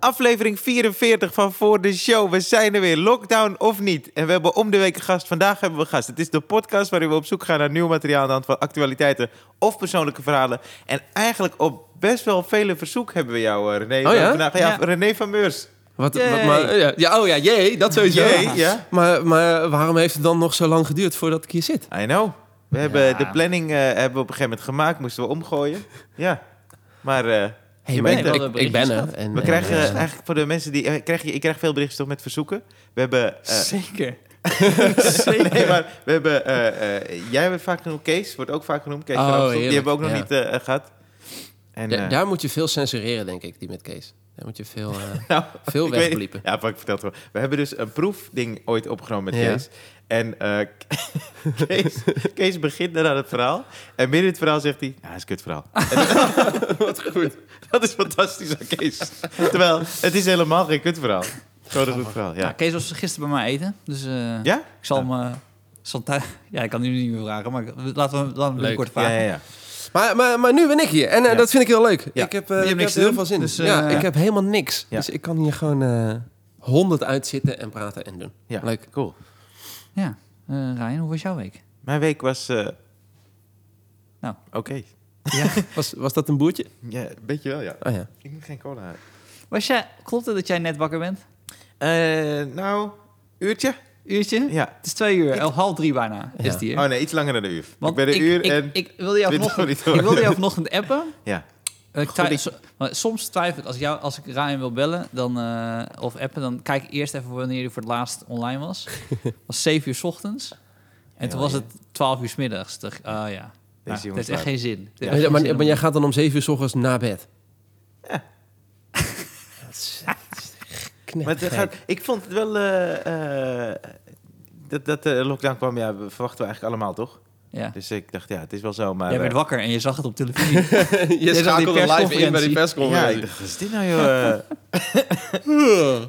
Aflevering 44 van Voor de Show. We zijn er weer, lockdown of niet. En we hebben om de week een gast. Vandaag hebben we een gast. Het is de podcast waarin we op zoek gaan naar nieuw materiaal... aan de hand van actualiteiten of persoonlijke verhalen. En eigenlijk op best wel vele verzoek hebben we jou, eh, René. Oh ja? Vandaag, ja, Ja. René van Meurs. Wat, wat, maar, ja, ja, oh ja, jee, dat sowieso. Jee, ja. Maar, maar waarom heeft het dan nog zo lang geduurd voordat ik hier zit? I know. We hebben de planning eh, hebben we op een gegeven moment gemaakt. Moesten we omgooien. Ja. Maar eh, Hey, ik, ik, ik ben er. En, we en, krijgen eh, eigenlijk voor de mensen die... eh, krijg je, ik krijg veel berichten toch met verzoeken. We hebben... eh, Zeker. nee, maar we hebben... eh, eh, jij hebt vaak genoemd. Kees wordt ook vaak genoemd. Kees Oh. Die hebben we ook nog ja. niet eh, gehad. En, da- eh, daar moet je veel censureren, denk ik, die met Kees. Daar moet je veel, eh, nou, veel ik wegbliepen. Ja, wat ik vertelde gewoon. We hebben dus een proefding ooit opgenomen met Ja. Kees. En eh, Kees, Kees begint dan aan het verhaal. En midden in het verhaal zegt hij... Ja, dat is een kut verhaal. Wat goed. Dat is fantastisch aan Kees. Terwijl, het is helemaal geen kut verhaal. Gewoon een goed verhaal, Ja. ja. Kees was gisteren bij mij eten. Dus eh, Ja? ik zal hem... eh, zal ja, ik kan nu niet meer vragen, maar ik- laten we hem dan Leuk. binnenkort Ja, vragen. ja, ja. Maar, maar, maar nu ben ik hier. En eh, Ja. dat vind ik heel leuk. Ja. Ik heb, Je eh, hebt ik heb te heel doen, veel zin. dus, ja, ik heb helemaal niks. Ja. Dus ik kan hier gewoon eh honderd uitzitten en praten en doen. ja. Leuk. Cool. Ja. Eh, Ryan, hoe was jouw week? Mijn week was... eh, Nou. Oké. Ja. Was, was dat een boertje? Ja, een beetje wel, ja. Oh ja. Ik moet geen cola. Was jij, klopt het dat jij net wakker bent? Eh nou, uurtje? Uurtje? Ja. Het is twee uur, elf, half drie bijna is het hier. Oh nee, iets langer dan een uur. Want ik ben een uur ik, en... Ik, wilde jou 20 vanochtend, ik wilde jou vanochtend appen. ja. Ik twi- ik- so- maar soms twijfel ik, als, ik jou, als ik Ryan wil bellen dan, eh, of appen, dan kijk ik eerst even wanneer hij voor het laatst online was. Het was 7 uur 's ochtends. En toen was ja. het 12 uur 's middags. Dacht ik, ah ja, nou, jongen dat heeft echt geen zin. Het heeft echt Maar, geen maar, zin maar om- jij gaat dan om zeven uur s ochtends naar bed? Ja. Dat is- Maar het gaat, ik vond het wel... eh, eh, dat, dat de lockdown kwam, ja, verwachten we eigenlijk allemaal, toch? Ja. Dus ik dacht, ja, het is wel zo, maar... Jij werd eh, wakker en je zag het op televisie. je zag die schakelde live in bij die persconferentie. ja, persconferentie. ik dacht, wat is dit nou, joh?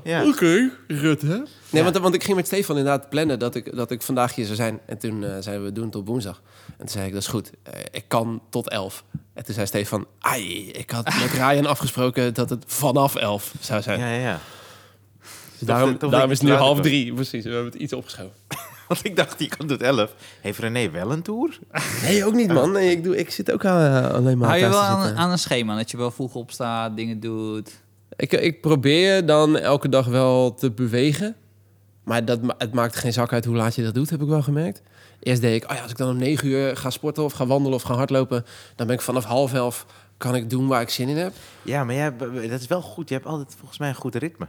Ja. Oké, Rutte. Nee, want, want ik ging met Stefan inderdaad plannen dat ik, dat ik vandaag hier zou zijn. En toen eh, zeiden we doen het op woensdag. En toen zei ik, dat is goed. Eh, ik kan tot elf. En toen zei Stefan, ai, ik had met Ryan afgesproken dat het vanaf elf zou zijn. ja, ja, ja. Dus daarom Toch- toch daarom is het je nu half drie. Precies, we hebben het iets opgeschoven. Want ik dacht, die kan tot elf. Heeft René wel een tour? Nee, ook niet man. Nee, ik, doe, ik zit ook eh, alleen maar Hou je thuis wel te aan, een schema, dat je wel vroeg opstaat, dingen doet. Ik, ik probeer dan elke dag wel te bewegen. Maar dat, ma- het maakt geen zak uit hoe laat je dat doet, heb ik wel gemerkt. Eerst deed ik, oh ja, als ik dan om negen uur ga sporten of ga wandelen of ga hardlopen... dan ben ik vanaf half elf, kan ik doen waar ik zin in heb. Ja, maar jij, dat is wel goed. Je hebt altijd volgens mij een goed ritme.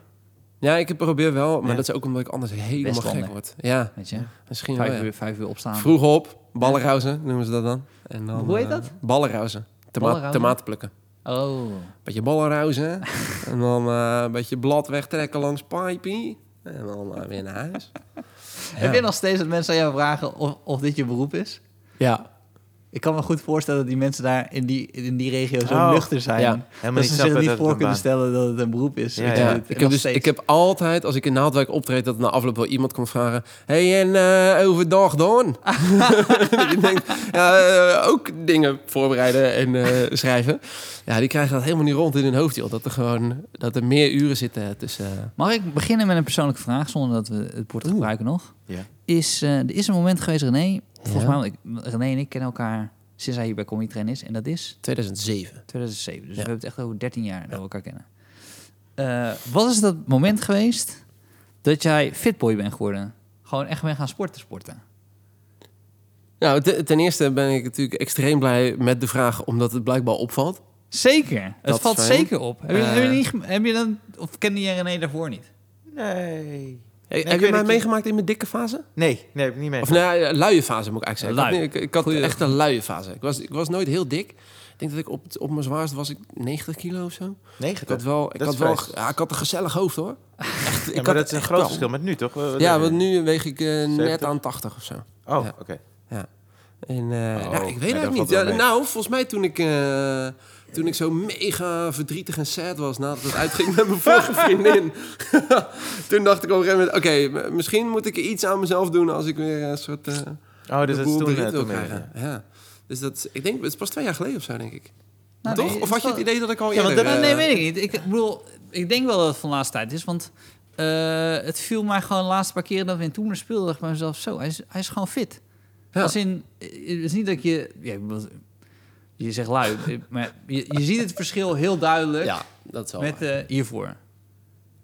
Ja, ik probeer wel, maar Ja. dat is ook omdat ik anders helemaal gek word. Ja, Weet je? misschien wel, Vijf uur, vijf uur opstaan. Vroeg op, ballenrauzen noemen ze dat dan. En dan Hoe heet eh, dat? Toma Ballenrauzen? tomaten plukken. Oh. Beetje ballenrauzen. en dan eh, een beetje blad wegtrekken langs pipie. En dan eh, weer naar huis. Heb je nog steeds dat mensen aan jou vragen of, of dit je beroep is? Ja. Ik kan me goed voorstellen dat die mensen daar in die, in die regio zo Oh, nuchter zijn. ja. Helemaal dat niet ze zich niet voor kunnen baan- stellen dat het een beroep is. Ja, Ik heb, dus, ik heb altijd, als ik in Naaldwijk optreed, dat na afloop wel iemand komt vragen... hey, en eh, overdag dan? je denkt, ja, eh, ook dingen voorbereiden en eh, schrijven. Ja, die krijgen dat helemaal niet rond in hun hoofd, joh. Dat er gewoon dat er meer uren zitten tussen... eh, Mag ik beginnen met een persoonlijke vraag, zonder dat we het woord gebruiken nog? Ja. Is, eh, er is een moment geweest, René, volgens Ja. mij, ik, René en ik kennen elkaar sinds hij hier bij Comedy Train is. En dat is 2007. 2007. Dus Ja. we hebben het echt over 13 jaar dat we elkaar kennen. Eh, wat is dat moment geweest dat jij fitboy bent geworden? Gewoon echt bent gaan sporten, sporten. Nou, te- ten eerste ben ik natuurlijk extreem blij met de vraag... omdat het blijkbaar opvalt. Zeker. Het valt fijn. zeker op. Heb je, Eh. heb je, niet, heb je dan, of kende je René daarvoor niet? Nee. Hey, heb je mij meegemaakt in mijn dikke fase? Nee, nee, heb ik niet mee. Of nou, luie fase moet ik eigenlijk zeggen. Lui. Ik, had- ik, had Goeie- echt een luie fase. Ik was, ik was nooit heel dik. Ik denk dat ik op, op mijn zwaarste was ik 90 kilo of zo. Ik had wel, ik Dat had wel, ja, ik had een gezellig hoofd hoor. Echt, ik Ja, maar had dat is een groot wel- verschil met nu, toch? Wat- Ja, want nu weeg ik eh, net 70? aan 80 of zo. Oh, ja. oké. En, eh, ja, ik weet valt niet. Ja, nou, volgens mij toen ik, eh, toen ik zo mega verdrietig en sad was nadat het uitging met mijn vorige vriendin. toen dacht ik op een gegeven moment, oké, misschien moet ik iets aan mezelf doen als ik weer een soort... eh, Oh, dus de dat is toen, eh, wil mee, krijgen. Ja. Dus dat, ik denk, het is pas twee jaar geleden of zo, denk ik. Nou, Toch? nee, of had je het idee dat ik al Ja, want dat- nee, eh, weet ik niet. Ik bedoel, ik denk wel dat het van de laatste tijd is, want eh, het viel mij gewoon de laatste paar keren dat we in Toemler speelden, dacht ik bij mezelf, zo, hij is, hij is gewoon fit. Ja. Als in, eh, het is niet dat je, ja, je zegt lui, maar je, je ziet het verschil heel duidelijk Ja, dat is wel met eh, hiervoor.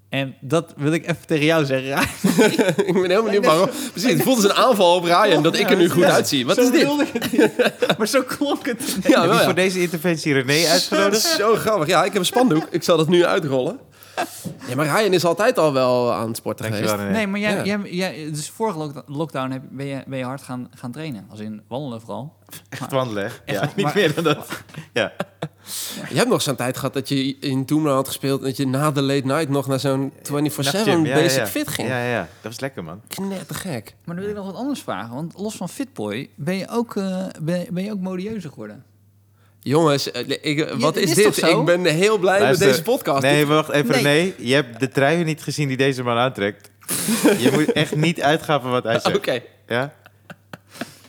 En dat wil ik even tegen jou zeggen. Ryan. Ik ben heel benieuwd waarom. Precies, het voelt als een aanval op Ryan, dat ik er nu goed uitzie. Wat Zo is dit? maar zo klonk het. Ja, wel, voor deze interventie René Dat uitgenodigd? is zo grappig. Ja, ik heb een spandoek. Ik zal dat nu uitrollen. Ja, maar Ryan is altijd al wel aan het sporten geweest. Nee, maar jij, Ja. jij, jij, dus vorige lockdown, heb, ben, je, ben je hard gaan, gaan trainen. Als in wandelen vooral. Echt wandelen? Echt, Ja, niet meer dan dat. Ja. Je hebt nog zo'n tijd gehad dat je in Toemler had gespeeld... en dat je na de late night nog naar zo'n 24-7 Nachtgym, ja, basic ja. fit ging. Ja, ja, ja. Dat was lekker, man. Knettergek. Maar dan wil ik nog wat anders vragen. Want los van Fitboy, ben je ook, eh, ben, ben je ook modieuzer geworden? Jongens, eh, ik, wat dit is is dit? toch zo? Ik ben heel blij Luister, met deze podcast. Nee, wacht even Nee. René. Je hebt de trui niet gezien die deze man aantrekt. Je moet echt niet uitgaan van wat hij zegt. Oké. Ja?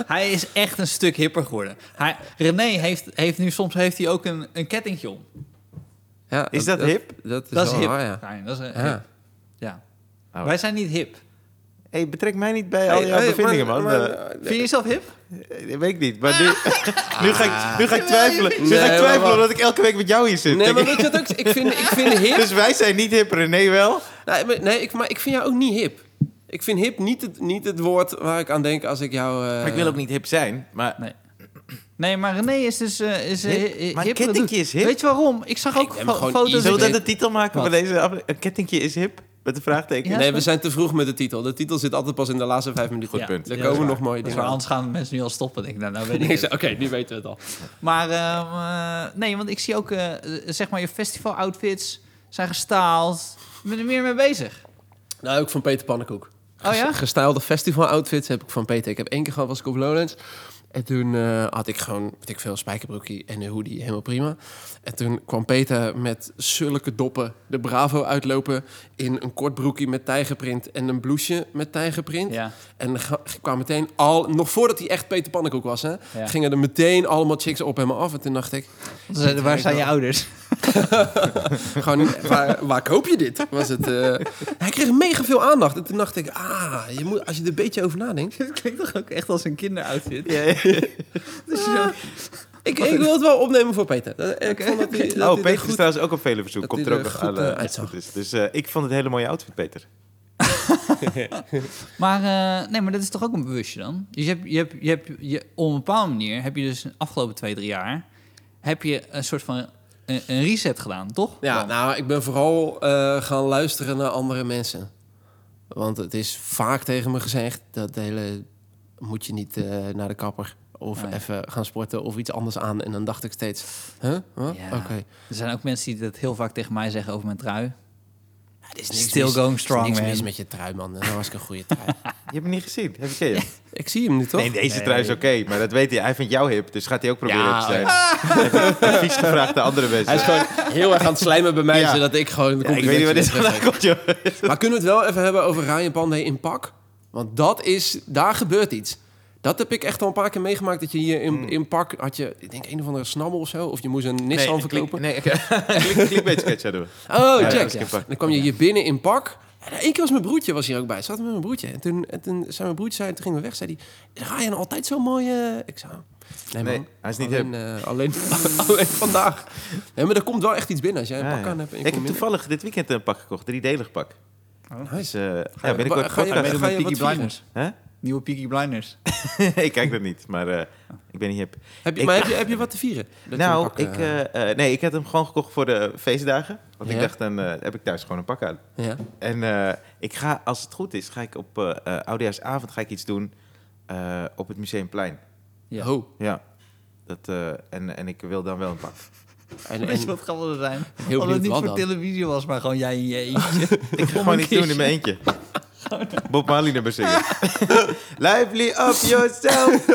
Hij is echt een stuk hipper geworden. Hij, René heeft, heeft nu soms heeft hij ook een, een kettingje om. Ja, Is dat hip? Dat is, Dat is wel hip. waar, ja. Dat is eh, Ja. hip. Ja. Oh. Wij zijn niet hip. hey, betrek mij niet bij al jouw hey, bevindingen, maar- man. maar- Eh, Vind je jezelf hip? Eh, weet ik niet. Maar nu, nu, ga, ik, nu ga ik twijfelen. Nu Nee, ga ik twijfelen omdat ik elke week met jou hier zit. Nee, maar weet je wat ook? Ik vind, ik vind hip... Dus wij zijn niet hip, René wel. Nee, maar- nee ik, maar ik vind jou ook niet hip. Ik vind hip niet het, niet het woord waar ik aan denk als ik jou... eh, Maar ik wil ook niet hip zijn. Maar Nee. Nee, maar René is dus uh, is, eh, Hip? Maar kettingje is hip. Weet je waarom? Ik zag ook gewoon foto's. zullen we dat de titel maken Wat? van deze afle- Een kettingje is hip? Met een vraagteken. Ja. Nee, we zijn te vroeg met de titel. De titel zit altijd pas in de laatste vijf minuten. Goed punt. Er Ja, komen nog mooie dingen waar, aan. anders gaan mensen nu al stoppen. Denk ik, nou, nou weet ik Oké, nu weten we het al. Maar ehm, eh, nee, want ik zie ook, eh, zeg maar, je festival outfits zijn gestaald. Ik ben er meer mee bezig. Nou, ook van Peter Pannenkoek. Oh ja? Ges- Gestylede festival outfits heb ik van Peter. Ik heb één keer gehad, was ik op Lowlands. En toen eh, had ik gewoon, weet ik veel, spijkerbroekie en een hoodie, helemaal prima. En toen kwam Peter met zulke doppen de Bravo uitlopen... in een kort broekie met tijgerprint en een blouseje met tijgerprint. Ja. En er kwam meteen al, nog voordat hij echt Peter Pannenkoek was, hè, Ja. gingen er meteen allemaal chicks op hem af. En toen dacht ik, Dus, waar zijn je ouders? gewoon, waar, waar koop je dit? Was het, eh, hij kreeg mega veel aandacht. En toen dacht ik, ah, je moet, als je er een beetje over nadenkt. Dit klinkt toch ook echt als een kinderoutfit? Ja, ja. Dus je Ik, ik wil het wel opnemen voor Peter. Dat- Ik vond dat Oh, er Peter is trouwens ook op vele verzoek. Komt er ook nog aan. eh, eh, uitzag. het is. Dus eh, ik vond het een hele mooie outfit, Peter. Maar eh, nee, maar dat is toch ook een bewustje dan? Dus je hebt, je hebt, je hebt je, op een bepaalde manier heb je dus de afgelopen twee, drie jaar heb je een soort van een, een reset gedaan, toch? Ja, Dan. nou, ik ben vooral eh, gaan luisteren naar andere mensen. Want het is vaak tegen me gezegd dat hele... moet je niet eh, naar de kapper of even gaan sporten of iets anders aan. En dan dacht ik steeds, huh? Huh? Ja. Oké. Er zijn ook mensen die dat heel vaak tegen mij zeggen over mijn trui. Ja, is Still mis- going is strong, niks man. mis met je trui, man. Dat was ik een goede trui. Je hebt hem niet gezien. Heb je hem? ik zie hem nu toch? Nee, deze Nee. trui is oké. maar dat weet hij. Hij vindt jou hip. Dus gaat hij ook proberen Ja, te zijn. Advies gevraagd aan andere mensen. Hij is gewoon heel erg aan het slijmen bij mij, Ja. zodat ik gewoon... de Ja, ik weet niet waar dit vandaan teruggeef. komt, joh. Maar kunnen we het wel even hebben over Ryan Pandey in pak? Want dat is, daar gebeurt iets. Dat heb ik echt al een paar keer meegemaakt. Dat je hier in, in pak had je, ik denk een of andere snabbel of zo. Of je moest een Nissan Nee, verkopen. Klik, nee, klik, klikbait sketch aan doen. Oh, Ja, check. Dan kwam je hier binnen in pak. En één keer was mijn broertje was hier ook bij. Zat met mijn broertje. En toen, en toen zei mijn broertje, zei, toen gingen we weg, zei hij... Ryan altijd zo mooi... eh?" Ik zei... Nee, man. Nee, hij is niet alleen, eh, alleen, alleen vandaag. Nee, maar er komt wel echt iets binnen als jij een Ja, pak ja. aan hebt. je Ik heb toevallig dit weekend een pak gekocht. Driedelig pak. Dus eh ja, je- binnenkort ga je- ga met je Peaky wat vieren? Blinders. Nieuwe Peaky Blinders. ik kijk dat niet, maar eh, ik ben niet hip. Heb je, Ik- maar heb je, heb je wat te vieren? Nou, ik, eh, eh, nee, ik heb hem gewoon gekocht voor de feestdagen. Want Ja. ik dacht, dan eh, heb ik thuis gewoon een pak aan. ja. En eh, ik ga, als het goed is, ga ik op Oudejaarsavond ga ik iets doen eh, op het Museumplein. Ja. Oh. Ja. Dat, eh, en, en ik wil dan wel een pak. En, Weet je en, wat grappig zijn? Heel Als het niet voor dan. televisie was, maar gewoon jij in je eentje. Ik ga gewoon iets doen in mijn eentje. Bob Marley nummer zingen. Lively up yourself.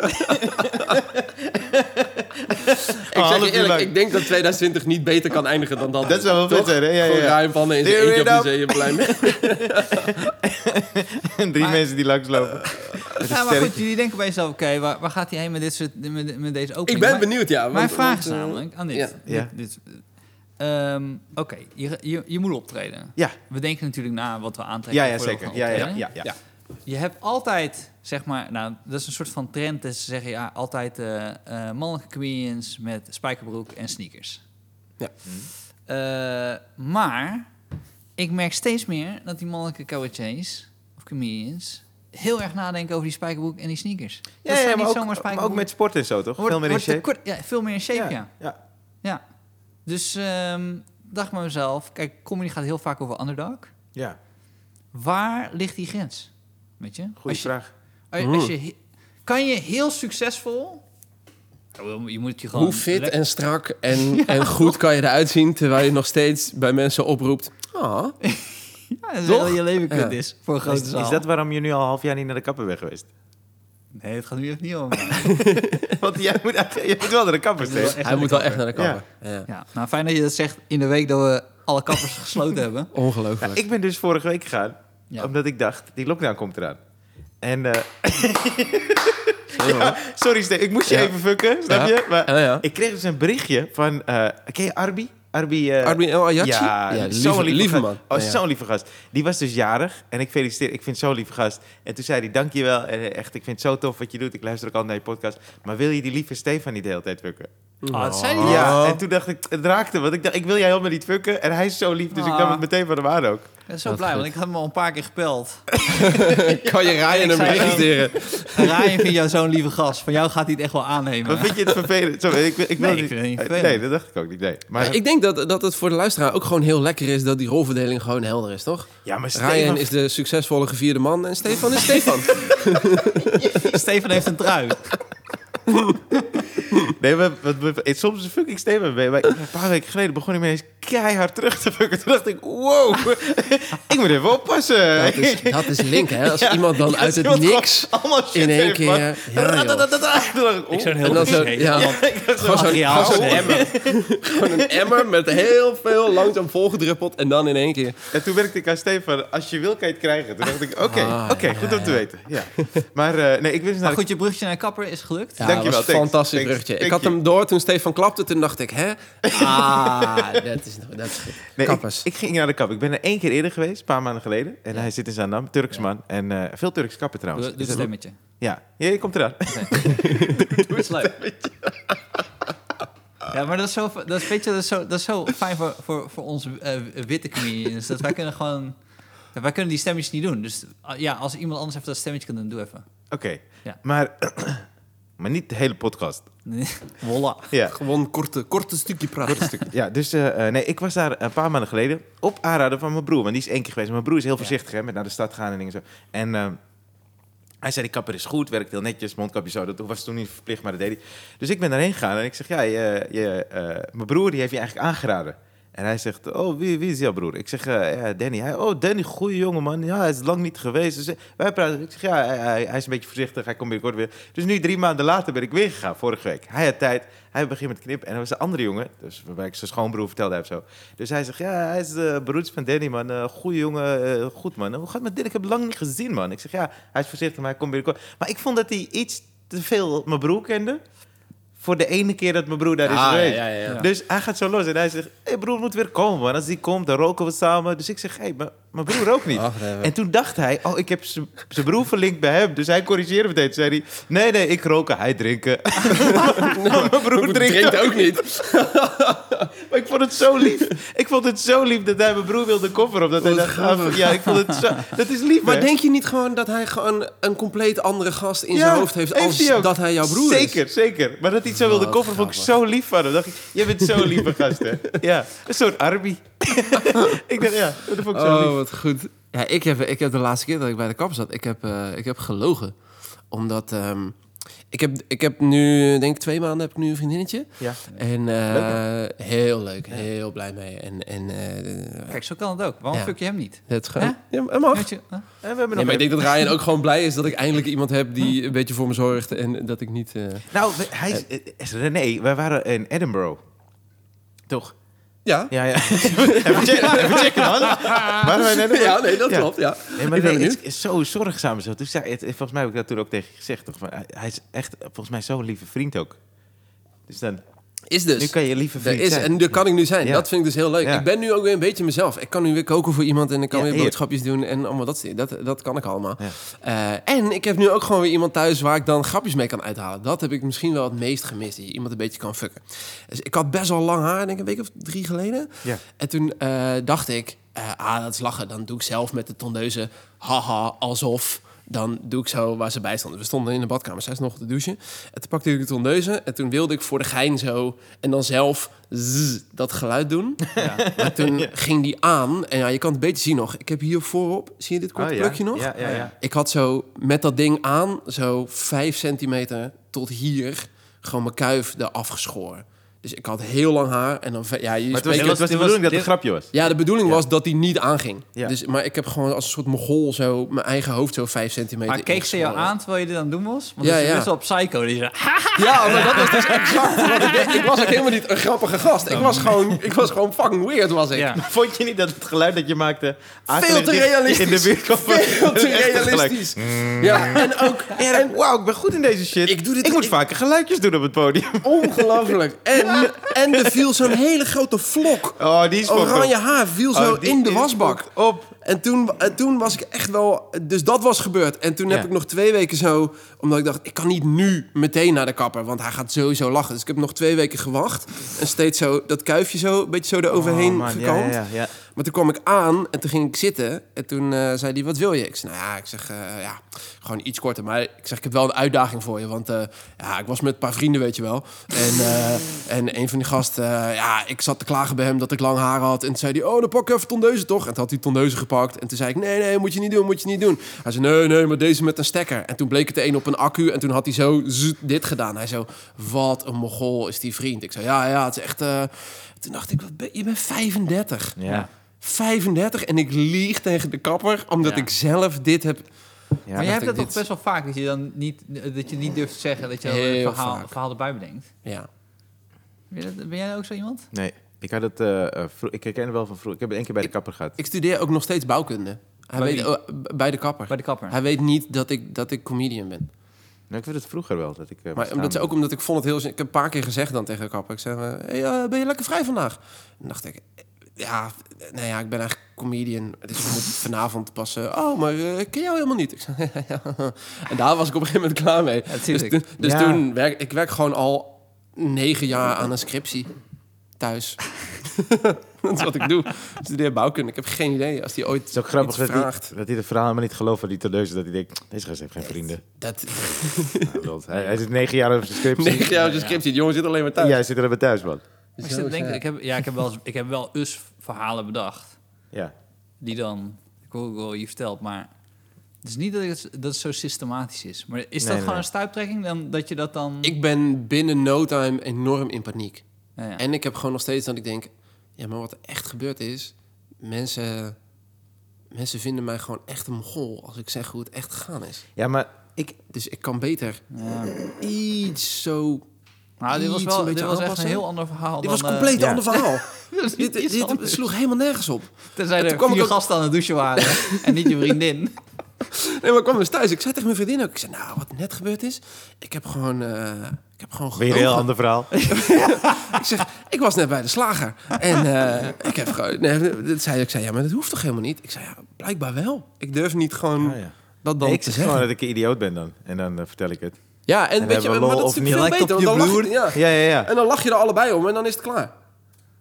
ik zeg half je uur eerlijk, lang. ik denk dat 2020 niet beter kan eindigen dan dat. Dat zou wel vet zijn, hè? Ja, ja, ja. ruim pannen in zijn eentje op up. museumplein. En drie Maar- mensen die langslopen. Een Ja, maar goed, jullie denken bij jezelf, oké, waar, waar gaat hij heen met, dit soort, met, met deze opening? ik ben benieuwd, ja. Mijn vraag want, is eh, namelijk aan dit. ja. dit, Ja. dit- Ehm, Oké, je, je, je moet optreden. Ja, We denken natuurlijk na wat we aantrekken. ja, ja zeker. Ja, ja, ja, ja. Ja. Je hebt altijd, zeg maar, nou, dat is een soort van trend. Dat ze zeggen, ja, altijd eh, eh, mannelijke comedians met spijkerbroek en sneakers. Ja. Eh, maar ik merk steeds meer dat die mannelijke cabaretiers of comedians heel erg nadenken over die spijkerbroek en die sneakers. Ja, dat ja, zijn maar, niet ook, zomaar maar ook met sport en zo, toch? Veel meer in shape. kort- ja, veel meer in shape, ja. ja. Ja. Dus ehm dacht bij mezelf, kijk, comedy gaat heel vaak over underdog. ja. Waar ligt die grens? Weet je? Goeie Als je- vraag. Als, als je, kan je heel succesvol... Oh, Je moet je gewoon... Hoe fit en strak en, en goed kan je eruit zien... terwijl je nog steeds bij mensen oproept... Ah, Ja, dat is je leven kut Ja. is voor een grote Is, zaal. is dat waarom je nu al een half jaar niet naar de kapper bent geweest? Nee, het gaat nu echt niet om. mij. Want jij moet, eigenlijk- je moet wel naar de kapper steeds. Hij moet wel echt naar de kapper. Ja. Ja, nou fijn dat je dat zegt in de week dat we alle kappers gesloten hebben. Ongelooflijk. Nou, ik ben dus vorige week gegaan, Ja. omdat ik dacht, die lockdown komt eraan. En, eh, ja, sorry Steve, ik moest je Ja. even fucken, snap Ja. je? Maar Ja, ja. ik kreeg dus een berichtje van, eh, ken je Arbi? Arbi, eh, Armin El Ayatsi? Ja, Ja, zo'n lieve- lieve gast. man. Oh, Ja. zo'n lieve gast. Die was dus jarig en ik feliciteer, ik vind zo'n lieve gast. En toen zei hij, dankjewel, en eh, echt, ik vind het zo tof wat je doet. Ik luister ook al naar je podcast. Maar wil je die lieve Stefan niet de hele tijd fucken? Ah, dat zei hij. Ja, en toen dacht ik, het raakte, want ik dacht, ik wil jij helemaal niet fucken. En hij is zo lief, dus ik Ah. nam het meteen van hem aan ook. Ik ben zo Wat blij, want ik had hem al een paar keer gepeld. Kan je Ryan Ik een zei bericht zo- sturen? En Ryan vindt jou zo'n lieve gast. Van jou gaat hij het echt wel aannemen. Maar vind je het vervelend? Sorry, ik, ik wil Nee, ik vind het niet vervelend. Nee, dat dacht ik ook niet. Nee. Maar, Ja, ik denk dat, dat het voor de luisteraar ook gewoon heel lekker is... dat die rolverdeling gewoon helder is, toch? ja, maar Ryan Stefan... is de succesvolle gevierde man en Stefan is Stefan. Stefan heeft een trui. Nee, maar, soms fuck ik Stefan mee. Maar een paar weken geleden begon hij me eens keihard terug te fucken. Toen dacht ik, wow, ik moet even oppassen. Dat is, dat is link, hè? Als Ja, iemand dan ja, uit het niks allemaal shit in één keer... man. Ja, joh. Ik, Ik zou een heel zo- ja. Allemaal- Gewoon zo'n gewoon zo'n emmer. gewoon een emmer met heel veel langzaam volgedruppeld en dan in één keer. En toen werkte ik aan Stefan, als je wil kan je het krijgen. Toen dacht ik, oké, Ah, oké, ja, goed om te ja. weten. Ja. Maar eh, nee, ik wist Maar goed, je bruggetje naar kapper is gelukt. Ja, Dankjewel, dat was een fantastisch Thanks. bruggetje. Ik had you. hem door toen Stefan klapte. Toen dacht ik, hè? Ah, dat is, dat is goed. Nee, ik, Kappers. ik ging naar de kap. Ik ben er één keer eerder geweest, een paar maanden geleden. En hij zit in Zaandam, Turks man. En eh, veel Turks kappen trouwens. Doe, doe Dus het dat- stemmetje. Ja, ja, je komt eraan. Dat is leuk. Ja, maar dat is zo, dat is, weet je, dat is zo, dat is zo fijn voor, voor, voor onze eh, witte comedians. Dat wij kunnen gewoon... wij kunnen die stemmetjes niet doen. Dus ah, ja, als iemand anders even dat stemmetje kan doen, doe even. Oké, Ja. maar, maar niet de hele podcast. Voila. Ja. Gewoon korte, korte stukje praten. Ja, dus eh, eh, nee, ik was daar een paar maanden geleden op aanraden van mijn broer. Want die is één keer geweest. Mijn broer is heel voorzichtig hè, met naar de stad gaan en dingen zo. En eh, hij zei, die kapper is goed, werkt heel netjes, mondkapje zo. Dat was toen niet verplicht, maar dat deed hij. Dus ik ben daarheen gegaan en ik zeg, ja, je, je, eh, mijn broer die heeft je eigenlijk aangeraden. En hij zegt, oh, wie, wie is jouw broer? Ik zeg, eh, ja, Danny. Hij, oh, Danny, goeie jongen, man. Ja, hij is lang niet geweest. Dus, eh, wij praten. Ik zeg, ja, hij, hij- is een beetje voorzichtig. Hij komt binnenkort weer. Dus nu, drie maanden later, ben ik weer gegaan, vorige week. Hij had tijd. Hij begint met knippen. En er was een andere jongen, dus waarbij ik zijn schoonbroer vertelde heb zo. Dus hij zegt, ja, hij is de broers van Danny, man. Eh goeie jongen, goed, man. Hoe gaat het met Danny? Ik heb lang niet gezien, man. Ik zeg, ja, hij is voorzichtig, maar hij komt binnenkort. Maar ik vond dat hij iets te veel mijn broer kende. Voor de ene keer dat mijn broer daar is Ah, geweest. ja, ja, ja. Ja. Dus hij gaat zo los en hij zegt: hey broer moet weer komen, man. Als die komt, dan roken we samen. Dus ik zeg: Hé, hey, mijn broer rookt niet. En toen dacht hij: Oh, ik heb zijn broer verlinkt bij hem. Dus hij corrigeerde meteen. Toen zei hij: Nee, nee, ik roken, hij drinken. mijn broer drinkt, Drinkt ook. ook niet. Maar ik vond het zo lief. Ik vond het zo lief dat hij mijn broer wilde kofferen. Omdat hij Wat dacht: grappig. ah, Ja, ik vond het zo. Dat is lief, Maar hè? denk je niet gewoon dat hij gewoon een compleet andere gast in Ja, zijn hoofd heeft als hij dat hij jouw broer is? Zeker, zeker. Maar dat hij het zo wilde Wat kofferen, vond ik zo lief van hem. dacht ik, je bent zo'n lieve gast, hè? Ja, een soort Arby. ik dacht, ja, dat vond ik zo lief. Oh, wat goed. Ja, ik heb, ik heb de laatste keer dat ik bij de kapper zat, ik heb, eh, ik heb gelogen. Omdat ehm, ik, heb, ik heb nu, denk ik twee maanden heb ik nu een vriendinnetje. Ja. En eh, Leuk, heel leuk, heel blij mee. En, en eh, Kijk, zo kan het ook. Waarom Ja. fuck je hem niet? het gewoon, ja, mag. Je, huh? En we hebben nog Nee, maar ik denk dat Ryan ook gewoon blij is dat ik eindelijk iemand heb die een beetje voor me zorgt en dat ik niet... eh, Nou, hij is, is René, wij waren in Edinburgh. Toch? Ja, Ja, ja. even, checken, even checken, man. Waren wij in Edinburgh? ja, nee, dat Ja. klopt, ja. Nee, maar nee, het is zo zorgzaam zo. Toen zei, het, volgens mij heb ik dat toen ook tegen je gezegd. Toch? Hij, hij is echt, volgens mij, zo'n lieve vriend ook. Dus dan... Is dus. Nu kan je lieve Er vriend is, zijn. en daar kan ik nu zijn. Ja. Dat vind ik dus heel leuk. Ja. Ik ben nu ook weer een beetje mezelf. Ik kan nu weer koken voor iemand en ik kan Ja, weer boodschapjes doen en allemaal dat Dat, dat kan ik allemaal. Eh, en ik heb nu ook gewoon weer iemand thuis waar ik dan grapjes mee kan uithalen. Dat heb ik misschien wel het meest gemist. Die iemand een beetje kan fucken. Dus ik had best wel lang haar, denk ik een week of drie geleden. Ja. En toen eh, dacht ik, eh, ah, dat is lachen. Dan doe ik zelf met de tondeuze, haha, alsof. Dan doe ik zo waar ze bij stonden. We stonden in de badkamer, zij is nog te douchen. En toen pakte ik de tondeuze en toen wilde ik voor de gein zo... en dan zelf zzz, dat geluid doen. Ja. Maar toen ging die aan en ja, je kan het beter zien nog. Ik heb hier voorop, zie je dit korte Oh, plukje nog? Ja, ja, ja. Ik had zo met dat ding aan, zo vijf centimeter tot hier, gewoon mijn kuif eraf geschoren. Dus ik had heel lang haar en dan... Ja, je Maar het was, spreekt- het was de bedoeling dat het een grapje was. ja, de bedoeling was dat die niet aanging. Ja. Dus, maar ik heb gewoon als een soort mogol zo mijn eigen hoofd zo vijf centimeter Maar keek ze jou aan terwijl je dit aan het doen was? Want Ja, ja, wel psycho. Die zei, Ja, maar dat was dus exact wat ik deed. Ik was ook helemaal niet een grappige gast. Ik was gewoon, ik was gewoon fucking weird, was ik. Ja. Vond je niet dat het geluid dat je maakte... Veel te realistisch. In de buurt kwam Veel te realistisch. Ja, en ook... En wauw, ik ben goed in deze shit. Ik doe dit- moet ik- vaker geluidjes doen op het podium. Ongelooflijk. En, en er viel zo'n hele grote vlok. Oh, die is Oranje haar viel zo Oh, die in de wasbak. Op. En toen, en toen was ik echt wel... Dus dat was gebeurd. En toen heb ik nog twee weken zo... Omdat ik dacht, ik kan niet nu meteen naar de kapper. Want hij gaat sowieso lachen. Dus ik heb nog twee weken gewacht. En steeds zo dat kuifje zo... Een beetje zo eroverheen Oh, man, ja, ja. Maar toen kwam ik aan en toen ging ik zitten. En toen eh, zei hij, wat wil je? Ik zei, nou ja, ik zeg, eh, ja, gewoon iets korter. Maar ik zeg, ik heb wel een uitdaging voor je. Want eh, ja, ik was met een paar vrienden, weet je wel. En, en een van die gasten, ja, ik zat te klagen bij hem dat ik lang haar had. En toen zei hij, oh, dan pak ik even tondeuze toch? En toen had hij tondeuze gepakt. En toen zei ik, nee, nee, moet je niet doen, moet je niet doen. Hij zei, nee, nee, maar deze met een stekker. En toen bleek het een op een accu. En toen had hij zo dit gedaan. Hij zo, wat een mogol is die vriend. Ik zei, ja, ja, het is echt... Toen dacht ik, ben, je bent 35. Ja. 35 en ik lieg tegen de kapper omdat Ja. ik zelf dit heb. Ja, maar je hebt dat toch dit- best wel vaak, dat je dan niet, dat je niet durft te zeggen, dat je Heel een verhaal, verhaal erbij bedenkt. Ja. Ben, dat- ben jij ook zo iemand? Nee, ik had het... vro- ik herken wel van vroeger. Ik heb het één keer bij de kapper gehad. Ik studeer ook nog steeds bouwkunde. Hij Bij weet, oh, bij de kapper. Bij de kapper. Hij weet niet dat ik, dat ik comedian ben. Nou, ik weet het vroeger wel. Dat ik, eh, Maar omdat, ook omdat ik vond het heel... Ik heb een paar keer gezegd dan tegen de kapper. Ik zei, eh, hey, ben je lekker vrij vandaag? En dacht ik, ja, eh, nou ja, ik ben eigenlijk comedian. Dus ik moet vanavond pas... eh, oh, maar eh, ik ken jou helemaal niet. Ik zei, ja. En daar was ik op een gegeven moment klaar mee. Ja, dus toen, dus Ja. toen werk ik werk gewoon al negen jaar aan een scriptie thuis. dat is wat ik doe. Ik studeer bouwkunde. Ik heb geen idee als die ooit Het is ook grappig dat hij, dat hij het verhaal helemaal niet gelooft van die tondeuze. Dat hij denkt, deze gast heeft geen vrienden. Dat, Nou, hij, hij zit negen jaar op zijn scriptie. negen jaar op de scriptie. Die jongen zit alleen maar thuis. Ja, hij zit er bij thuis, man. Ik, zit te denken, ik, heb, ja, ik, heb wel, eens- ik heb wel eens verhalen bedacht. Ja. Die dan, ik hoor wel je vertelt, maar het is niet dat het, dat het zo systematisch is. Maar is dat Nee, gewoon nee. een stuiptrekking dan dat je dat dan... Ik ben binnen no time enorm in paniek. Ja, ja. En ik heb gewoon nog steeds dat ik denk... Ja, maar wat er echt gebeurd is... Mensen, mensen vinden mij gewoon echt een mogol... als ik zeg hoe het echt gegaan is. ja, maar ik... Dus ik kan beter Ja. iets zo... Maar dit was, wel, een dit was echt een heel ander verhaal Dit dan... was een compleet ja. ander verhaal. eh, dit, dit, sloeg helemaal nergens op. Tenzij En er toen kwam vier ook- gasten aan het douchen waren en niet je vriendin. Nee, maar ik kwam dus thuis. Ik zei tegen mijn vriendin ook... Ik zei, nou, wat net gebeurd is... Ik heb gewoon... eh, ik heb gewoon Weer een heel ander verhaal. Ik zeg, ik was net bij de slager. En eh, ik heb gewoon... Nee, dat zei, ik zei, ja, maar dat hoeft toch helemaal niet? Ik zei, ja, blijkbaar wel. Ik durf niet gewoon ja. dat dan Nee, ik te zeg zeggen. gewoon dat ik een idioot ben dan. En dan eh, vertel ik het. Ja, en, En weet je, maar dat is natuurlijk veel beter. Dan lach je, ja. Ja, ja, ja. En dan lach je er allebei om en dan is het klaar.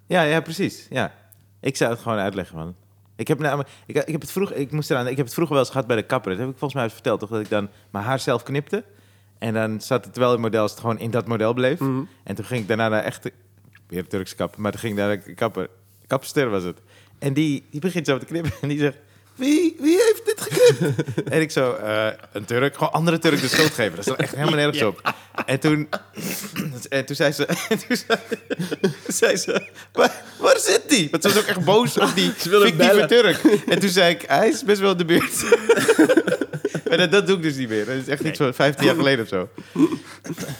Ja, ja, precies. Ja. Ik zou het gewoon uitleggen, man. Ik heb, namelijk- ik, ik heb het vroeger, ik moest eraan, ik heb het vroeger wel eens gehad bij de kapper. Dat heb ik volgens mij verteld, toch? Dat ik dan mijn haar zelf knipte. En dan zat het, terwijl het model het gewoon in dat model bleef. Mhm. En toen ging ik daarna naar echte, weer een Turkse kapper, maar toen ging ik naar de kapper, kapster was het. En die, die begint zo te knippen en die zegt, wie, wie heeft dit geknipt? en ik zo, eh, een Turk, gewoon andere Turk de schuld geven. Dat is echt helemaal nergens op. En toen, en toen zei ze, en toen zei, zei ze, waar, waar zit die? Want ze was ook echt boos op die Ze willen fictieve. Turk. En toen zei ik, hij is best wel in de buurt. maar dat, dat doe ik dus niet meer. Dat is echt iets van 15 jaar geleden of zo.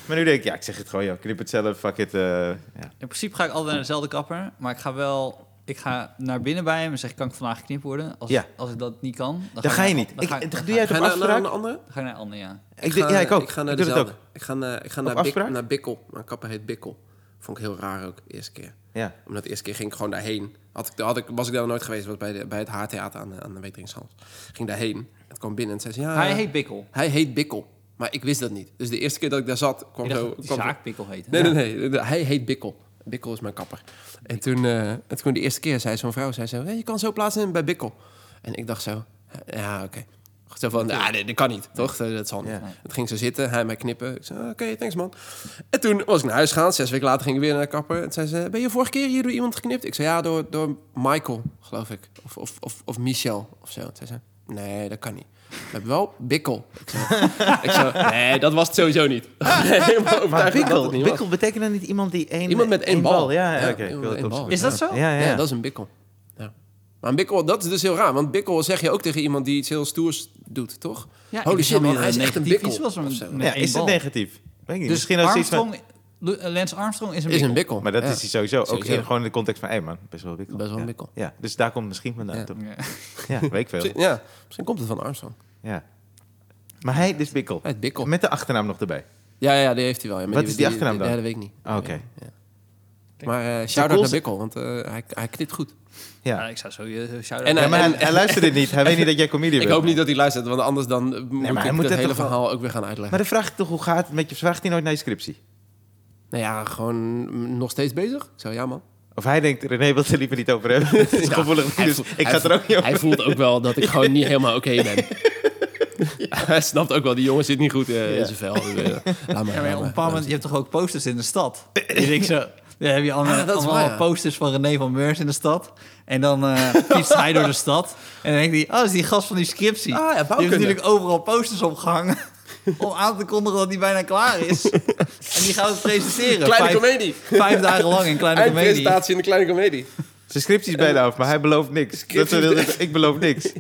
maar nu denk ik, ja, ik zeg het gewoon, joh, knip het zelf, fuck it. eh, ja. In principe ga ik altijd naar dezelfde kapper, maar ik ga wel... Ik ga naar binnen bij hem en zeg, kan ik vandaag geknipt worden? Als, Ja. als ik dat niet kan, dan, Dan ga ik je naar- niet. Dan Ik- ga, ik- doe jij ga, het Ga op je naar, naar afspraak? een andere? dan ga ik naar een ander, ja. Ik, doe- ja, ik ook. Ik ga naar Ik dezelfde. ook. Ik ga naar, ik ga naar, Bik, afspraak? naar Bikkel. Mijn kapper heet Bikkel. Vond ik heel raar ook, de eerste keer. Ja. Omdat de eerste keer ging ik gewoon daarheen. Had ik, had ik, was ik daar nooit geweest, was bij, de, bij het Haartheater aan, de- aan de Weteringshals. Ging daarheen. Het kwam binnen en zei ze, ja... Hij heet Bikkel. Hij heet Bikkel. Maar ik wist dat niet. Dus de eerste keer dat ik daar zat, kwam Ik zo... kwam zaak Bikkel heet. Nee, nee, nee. Hij heet Bikkel. Bikkel is mijn kapper. En toen, eh, en toen de eerste keer zei zo'n vrouw, zei zo, hey, je kan zo plaatsen bij Bikkel. En ik dacht zo, ja, oké. Zo van, ja, nee, dat kan niet, toch? Dat niet. Ja. Het ging zo zitten, hij mij knippen. Ik zei, "Ah, oké, thanks man. En toen was ik naar huis gegaan. Zes weken later ging ik weer naar de kapper. En zei ze, ben je vorige keer hier door iemand geknipt? Ik zei, ja, door, door Michael, geloof ik. Of, of, of, of Michel, of zo. Toen zei ze, nee, dat kan niet. We hebben wel Bikkel. Ik zei, nee, dat was het sowieso niet. Helemaal Maar bikkel, niet bikkel betekent dan niet iemand die één... Iemand met één bal. Ja, ja, Ja, oké. Is dat zo? Ja, ja. Ja, dat is een bikkel. Ja. Maar een bikkel, dat is dus heel raar. Want bikkel zeg je ook tegen iemand die iets heel stoers doet, toch? Holy shit, man, hij is echt een bikkel. iets was zo. Ja, is het negatief? Weet ik niet. Dus Misschien als iets van... Eh, Lance Armstrong is een Is een bikkel. Maar dat ja. is hij sowieso. Ook in, gewoon in de context van... Hé man, best wel bikkel. Best wel een ja. bikkel. Ja, dus daar komt misschien vandaan, Ja. toch? Ja. Ja, weet ik veel. Misschien- Ja, misschien komt het van Armstrong. Ja. Maar hij is bikkel. Hij is bikkel. Met de achternaam nog erbij. Ja, ja, die heeft hij wel. Wat is die achternaam dan? Ja, dat weet ik niet. Oké. Ja. Maar eh shout-out naar Bikkel, want eh, hij, hij knipt goed. Ja. Ja, ik zou zo je shout En, Ja, hij, hij luistert dit niet. Hij weet niet dat jij comedian Ik bent. hoop niet dat hij luistert, want anders dan moet maar hij ik moet het het hele verhaal ook weer gaan uitleggen. Maar dan vraag ik toch, hoe gaat het met je? Vraagt hij nooit naar je scriptie? Nou ja, gewoon nog steeds bezig? Zou ja man. Of hij denkt, René wil het er liever niet over hebben. Het is Ja, gevoelig, hij dus voelt- ik ga het er ook niet over Hij voelt ook wel dat ik gewoon niet helemaal oké ben. Hij snapt ook wel, die jongen zit niet goed eh, Ja. in zijn vel. Dus, eh, laat maar, Ja, maar laat op een maar. bepaald moment, je hebt toch ook posters in de stad? Dus ik zo... Dan heb je allemaal, Ah, dat is allemaal waar, ja. posters van René van Meurs in de stad. En dan eh fietst hij door de stad. En dan denkt hij, oh, dat is die gast van die scriptie. Ah, ja, die heeft natuurlijk overal posters opgehangen. om aan te kondigen dat hij bijna klaar is. en die gaat het presenteren. Kleine vijf, comedie. vijf dagen lang in Kleine Comedie. Eindpresentatie in de kleine comedie. Zijn scriptie is bijna af, maar hij belooft niks. Dat is ik beloof niks.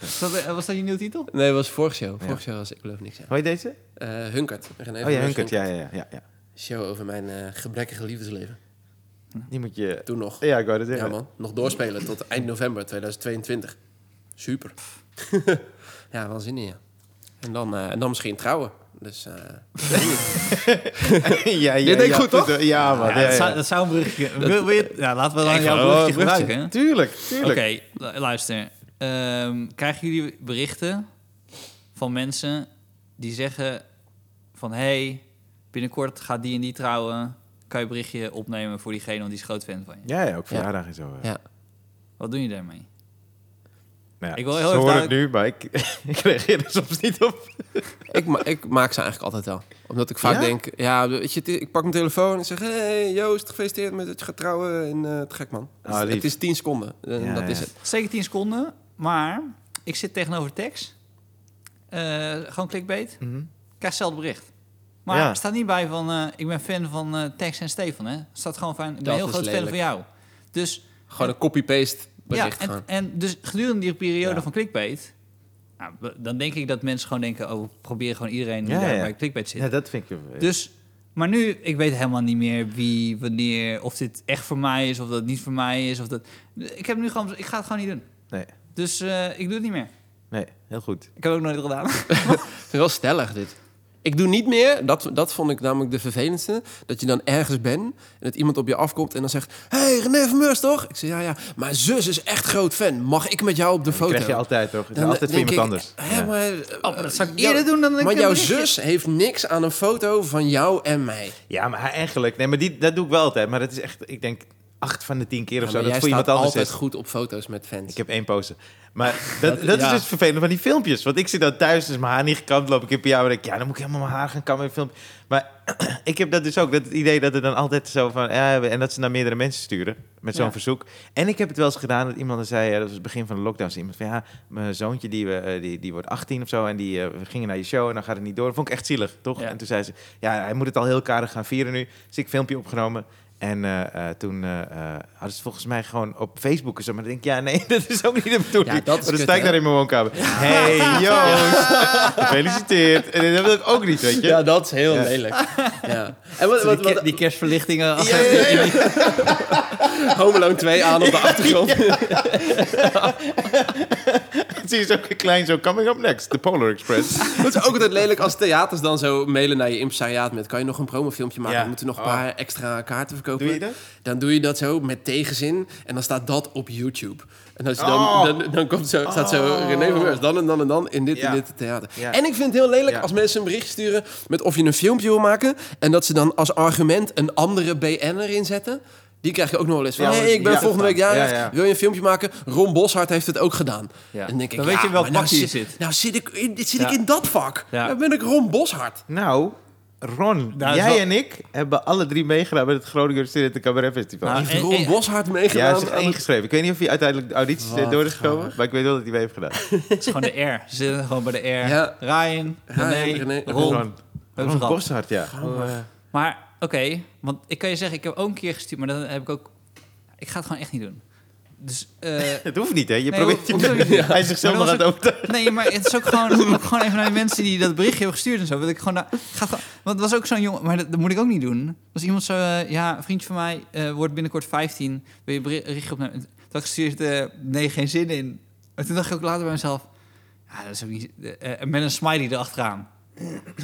Was dat, eh, was dat je nieuwe titel? Nee, dat was vorige show. Vorige show was Ik geloof niks. Ja. Hoor je deze? Eh, Hunkert. René Oh ja, Hunkert. Ja, ja, ja, ja, ja. Show over mijn eh, gebrekkige liefdesleven. Die moet je... Toen nog. Ja, ik wou dat Ja zeggen. man, nog doorspelen tot eind november 2022. Super. ja, wel zin in ja. En dan, eh, en dan misschien trouwen. Dus eh, ja, ja, Dit deed ik ja, goed, toch? Ja, man. Ja, ja, dat, zou, ja. dat zou een bruggetje... Wil, wil je, ja, laten we dan jouw Oh, bruggetje bruggetje. gebruiken. Tuurlijk, tuurlijk. Oké, lu- luister. Ehm, krijgen jullie berichten van mensen die zeggen van... hey, binnenkort gaat die en die trouwen. Kan je een berichtje opnemen voor diegene, want die is groot fan van je. Ja, ja, ook verjaardag en zo. ja. Wat doen je daarmee? Nou ja, Ik wil heel ze horen het nu, maar ik, ik reageer er soms niet op. Ik, ma- ik maak ze eigenlijk altijd wel. Omdat ik vaak Ja? denk, ja, weet je, het ik pak mijn telefoon en zeg... hey, Joost, gefeliciteerd met dat je gaat trouwen. En eh, te gek, man. Ah, het, het is 10 seconden. En Ja, dat ja. is het. Zeker 10 seconden, maar ik zit tegenover Tex. Eh, gewoon clickbait. Mhm. Krijg hetzelfde bericht. Maar Ja. er staat niet bij van... eh, ik ben fan van eh, Tex en Stefan, hè. Er staat gewoon van... Ik ben Dat heel groot fan lelijk. van jou. Dus... Gewoon een copy-paste bericht ja, en, en dus gedurende die periode Ja. van clickbait... Nou, dan denk ik dat mensen gewoon denken... oh, we proberen gewoon iedereen die Ja, daar ja. bij clickbait zit. Ja, dat vind ik... Dus, maar nu, ik weet helemaal niet meer wie, wanneer... of dit echt voor mij is, of dat niet voor mij is. Of dat, ik heb nu gewoon... Ik ga het gewoon niet doen. Nee, Dus eh, ik doe het niet meer. nee, heel goed. Ik heb het ook nooit gedaan. Het is wel stellig, dit. Ik doe niet meer, dat, dat vond ik namelijk de vervelendste, dat je dan ergens bent en dat iemand op je afkomt en dan zegt... hey, René van Meurs, toch? Ik zeg, ja, ja, maar zus is echt groot fan. Mag ik met jou op de Dat foto? krijg je altijd, toch? Dan altijd voor iemand anders. Hè, Ja. maar, Oh, maar dat zou ik jou- eerder doen dan ik Maar jouw berichtje. zus heeft niks aan een foto van jou en mij. Ja, maar eigenlijk... Nee, maar die, dat doe ik wel altijd. Maar dat is echt, ik denk, acht van de tien keer of Ja, zo. maar Dat jij voor iemand staat anders altijd is. goed op foto's met fans. Ik heb één poster. Maar dat, dat, ja. is dus vervelend van die filmpjes. Want ik zit dan thuis, dus mijn haar niet gekamd, loop ik in pyjama en denk ik, ja, dan moet ik helemaal mijn haar gaan kammen in filmpje. Maar ik heb dat dus ook, dat het idee dat er dan altijd zo van, ja, en dat ze naar meerdere mensen sturen met zo'n Ja. verzoek. En ik heb het wel eens gedaan dat iemand zei, ja, dat was het begin van de lockdown, zei iemand van, ja, mijn zoontje die, eh, die, die wordt 18 of zo en die eh, we gingen naar je show en dan gaat het niet door. Dat vond ik echt zielig, toch? En toen zei ze, ja, hij moet het al heel karig gaan vieren nu. Dus ik filmpje opgenomen. En eh, eh, toen eh, eh, hadden ze het volgens mij gewoon op Facebook zo. Maar dan denk ik, ja, nee, dat is ook niet de bedoeling. Ja, dat is dan sta ik daar in mijn woonkamer. Hey, Joost, gefeliciteerd. En dat wil ik ook niet, weet je. Ja, dat is heel Ja. lelijk. Ja. En wat, die, wat, wat, die kerstverlichtingen. Ja, ja, ja, ja. Home Alone 2 aan op de achtergrond. Zie je zo klein, zo coming up next, the Polar Express. Het is ook altijd lelijk als theaters dan zo mailen naar je impresariaat met... kan je nog een promofilmpje maken? Ja. We moeten nog een Oh. paar extra kaarten verkopen. Doe je dat? Dan doe je dat zo met tegenzin en dan staat dat op YouTube. En als je dan, Oh. dan, dan komt zo, staat zo René van Meurs, dan en dan en dan in dit Ja. en dit theater. Ja. En ik vind het heel lelijk Ja. als mensen een bericht sturen met of je een filmpje wil maken... en dat ze dan als argument een andere BN'er inzetten... Die krijg je ook nog wel eens van, Ja, hey, ik ben ja. volgende week jarig, Ja, ja. wil je een filmpje maken? Ron Boshart heeft het ook gedaan. Ja. En dan denk ik, Dan ja, weet je welk maar nou vak je zit- zit. Nou zit ik in, zit Ja. ik in dat vak. Ja. Dan ben ik Ron Boshart. Nou, Ron, Nou, jij zo- en ik hebben alle drie meegedaan met het Groninger Studenten Cabaret Festival. Nou, ja, Heeft en- Ron Boshart meegedaan? hij is aan het- ingeschreven. Ik weet niet of hij uiteindelijk de audities Wat door is gekomen, maar ik weet wel dat hij mee heeft gedaan. Het is gewoon de R. Ze zitten gewoon bij de R. Ja. Ryan, Ryan, René, René, Ron. Ron, hebben ze Ron gehad. Boshart, ja. Oh, eh, Maar oké, want ik kan je zeggen, ik heb ook een keer gestuurd, maar dan heb ik ook... Ik ga het gewoon echt niet doen. Dus, eh, Het hoeft niet, hè? Je Nee, probeert je... Hij zichzelf nog dat aan het overtuigen. nee, maar het is ook gewoon, ook gewoon even naar de mensen die dat berichtje hebben gestuurd en zo. Dat ik gewoon, ik ga want het was ook zo'n jongen, maar dat, dat moet ik ook niet doen. Was iemand zo, eh, ja, een vriendje van mij eh, wordt binnenkort 15. Wil je beri- berichtje op? Toen had ik gestuurd, nee, geen zin in. En toen dacht ik ook later bij mezelf, ja, dat is ook niet, met een smiley erachteraan.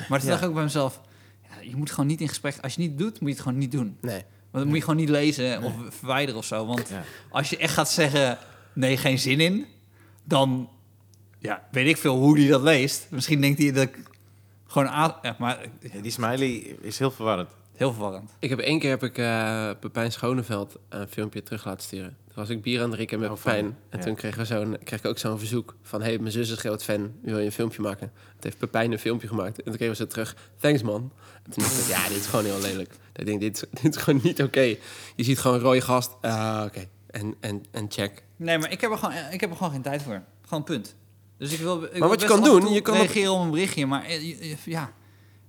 Maar toen Ja. dacht ik ook bij mezelf, ja, je moet gewoon niet in gesprek, als je het niet doet, moet je het gewoon niet doen. Nee. Want dan moet je gewoon niet lezen of verwijderen of zo. Want Ja. als je echt gaat zeggen, nee, geen zin in, dan ja, weet ik veel hoe die dat leest. Misschien denkt hij dat ik gewoon aan... Ja, maar Ja, Die smiley is heel verwarrend. heel verwarrend. Ik heb één keer heb ik eh Pepijn Schoneveld een filmpje terug laten sturen. Toen was ik bier aan het drinken met Oh, fijn. Pepijn. En Ja. toen kreeg, we zo'n, kreeg ik ook zo'n verzoek van... hey, mijn zus is groot fan, wil je een filmpje maken? Toen heeft Pepijn een filmpje gemaakt. En toen kregen we ze terug, thanks man. En toen dacht ik, ja, dit is gewoon heel lelijk. Ik denk, dit is, dit is gewoon niet oké. Je ziet gewoon een rode gast, ah, oké. En, en, en check. Nee, maar ik heb, er gewoon, ik heb er gewoon geen tijd voor. Gewoon punt. Dus ik wil, ik wil wat je kan doen, je kan ook- reageren op een berichtje, maar eh, ja.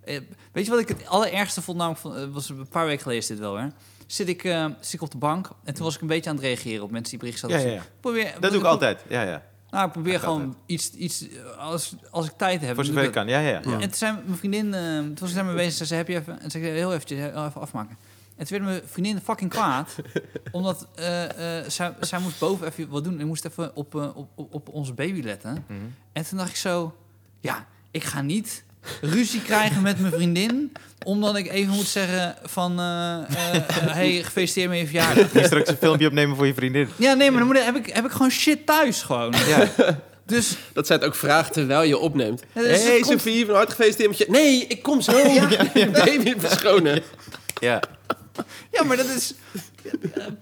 Eh, Weet je wat ik het allerergste vond? Namelijk, van, eh, was een paar weken geleden is dit wel, hè? Zit ik, eh, zit ik op de bank en toen was ik een beetje aan het reageren op mensen die berichten Ja, hadden. ja, ja. Probeer, Dat doe ik altijd. Ja, ja. Nou, ik probeer gewoon iets, iets eh, als, als ik tijd heb. Voor zover ik kan. Ja, ja, ja. En toen zei mijn vriendin, eh, toen was ik daarmee bezig, zei ze, heb je even, en zei ik, heel eventjes, heel even afmaken. En toen werd mijn vriendin fucking kwaad, omdat eh, eh, zij, zij moest boven even wat doen. En moest even op, op, op, op onze baby letten. Mhm. En toen dacht ik zo, ja, ik ga niet ruzie krijgen met mijn vriendin, omdat ik even moet zeggen van, eh eh, eh, hey, gefeliciteerd met je verjaardag. Hier straks een filmpje opnemen voor je vriendin. Ja, nee, maar dan moet, ik- heb, ik, heb ik gewoon shit thuis gewoon. Ja. Dus Dat zij het ook vraagt terwijl je opneemt. Ja, dus hey komt- Sophie, van harte gefeliciteerd met je... Nee, ik kom zo. Baby verschonen. ja. Ja, maar dat is...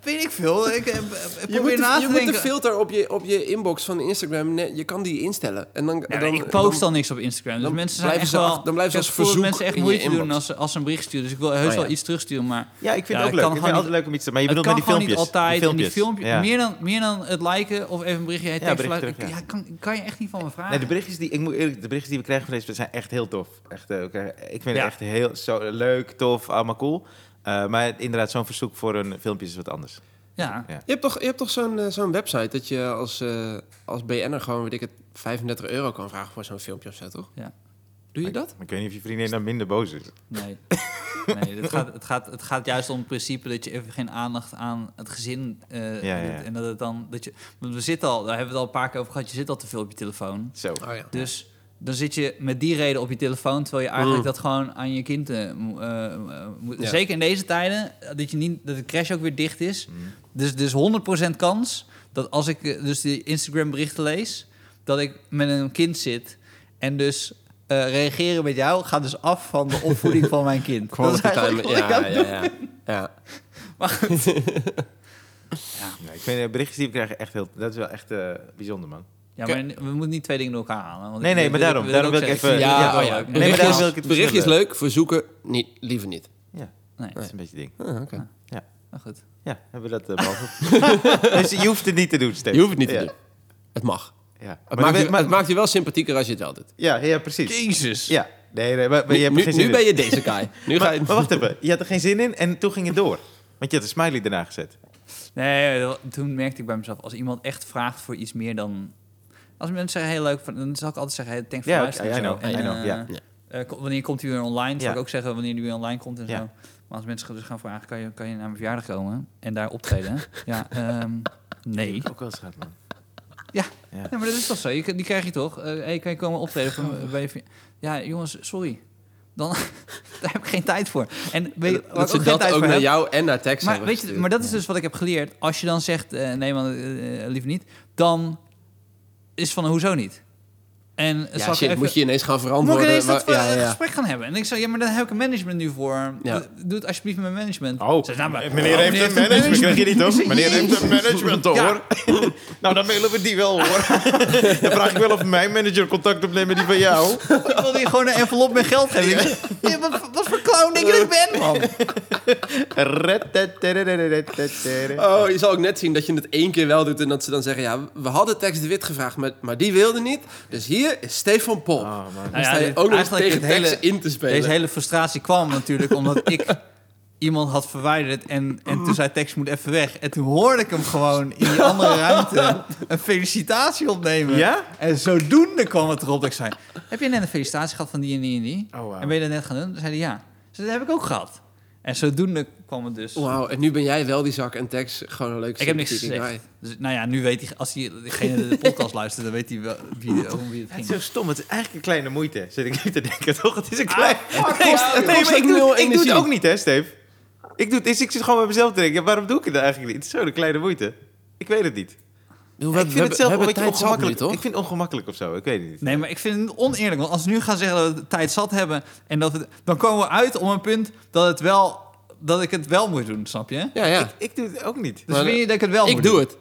weet ik veel. Ik eh, Je probeer moet, na de, te je moet de filter op je, op je inbox van Instagram, ne- je kan die instellen. En dan, Ja, dan, ik post dan- al niks op Instagram. Dus dan mensen zijn blijven echt ze wel... dan blijven ik ze als verzoek mensen echt je moeite doen als, ze- als ze een bericht sturen. Dus ik wil heus Oh, ja. wel iets terugsturen, maar... ja, ik vind Ja, het ook ik leuk. kan Ik vind het altijd leuk om iets te... Maar je bedoelt met die filmpjes. niet altijd. Die filmpjes, Ja. meer, dan, meer dan het liken of even een berichtje... Hey, Ja, bericht terug, ja. ja, kan, kan je echt niet van me vragen. Nee, de berichtjes die, ik moet eerlijk, de berichtjes die we krijgen van deze zijn echt heel tof. Echt, eh, oké, ik vind het echt heel zo leuk, tof, allemaal cool. Eh, maar inderdaad, zo'n verzoek voor een filmpje is wat anders. Ja. Ja. Je hebt toch, je hebt toch zo'n eh, zo'n website dat je als, eh als BN'er gewoon, weet ik het, 35 euro kan vragen voor zo'n filmpje of zo, toch? Ja. Doe je dat? Maar ik weet niet of je vriendin dan minder boos is. Nee. nee het, gaat, het, gaat, het gaat juist om het principe dat je even geen aandacht aan het gezin... eh, Ja, ja, doet. ja. En dat het dan... Dat je, want we zitten al, daar hebben we het al een paar keer over gehad... je zit al te veel op je telefoon. Zo. Oh ja. Dus dan zit je met die reden op je telefoon, terwijl je eigenlijk Mm. dat gewoon aan je kind eh, eh, eh, moet. Ja. Zeker in deze tijden, dat je niet dat de crash ook weer dicht is. Mm. Dus dus 100% kans dat als ik dus die Instagram berichten lees, dat ik met een kind zit en dus eh, reageren met jou gaat dus af van de opvoeding van mijn kind. Dat is time. Ja, het ja, doen ja. ja. Maar goed. Ja, ik vind de berichtjes die we krijgen echt heel... Dat is wel echt eh, bijzonder, man. Ja, maar we moeten niet twee dingen door elkaar halen. want Nee, nee, maar wil- daarom- daarom ook wil ik even- Ja, oh ja. leuk. Nee, maar daarom wil ik het berichtjes verschillen. leuk, verzoeken niet, liever niet. Ja, Nee, dat is een beetje het ding. Ah, oké. maar goed. Ja, hebben we dat uh, dus je hoeft het niet te doen, Steve. Je hoeft het niet te ja. doen. Het mag. Ja. Het, Maar maakt je, maar- het maakt je wel sympathieker als je het wel doet. ja, ja, precies. Jezus. Ja, nee, nee, maar, maar je Nu, hebt nu, geen zin nu in. ben je deze guy. Nu ga Maar, je... maar wacht even, je had er geen zin in en toen ging het door. Want je had een smiley erna gezet. Nee, toen merkte ik bij mezelf, als iemand echt vraagt voor iets meer dan... Als mensen zeggen, heel leuk, van- dan zal ik altijd zeggen, hey, thanks voor Ja, luisteren. I know, I know, eh, ja. eh, wanneer komt u weer online? Zal Ja. ik ook zeggen wanneer u weer online komt en Ja. zo. Maar als mensen dus gaan vragen, kan je, kan je naar mijn verjaardag komen en daar optreden? ja, ehm, nee. Ook wel eens gehad, man. Ja. Ja. Nee, maar dat is toch zo? Je, die krijg je toch? Eh hey, kan je komen optreden van, bij je Ja, jongens, sorry. Dan, daar heb ik geen tijd voor. En weet Dat ik ze ook dat ook naar heb? jou en naar tekst Maar, hebben weet je, maar dat is dus wat ik heb geleerd. Als je dan zegt, eh, nee man, liever niet, dan is van, hoezo niet? En Ja, shit, even- moet je ineens gaan moet ik verantwoorden. ineens dat maar- ja, ja, ja. gesprek gaan hebben? En ik zei, ja, maar dan heb ik een management nu voor. Ja. Doe- het alsjeblieft met mijn management. Oh, Zei ze, nou, maar- meneer oh, heeft een management, krijg je niet toch? Meneer heeft een management hoor. Ja. nou, dan willen we die wel hoor. dan vraag ik wel of mijn manager contact opneemt met die van jou. Ik wil die gewoon een envelop met geld geven. Wat, wat voor clown denk je dat ik ben, man? Oh. Oh, je zal ook net zien dat je het één keer wel doet en dat ze dan zeggen... ja, we hadden Tex de Wit gevraagd, maar, maar die wilde niet. Dus hier is Stefan Pop. Oh. Dan Nou sta ja, je ook nog tegen het hele- in te spelen. Deze hele frustratie kwam natuurlijk omdat ik iemand had verwijderd en, en toen zei Tex moet even weg. En toen hoorde ik hem gewoon in die andere ruimte een felicitatie opnemen. Ja? En zodoende kwam het erop dat ik zei, heb je net een felicitatie gehad van die en die en die? Oh, wauw. En ben je dat net gaan doen? Toen zei hij ja. Dus dat heb ik ook gehad. En zodoende kwam het dus. Wauw, en nu ben jij wel die zak en Tex gewoon een leuke Ik heb niks gezegd. guy. Dus, nou ja, nu weet hij, als hij, degene de podcast luistert, dan weet hij wel wie, om wie het Het is ging. zo stom. Het is eigenlijk een kleine moeite. Zit ik nu te denken, toch? Het is een klein... fuck, nee, maar ik doe, ik doe het ook niet, hè, Steve? Ik, doe het, ik zit gewoon bij mezelf te denken. Waarom doe ik het eigenlijk niet? Het is zo een kleine moeite. Ik weet het niet. We, ik vind het zelf een beetje nu, ongemakkelijk. toch? Ik vind het ongemakkelijk of zo. Ik weet het niet. Nee, maar ik vind het oneerlijk. Want als we nu gaan zeggen dat we tijd zat hebben... En dat we, dan komen we uit om een punt dat, het wel, dat ik het wel moet doen, snap je? Ja, ja. Ik, ik doe het ook niet. Dus vind je dat ik het wel ik moet doe doen? het.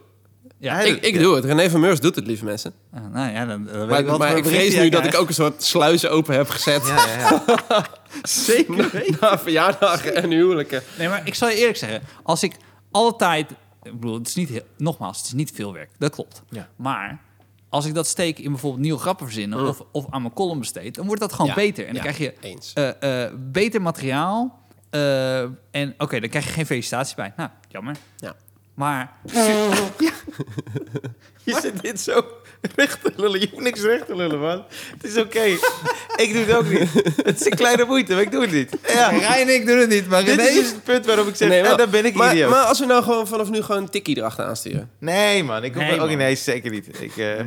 Ja, ik, doe het. René van Meurs doet het, lieve mensen. ah, nou ja, dan, dan weet Maar, ik wat maar ik vrees nu dat ik ook een soort sluizen open heb gezet. Ja, ja, ja. Zeker Na verjaardagen en huwelijken. Nee, maar ik zal je eerlijk zeggen. Als ik alle tijd... Ik bedoel, het is niet... heel- Nogmaals, het is niet veel werk. Dat klopt. Ja. Maar als ik dat steek in bijvoorbeeld nieuwe grappen verzinnen... Mm. Of, of aan mijn column besteed... dan wordt dat gewoon Ja, beter. En dan ja, krijg je Eens. eh, eh, beter materiaal. eh, en oké, dan krijg je geen felicitatie bij. Nou, jammer. Ja. Maar Je zit dit zo recht te lullen. Je hoeft niks recht te lullen, man. Het is oké. ik doe het ook niet. Het is een kleine moeite, maar ik doe het niet. Ja. Rijn en ik doen het niet. Maar Dit is dus het punt waarop ik zeg, Nee, eh, dan ben ik maar, idioot. maar als we nou gewoon vanaf nu gewoon een tikkie erachteraan sturen. nee, man. Ik hoef Nee, ook niet. Nee, zeker niet. Ik, eh, eh,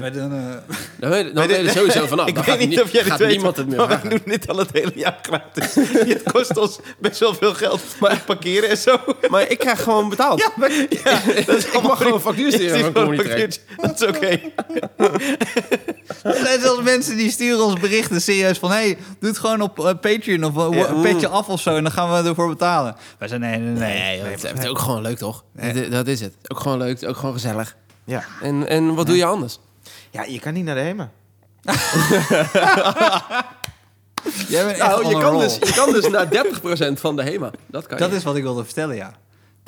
Dan weet, dan weet je er sowieso vanaf. ik Dan weet niet nie- of jij dit gaat weet, niemand het meer maar doen dit al het hele jaar gratis. het kost ons best wel veel geld maar parkeren en zo. Maar ik krijg gewoon betaald. Ja, maar, ja dat is ik mag gewoon een factuur sturen Dat is oké. Er zijn zelfs mensen die sturen ons berichten serieus van... hey, doe het gewoon op eh, Patreon of eh, Ja. een petje af of zo... en dan gaan we ervoor betalen. Wij zijn nee, nee, nee. Nee, joh, het is ook gewoon leuk, toch? Dat- Dat is het. Ook gewoon leuk, ook gewoon gezellig. Ja. En, en wat doe je anders? ja, je kan niet naar de HEMA. Jij bent echt Nou, on je a kan, roll. dus, je kan dus naar 30% van de HEMA. Dat kan Dat je. is wat ik wilde vertellen, ja.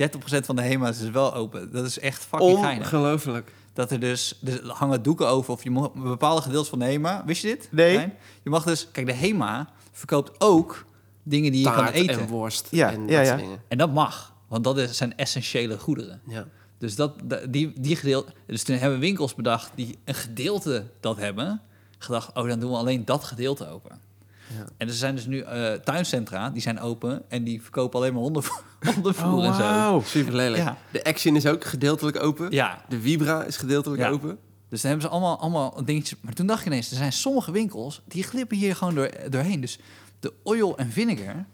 30% van de HEMA's is wel open. Dat is echt fucking geinig. Ongelooflijk. Dat er dus... Er hangen doeken over of je mag bepaalde gedeeltes van de HEMA... Wist je dit? Nee. Rijn? Je mag dus... Kijk, de HEMA verkoopt ook dingen die je kan Taart eten. en worst Ja, en ja, dat ja. dingen. En dat mag. Want dat is, zijn essentiële goederen. Ja. Dus, dat, da- die, die gedeelte, dus toen hebben winkels bedacht die een gedeelte dat hebben. Gedacht, oh, dan doen we alleen dat gedeelte open. Ja. En er zijn dus nu eh, tuincentra, die zijn open en die verkopen alleen maar hondenvoer, hondenvoer Oh, en zo. wauw. Super lelijk. Ja. De Action is ook gedeeltelijk open. Ja, De Vibra is gedeeltelijk Ja. open. dus dan hebben ze allemaal, allemaal dingetjes. Maar toen dacht je ineens, er zijn sommige winkels die glippen hier gewoon door, doorheen. Dus de oil en vinegar,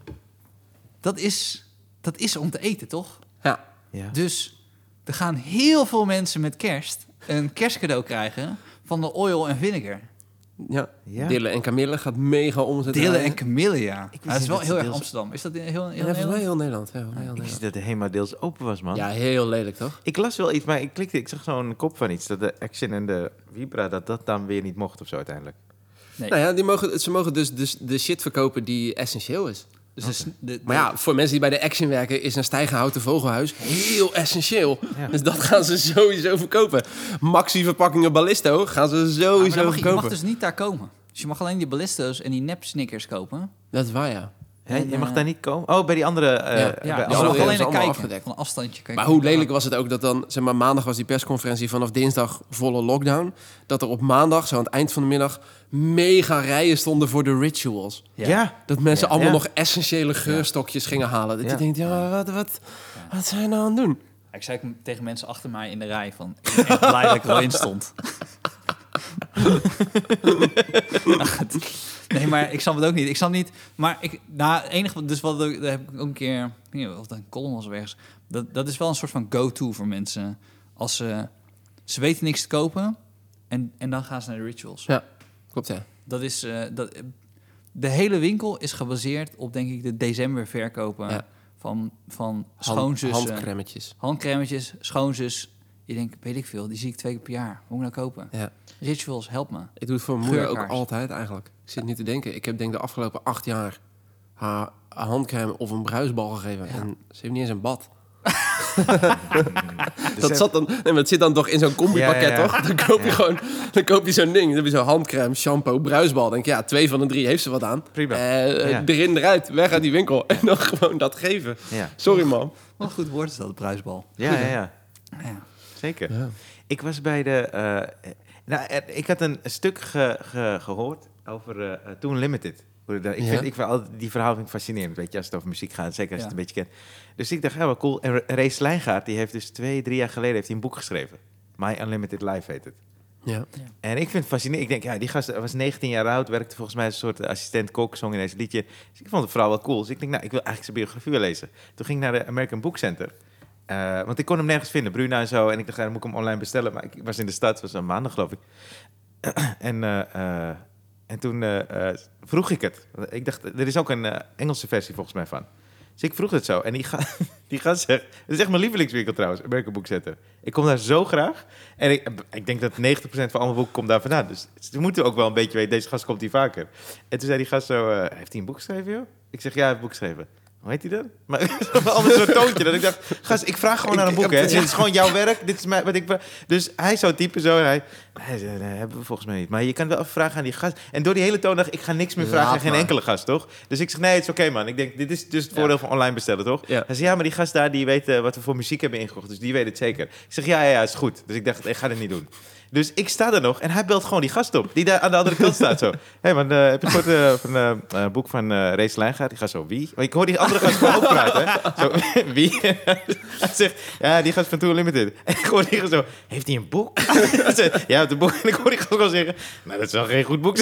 dat is, dat is om te eten, toch? Ja. Ja. Dus er gaan heel veel mensen met kerst een kerstcadeau krijgen van de oil en vinegar. Ja. Ja. Dille en Camille gaat mega omzet Dillen draaien. en Camille, ja. dat is wel dat heel erg deels- Amsterdam. Is dat in heel, heel Ja, Nederland? heel Nederland. Ja, heel Ik Nederland. wist dat de HEMA deels open was, man. ja, heel lelijk, toch? Ik las wel iets, maar ik klikte, ik zag zo'n kop van iets. Dat de Action en de Vibra, dat dat dan weer niet mocht of zo uiteindelijk. Nee. Nou ja, die mogen, ze mogen dus, dus de shit verkopen die essentieel is. Dus de s- de, Maar ja, voor mensen die bij de Action werken... is een stijgenhouten vogelhuis heel essentieel. Ja. Dus dat gaan ze sowieso verkopen. Maxi verpakkingen Ballisto gaan ze Ja, maar sowieso dan mag, je- je verkopen. mag dus niet daar komen. Dus je mag alleen die ballisto's en die nep snickers kopen. Dat is waar, ja. En, je mag eh, daar niet komen? Oh, bij die andere... eh, Ja, Ja, mag hebben alleen naar kijken. afgedekt. Van een afstandje kijken. Maar hoe lelijk was het ook dat dan, zeg maar, maandag was die persconferentie vanaf dinsdag volle lockdown. Dat er op maandag, zo aan het eind van de middag, mega rijen stonden voor de rituals. Ja. Dat mensen Ja. allemaal Ja. nog essentiële geurstokjes gingen halen. Dat Ja. je denkt, ja, wat, wat, wat zijn we nou aan het doen? Ik zei tegen mensen achter mij in de rij van... Ik ben echt blij dat ik er wel in stond. nee, maar ik snap het ook niet. Ik snap niet... Maar ik, nou, enige... Dus wat ik- daar heb ik ook een keer... Ik weet niet of dat een column was of ergens. Dat, dat is wel een soort van go-to voor mensen. Als ze... Ze weten niks te kopen. En, en dan gaan ze naar de rituals. Ja, klopt ja. Dat is... eh, dat, de hele winkel is gebaseerd op, denk ik, de december verkopen... Ja. Van, van Hand, schoonzussen handcremetjes. handcremetjes, schoonzus. Je denkt, weet ik veel, die zie ik twee keer per jaar. Hoe moet ik nou kopen? Ja. Rituals, help me. Ik doe het voor mijn moeder ook altijd eigenlijk. Ik zit nu te denken. Ik heb denk de afgelopen acht jaar haar handcrème of een bruisbal gegeven. En ze heeft niet eens een bad. dat zat dan, nee, maar het zit dan toch in zo'n combi-pakket, Ja, ja, ja. toch? Dan koop je gewoon, dan koop je zo'n ding. Dan heb je zo'n handcrème, shampoo, bruisbal. Dan denk je, ja, twee van de drie heeft ze wat aan. Prima. Eh, Ja. Erin, eruit, weg uit die winkel. En dan gewoon dat geven. Ja. Sorry, man. Wat een goed woord is dat, bruisbal. Ja, ja, ja. Ja. Zeker. Ja. Ik was bij de... eh, nou, ik had een stuk ge- ge- gehoord over eh, eh, Toon Limited. Ik Ja. vind, ik vind altijd, die verhaal vind ik fascinerend, weet je, als het over muziek gaat. Zeker als je Ja. het een beetje kent. Dus ik dacht, ja, wel cool. En Ra- Ray Slijngaard, die heeft dus twee, drie jaar geleden heeft hij een boek geschreven. My Unlimited Life heet het. Ja. En ik vind het fascinerend. Ik denk, ja, die gast was 19 jaar oud, werkte volgens mij als een soort assistent-kok, zong in deze liedje. Dus ik vond het vooral wel cool. Dus ik denk, nou, ik wil eigenlijk zijn biografie wel lezen. Toen ging ik naar de American Book Center. Eh, want ik kon hem nergens vinden, Bruna en zo. En ik dacht, ja, dan moet ik hem online bestellen. Maar ik was in de stad, het was een maandag geloof ik. en, eh, eh, en toen eh, eh, vroeg ik het. Ik dacht, er is ook een eh, Engelse versie volgens mij van. Dus ik vroeg het zo. En die gaat die gast. Het is echt mijn lievelingswinkel trouwens, American Book Center. Ik kom daar zo graag. En ik, ik denk dat 90% van alle boeken komt daar vandaan. Dus ze moeten ook wel een beetje weten, deze gast komt hier vaker. En toen zei die gast zo, heeft hij een boek geschreven, joh? Ik zeg, ja, hij heeft een boek geschreven. Hoe heet hij dan? Maar altijd zo'n toontje. Dat ik dacht, gast, ik vraag gewoon naar een boek, hè. Dit is gewoon jouw werk. Dit is mijn, wat ik... Dus hij zou typen zo en hij... hij zei, nee, hebben we volgens mij niet. Maar je kan wel even vragen aan die gast. En door die hele toon dacht ik, ik ga niks meer vragen Laat aan geen maar. enkele gast, toch? Dus ik zeg, nee, het is oké, man. Ik denk, dit is dus het voordeel van online bestellen, toch? Ja. Hij zei, ja, maar die gast daar, die weet eh, wat we voor muziek hebben ingekocht. Dus die weet het zeker. Ik zeg, ja, ja, ja, is goed. Dus ik dacht, ik ga dit niet doen. Dus ik sta er nog en hij belt gewoon die gast op. Die daar aan de andere kant staat zo. Hé hey man, eh, heb je gehoord eh, van een eh, boek van Race Lijngaard? Die gaat zo, wie? Maar ik hoor die andere gast gewoon ook praten. Hè? Zo, wie? hij zegt, ja, die gast van Tour Limited. En ik hoor die gast zo, heeft hij een boek? Zegt, ja, het boek. En ik hoor die gast gewoon zeggen, nou, dat is wel geen goed boek.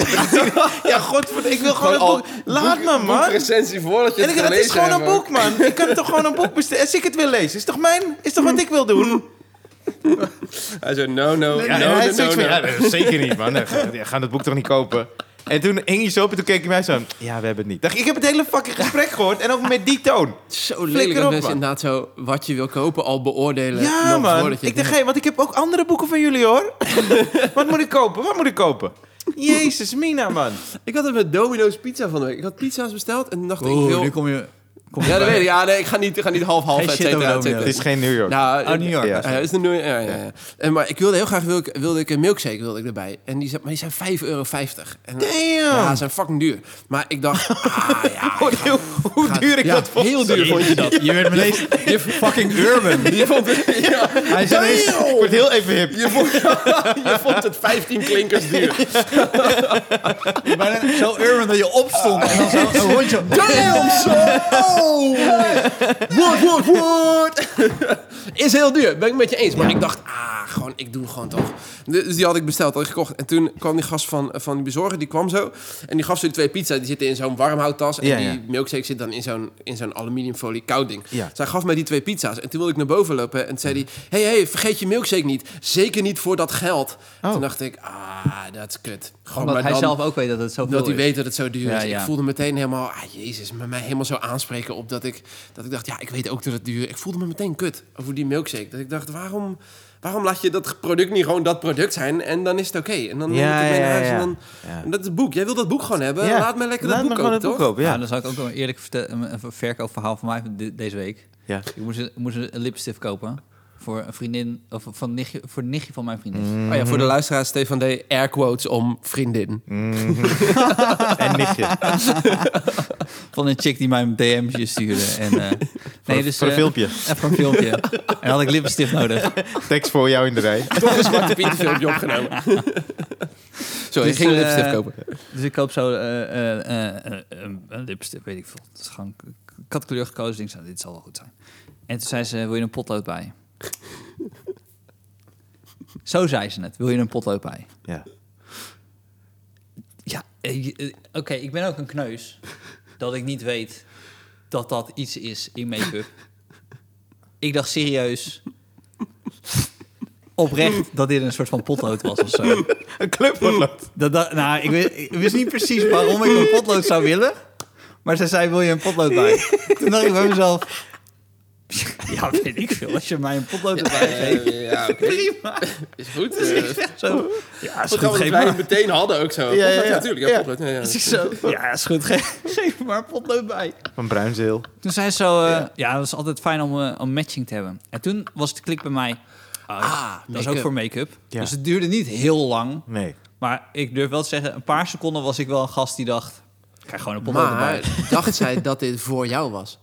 ja, god, ik wil gewoon een boek. Laat me, man. recensie voordat je En ik, het is gewoon een boek, man. Ik kan toch gewoon een boek bestellen. Als ik het wil lezen, is toch mijn? Is toch wat ik wil doen? Hij zei, no, no, Ja, no, hij no, ja, dat zeker niet, man. We gaan het boek toch niet kopen? En toen hing hij zo op en toen keek hij mij zo aan. Ja, we hebben het niet. Dacht, ik heb het hele fucking gesprek gehoord en ook met die toon. Zo lelijk dat mensen inderdaad zo wat je wil kopen al beoordelen. Ja, man. je Ik dacht, hé, want ik heb ook andere boeken van jullie, hoor. Wat moet ik kopen? Wat moet ik kopen? Jezus, Mina, man. Ik had het met Domino's Pizza van de week. Ik had pizza's besteld en toen dacht ik, ik Oeh, wil... nu kom je... Ja, dat weet ik. Ja, nee, ik ga niet, ik ga niet half-half, Geen et cetera, over et cetera. Het is geen New York. Nou, Oh, New York. Ja. Ja, is de New ja, ja, ja. En, maar ik wilde heel graag wilde ik, wilde ik een milkshake wilde ik erbij. En die, zei- maar die zijn 5,50 euro. En, Damn. Ja, ze zijn fucking duur. Maar ik dacht, ah ja. Hoe, duur ik ja, dat vond. heel duur vond je dat. Je werd meteen je fucking urban. Je vond het, ja, Hij zei ineens- Ik word heel even hip. je, vond, je vond het 15 klinkers duur. je zo urban dat je opstond en dan zo een rondje. Damn, zo! What, what, what? Is heel duur, ben ik met je eens. Maar ik dacht, ah, gewoon, ik doe gewoon toch. Dus die had ik besteld, had ik gekocht. En toen kwam die gast van, van die bezorger, die kwam zo. En die gaf zo die twee pizza's, die zitten in zo'n warmhouttas. En Ja, die ja. milkshake zit dan in zo'n, in zo'n aluminiumfolie koud ding. Ja. Dus hij gaf mij die twee pizza's. En toen wilde ik naar boven lopen. En zei hij, hey, hey, vergeet je milkshake niet. Zeker niet voor dat geld. Oh. Toen dacht ik, ah, dat is kut. Gewoon, Omdat maar hij dan- zelf ook weet dat het zoveel dat hij is. weet dat het zo duur Ja, is. ja. Ik voelde meteen helemaal, ah jezus, me mij helemaal zo aanspreken op dat ik, dat ik dacht, ja, ik weet ook dat het duur is. Ik voelde me meteen kut over die milkshake. Dat ik dacht, waarom, waarom laat je dat product niet gewoon dat product zijn en dan is het oké. En dan Ja, neem ik het ja, naar huis ja. en dan, en dat is het boek. Jij wil dat boek gewoon hebben, Ja. laat mij lekker Laat dat me boek kopen, het toch? boek kopen, Ja, ja. dan zou ik ook wel eerlijk vertellen, een, een verkoopverhaal van mij de- deze week. ja. Ik moest, een- moest een lipstift kopen Voor een vriendin, of van een nichtje, voor een nichtje van mijn vriendin. Oh ja, voor de luisteraar, Stefan D. Air quotes om vriendin. En nichtje. Van een chick die mij een DM'tje stuurde. En, eh, nee, dus, voor een eh, filmpje. Even voor een filmpje. en had ik lippenstift nodig. Tekst voor jou in de rij. Toch een zwarte Piet filmpje opgenomen. Sorry, ik Dus, ging een eh, lipstift kopen. Dus ik koop zo eh, eh, eh, eh, een- een lipstift, weet ik veel. Het is gewoon, ik had kleur gekozen, denk ik, zo, dit zal wel goed zijn. En toen zei ze, wil je een potlood bij? Zo zei ze het, wil je een potlood bij? Ja. Ja, eh, eh, oké, ik ben ook een kneus. Dat ik niet weet dat dat iets is in make-up. Ik dacht serieus, oprecht, dat dit een soort van potlood was of zo. Een clubpotlood. Dat, dat, nou, ik wist, ik wist niet precies waarom ik een potlood zou willen. Maar ze zei, wil je een potlood bij? Toen dacht ik bij mezelf... Ja, weet ik veel. Als je mij een potlood erbij geeft, ja, oké. prima. Is goed. Zo. Ja, is goed, geef wij maar. meteen hadden ook zo. Ja, ja, Potlood, ja. natuurlijk. Ja. Ja, potlood, ja, ja. Dus ik zo, ja, is goed, geef, maar een potlood bij. Van bruinzeel. Toen zei ze zo, eh, ja, dat is altijd fijn om, eh, om matching te hebben. En toen was de klik bij mij, ah, dat is ook voor make-up. Ja. Dus het duurde niet heel lang. Nee. Maar ik durf wel te zeggen, een paar seconden was ik wel een gast die dacht... Ik krijg gewoon een potlood erbij. Maar dacht zij dat dit voor jou was?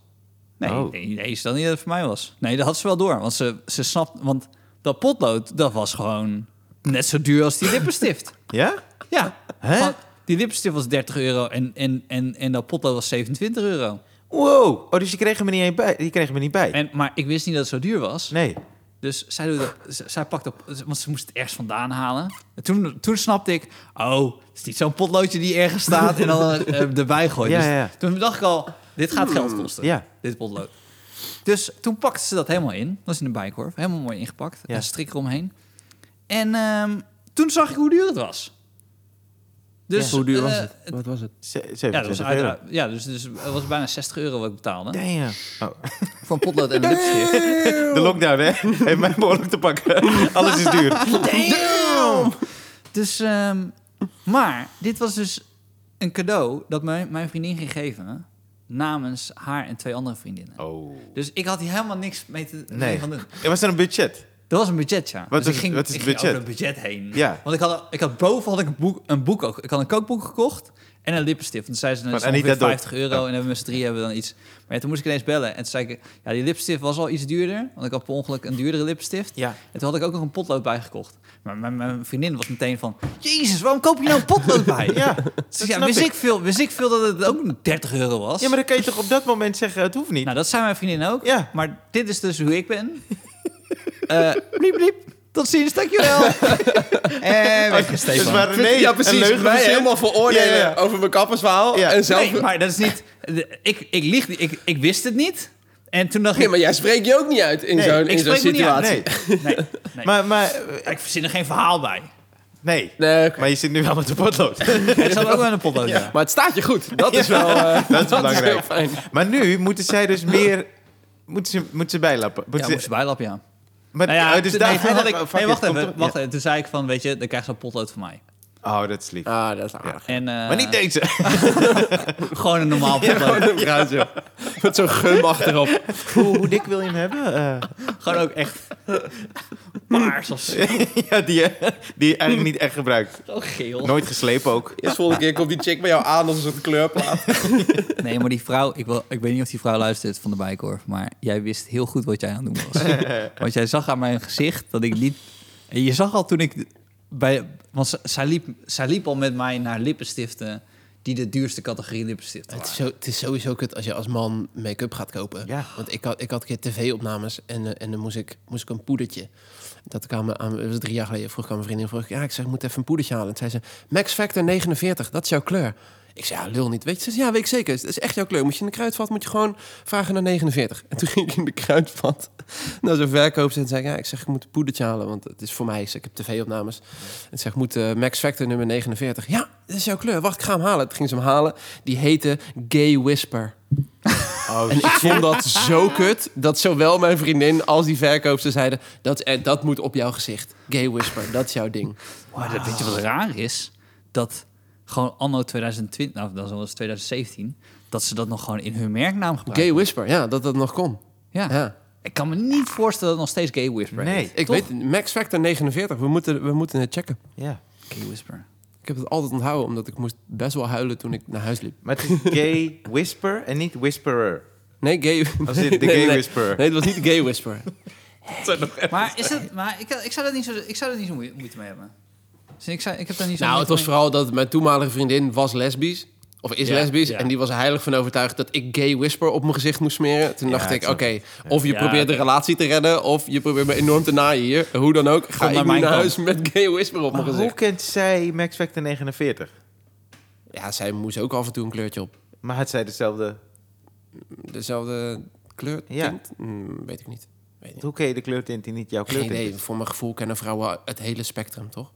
Nee, Oh. nee, nee, is dat niet dat het voor mij was. Nee, dat had ze wel door. Want ze, ze snapt... Want dat potlood, dat was gewoon net zo duur als die lippenstift. Ja? Ja. Hè? Want Die lippenstift was 30 euro en, en, en, en dat potlood was 27 euro. Wow. Oh, dus je kreeg hem er niet, bij. Je kreeg hem er niet bij. En, maar ik wist niet dat het zo duur was. Nee. Dus zij, doet dat, zij pakt op, want ze moest het ergens vandaan halen. En toen, toen snapte ik, oh, het is niet zo'n potloodje die ergens staat en dan eh, erbij gooit. Ja, Dus ja. Toen dacht ik al, dit gaat geld kosten, Ja. dit potlood. Dus toen pakte ze dat helemaal in. Dat was in de bijkorf, helemaal mooi ingepakt. Ja. Een strik eromheen. En ehm, toen zag ik hoe duur het was. Dus, Hoe duur was eh, het? Wat was het? Ze- Ja, dat was 27 euro. uiteraard, ja dus, dus het was bijna 60 euro wat ik betaalde. Damn. Oh. Voor een potlood en een lipstift. De lockdown, hè? Heeft mij behoorlijk te pakken. Alles is duur. Damn! Dus, ehm, maar dit was dus een cadeau dat mijn, mijn vriendin ging geven namens haar en twee andere vriendinnen. Oh. Dus ik had hier helemaal niks mee te Nee. van doen. Er was er een budget. Dat was een budget, ja. Wat dus is- ik ging, wat is ik ging budget? over het budget heen. Ja. Want ik had, ik had boven had ik een boek, een boek ook. Ik had een kookboek gekocht en een lippenstift. En toen zei ze, nou, dat Van is ongeveer Anita Dot. 50 euro. En hebben we met z'n drie hebben we dan iets. Maar ja, toen moest ik ineens bellen. En toen zei ik, ja, die lippenstift was al iets duurder. Want ik had per ongeluk een duurdere lippenstift. Ja. En toen had ik ook nog een potlood bijgekocht. Maar mijn, mijn vriendin was meteen van... Jezus, waarom koop je nou een potlood bij? Ja, Dus ja, wist ik. ik. veel, wist ik veel dat het ook 30 euro was. Ja, maar dan kan je toch op dat moment zeggen, het hoeft niet. Nou, dat zei mijn vriendin ook. Ja. Maar dit is dus hoe ik ben. Eh bliep, bliep. Tot ziens, dankjewel. en weg, dus Stefan. waar René ja, een precies. Mij verzint- helemaal veroordelen Ja, ja, ja. over mijn kappersverhaal. Ja. En zelf... Nee, maar dat is niet... Ik, ik lieg niet. Ik, ik wist het niet. En toen dacht Nee, ik... maar jij spreekt je ook niet uit in Nee, zo'n niet situatie. Nee, Nee, nee. maar, maar, ik verzin er geen verhaal bij. nee. Nee. Maar je zit nu wel met de potlood. Ik zat ook wel een potlood. Ja. Maar het staat je goed. Dat is wel eh, Dat is belangrijk. fijn. Maar nu moeten zij dus meer... Moeten ze, moeten ze bijlappen? Ja, Moeten ze- bijlappen, ja. Maar, Nou ja, oh, dus daar nee, had ik, nee, wacht even, wacht even. Toen zei ik van, weet je, dan krijg je zo'n potlood van mij. Oh, dat is lief. Ah, dat is aardig. En, eh, maar niet deze. Gewoon een normaal potlood. Bruintje. Met zo'n gum achterop. hoe, hoe dik wil je hem hebben? Eh, Gewoon ook echt paars of zo. ja, die, die je eigenlijk niet echt gebruikt. Zo geel. Nooit geslepen ook. Eerst volgende keer komt die chick bij jou aan als een soort kleurplaat. Nee, maar die vrouw, ik, wil, ik weet niet of die vrouw luistert van de bijkorf, maar jij wist heel goed wat jij aan het doen was. Want jij zag aan mijn gezicht dat ik niet. En je zag al toen ik bij. Want zij liep, zij liep al met mij naar lippenstiften die de duurste categorie lippenstiften Het is, zo, het is sowieso kut als je als man make-up gaat kopen. Ja. Want ik had, ik had een keer tv-opnames en, eh, en dan moest ik, moest ik een poedertje. Dat kwam aan, het was drie jaar geleden, vroeg ik aan mijn vriendin, vroeg ik, ja, ik zeg, ik moet even een poedertje halen. En zei ze, Max Factor 49, dat is jouw kleur. Ik zei, ja, lul niet. Weet je, ze zei, ja, weet ik zeker. Dat is echt jouw kleur. Moet je in de kruidvat, moet je gewoon vragen naar 49. En toen ging ik in de kruidvat naar zo'n verkoopster en zei ik, ja, ik zeg, ik moet een poedertje halen, want het is voor mij. Ik, zeg, ik heb tv-opnames. En zeg, ik moet eh, Max Factor nummer 49. Ja, dat is jouw kleur. Wacht, ik ga hem halen. Toen ging ze hem halen. Die heette Gay Whisper. Oh, En ik vond dat zo kut dat zowel mijn vriendin als die verkoopster zeiden: dat, eh, dat moet op jouw gezicht. Gay Whisper, dat is jouw ding. Maar dat, weet je wat raar is? Dat gewoon anno 2020, nou dan zoals 2017, dat ze dat nog gewoon in hun merknaam gebruiken. Gay Whisper, ja, dat dat nog kon. Ja. Ja. Ik kan me niet voorstellen dat het nog steeds Gay Whisper Nee. heet. Ik Toch? weet, Max Factor 49. We moeten, we moeten het checken. Ja. Gay Whisper. Ik heb het altijd onthouden, omdat ik moest best wel huilen toen ik naar huis liep. Maar het is gay whisper en niet whisperer. Nee, gay... In de Nee, gay nee. whisperer. Nee, het was niet de gay whisper. Maar, is het, maar ik, ik, zou daar niet zo, ik zou daar niet zo moe- moeite mee hebben. Dus ik, zou, ik heb daar niet zo Nou, het was vooral dat mijn toenmalige vriendin was lesbisch. Of is Ja, lesbisch. ja. En die was heilig van overtuigd dat ik gay whisper op mijn gezicht moest smeren. Toen Ja, dacht ik oké, of je Ja, probeert de relatie te redden... of je probeert me enorm te naaien hier. Hoe dan ook, ga naar ik nu mijn naar kant. huis met gay whisper op Maar mijn hoe gezicht. kent zij Max Factor 49? Ja, zij moest ook af en toe een kleurtje op. Maar had zij dezelfde... Dezelfde kleur, Ja. Hmm, weet ik niet. Weet niet. Hoe ken je de kleurtint die niet jouw Geen kleurtint idee. is? Voor mijn gevoel kennen vrouwen het hele spectrum, toch?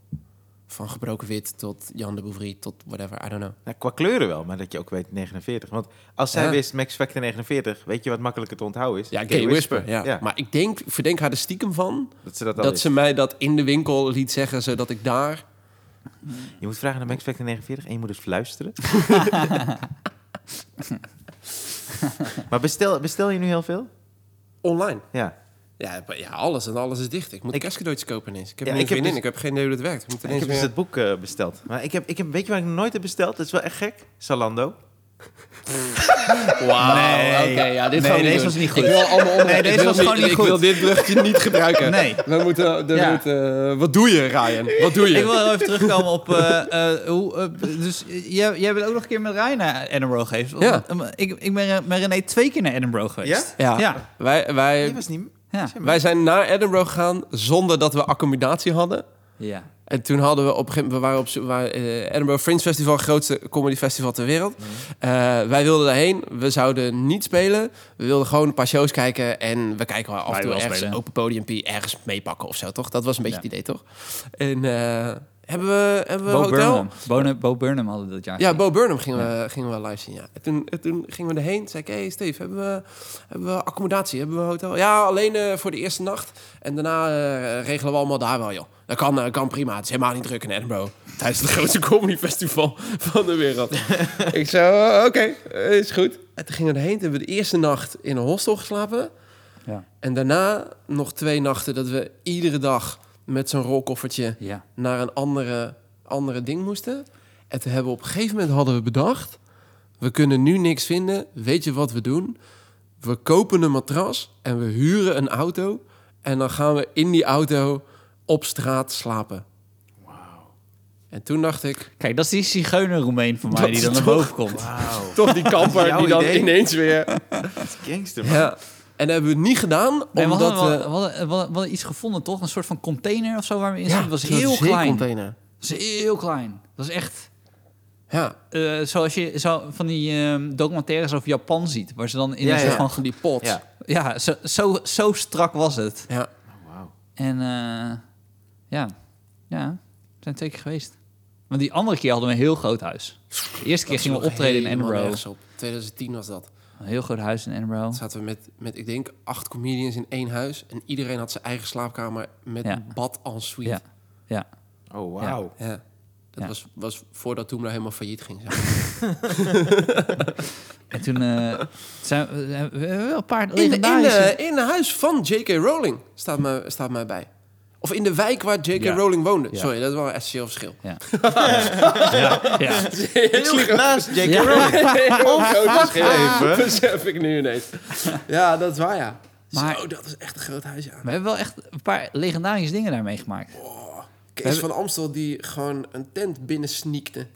Van gebroken wit tot Jan de Bouvry tot whatever, I don't know. Nou, qua kleuren wel, maar dat je ook weet 49. Want als zij Ja. wist Max Factor 49, weet je wat makkelijker te onthouden is? Ja, gay, whisper. Ja. Maar ik denk, verdenk haar er stiekem van dat ze dat dat ze mij dat in de winkel liet zeggen, zodat ik daar... Je moet vragen naar Max Factor 49 en je moet fluisteren. maar bestel, bestel je nu heel veel? Online. Ja. Ja, ja, alles en alles is dicht. Ik moet Ik- kerstcadeautjes kopen ineens. Ik heb Ja, een ik heb dus- ik heb geen idee hoe het werkt. Ik moet Ik heb dus het boek eh, besteld. Maar ik heb, ik heb, weet je waar ik nog nooit heb besteld? Dat is wel echt gek. Zalando. Wauw, Nee. oké, ja, dit Nee, we deze doen. was niet goed. Ik wil allemaal onder... Nee, ik deze wil was gewoon niet ik goed. wil dit bruggetje niet gebruiken. Nee. We moeten... we Ja. moeten eh, wat doe je, Ryan? Wat doe je? Ik wil heel even terugkomen op... eh, eh, hoe, eh, dus jij, jij bent ook nog een keer met Ryan naar Edinburgh geweest. Ja. Ik, ik ben eh, met René twee keer naar Edinburgh geweest. Ja, Ja. Wij, wij, Je was niet... Ja. wij zijn naar Edinburgh gegaan zonder dat we accommodatie hadden. ja. En toen hadden we op een gegeven moment, we waren op eh, Edinburgh Fringe Festival, het grootste comedy festival ter wereld. Eh, wij wilden daarheen. We zouden niet spelen. We wilden gewoon een paar shows kijken en we kijken wel af en toe ergens spelen. een open podiumpie ergens meepakken of zo, toch? Dat was een beetje Ja. het idee, toch? En eh, hebben we, hebben we Bo hotel? Burnham. Bo, Bo Burnham hadden dat jaar. Ja, Bo Burnham gingen, we, gingen we live zien, ja. En toen, en toen gingen we erheen. zei ik, hey Steve, hebben we, hebben we accommodatie? Hebben we hotel? Ja, alleen eh, voor de eerste nacht. En daarna eh, regelen we allemaal daar wel, joh. Dat kan, eh, kan prima. Het is helemaal niet druk in Edinburgh. Tijdens het grootste comedy festival van de wereld. ik zei, oké, is goed. En toen gingen we erheen. Toen hebben we de eerste nacht in een hostel geslapen. Ja. En daarna nog twee nachten dat we iedere dag met zo'n rolkoffertje Ja. naar een andere, andere ding moesten. En toen hebben we op een gegeven moment hadden we bedacht... we kunnen nu niks vinden. Weet je wat we doen? We kopen een matras en we huren een auto... en dan gaan we in die auto op straat slapen. En toen dacht ik... Kijk, dat is die zigeuner-Roemeen van mij die dan naar boven komt. Toch die kamper die dan idee? ineens weer... Dat is gangster, man. Ja. En dat hebben we niet gedaan, Nee, we, omdat... hadden, wel- we- we, hadden, we, hadden, we hadden iets gevonden, toch? Een soort van container of zo waar we in ja, zitten. Dat was heel klein. zeecontainer. Dat is heel klein. Dat is echt... Ja, eh, zoals je zo van die ehm, documentaires over Japan ziet. Waar ze dan in Ja, een soort ja. van... die pot. Ja. Ja, zo, zo, zo strak was het. ja. Oh, wauw. En eh, ja, ja, we zijn twee keer geweest. Want die andere keer hadden we een heel groot huis. De eerste keer gingen we optreden in Edinburgh. op. 2010 was dat. Een heel groot huis in Edinburgh. Dan zaten we met, met, ik denk, acht comedians in één huis. En iedereen had zijn eigen slaapkamer met Ja. een bad en suite. Ja, ja. Oh, wauw. Ja. Dat Ja. Was, was voordat Toemler helemaal failliet ging. Zeg. maar. En toen eh, zijn we, we hebben wel een paar In, de, in, de, in de huis van J.K. Rowling staat mij, staat mij bij. Of in de wijk waar J.K. Ja. Rowling woonde. Ja. Sorry, dat is wel een essentieel verschil. Ja. ja. ja. Heel naast J.K. Ja. Rowling. Ongroot even. Besef ik nu ineens. Ja, dat is waar, ja. Maar- Zo, dat is echt een groot huis, ja. We hebben wel echt een paar legendarische dingen daar meegemaakt. Kees hebben- van Amstel die gewoon een tent binnen sneakte.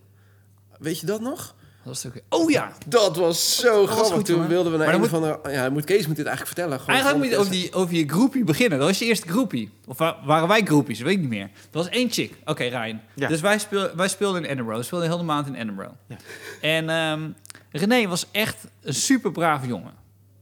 Weet je dat nog? Dat was ook... Oh ja! Dat was zo grappig. goed, Toen hoor. wilden we naar Maar een dan of andere... Ja, moet, Kees moet dit eigenlijk vertellen. Gewoon Eigenlijk moet je over, de die, over je groepie beginnen. Dat was je eerste groepie. Of wa- waren wij groepies? Weet ik niet meer. Er was één chick. Oké, Ryan. Ja. Dus wij, speel, wij speelden in Edinburgh. We speelden heel de maand in Edinburgh. Ja. En ehm, René was echt een super brave jongen.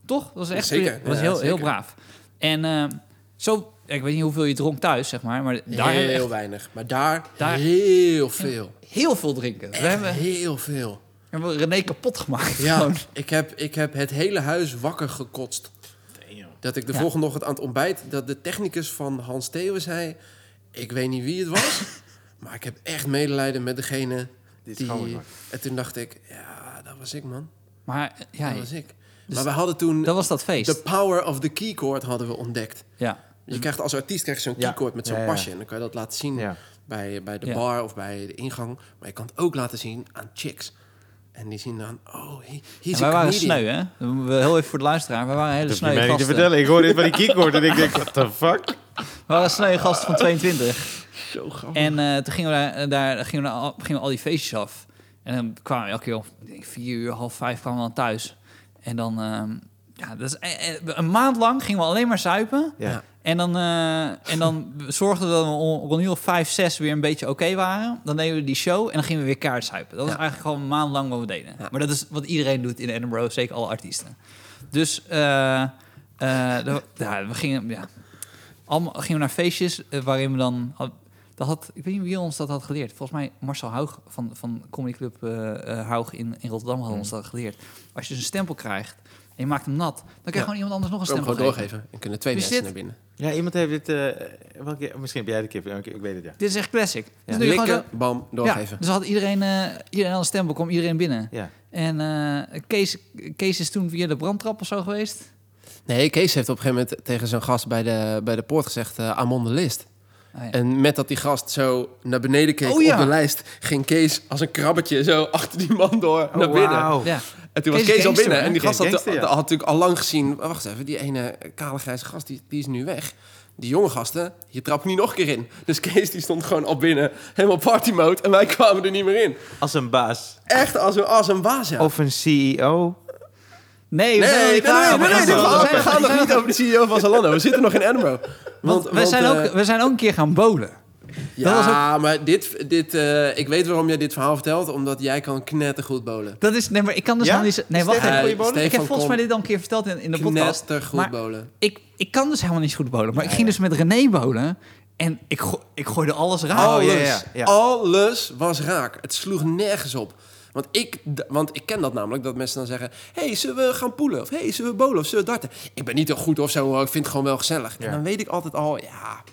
Toch? Dat was echt Zeker, was ja, heel, heel braaf. En ehm, zo... Ik weet niet hoeveel je dronk thuis, zeg maar. Maar daar heel echt weinig. Maar daar, Daar- heel veel. heel veel drinken. We hebben, heel veel. Hebben René kapot gemaakt. Ja, Gewoon. ik heb, ik heb het hele huis wakker gekotst. Dat ik de Ja. volgende ochtend aan het ontbijt... dat de technicus van Hans Theeuwen zei... ik weet niet wie het was... maar ik heb echt medelijden met degene Dit die... En toen dacht ik... ja, dat was ik, man. Maar ja, Dat was ik. dus maar we hadden toen Dat was dat feest. The Power of the Keycord hadden we ontdekt. Ja. Je krijgt als artiest krijg je zo'n Ja. keycord met zo'n Ja, ja. pasje. En dan kan je dat laten zien Ja. bij, bij de Ja. bar of bij de ingang. Maar je kan het ook laten zien aan chicks. En die zien dan, oh, he, En he's wij a waren sneu, hè? We heel even voor de luisteraar. Wij waren hele sneu niet te gasten. vertellen. Ik hoor dit van die keycord en ik denk, what the fuck? We waren sneu gasten van 22. Zo grappig. En eh, toen gingen we daar, daar gingen we, al, gingen we al die feestjes af. En dan kwamen we elke keer om ik denk, vier uur, half vijf kwamen we dan thuis. En dan, ehm, ja, dat is, eh, eh, een maand lang gingen we alleen maar zuipen. Ja. En dan, eh, en dan zorgden we dat we rond een uur of vijf, zes weer een beetje oké waren. Dan deden we die show en dan gingen we weer kaart zuipen. Dat was Ja. eigenlijk gewoon een maand lang wat we deden. Ja. Maar dat is wat iedereen doet in Edinburgh, zeker alle artiesten. Dus eh, eh, de- ja, we gingen, ja, allemaal, gingen we naar feestjes waarin we dan... dat had, ik weet niet wie ons dat had geleerd. Volgens mij Marcel Haug van, van Comedy Club Haug in, in Rotterdam had ons dat geleerd. Als je dus een stempel krijgt en je maakt hem nat... dan kan je Ja. gewoon iemand anders nog een stempel gewoon geven. doorgeven. En kunnen twee Wist mensen dit? naar binnen. Ja, iemand heeft dit... eh, welke, misschien heb jij de kip. Ik, ik weet het, ja. Dit is echt classic. Dus Ja. gewoon Likken, zo- bam, Ja, doorgeven. dus had iedereen, eh iedereen had een stempel, kwam iedereen binnen. Ja. En eh, Kees, Kees is toen via de brandtrap of zo geweest. Nee, Kees heeft op een gegeven moment tegen zijn gast bij de, bij de poort gezegd... eh I'm on the list. Ah, ja. En met dat die gast zo naar beneden keek Oh, ja. op de lijst... ging Kees als een krabbetje zo achter die man door naar binnen. ja. En toen was Kees al binnen. hè? En die gast had, Gangster, ja. had natuurlijk al lang gezien... Wacht even, die ene kale grijze gast, die, die is nu weg. Die jonge gasten, je trapt niet nog een keer in. Dus Kees die stond gewoon al binnen, helemaal party mode. En wij kwamen er niet meer in. Als een baas. Echt als een, als een baas, ja. Of een CEO. Nee, we Nee, nee, We gaan- nog niet over de CEO van Zalando. We zitten nog in Edinburgh. Want, we, zijn eh, ook, we zijn ook een keer gaan bowlen. Ja, maar dit, dit, eh, ik weet waarom jij dit verhaal vertelt. Omdat jij kan knettergoed bolen. Dat is, nee, maar ik kan dus Ja? helemaal niet... Nee, wacht even. bowlen? Ik heb volgens mij dit al een keer verteld in, in de podcast. knettergoed Maar bolen. ik, ik kan dus helemaal niet zo goed bowlen. Maar ik ging dus met René bowlen. En ik, go ik gooide alles raar. Oh, Alles, ja, ja, ja. alles was raak. Het sloeg nergens op. Want ik, want ik ken dat namelijk, dat mensen dan zeggen... hey, zullen we gaan poelen? Of hey, zullen we bowlen? Of zullen we darten? Ik ben niet zo goed of zo, ik vind het gewoon wel gezellig. Ja. En dan weet ik altijd al, ja...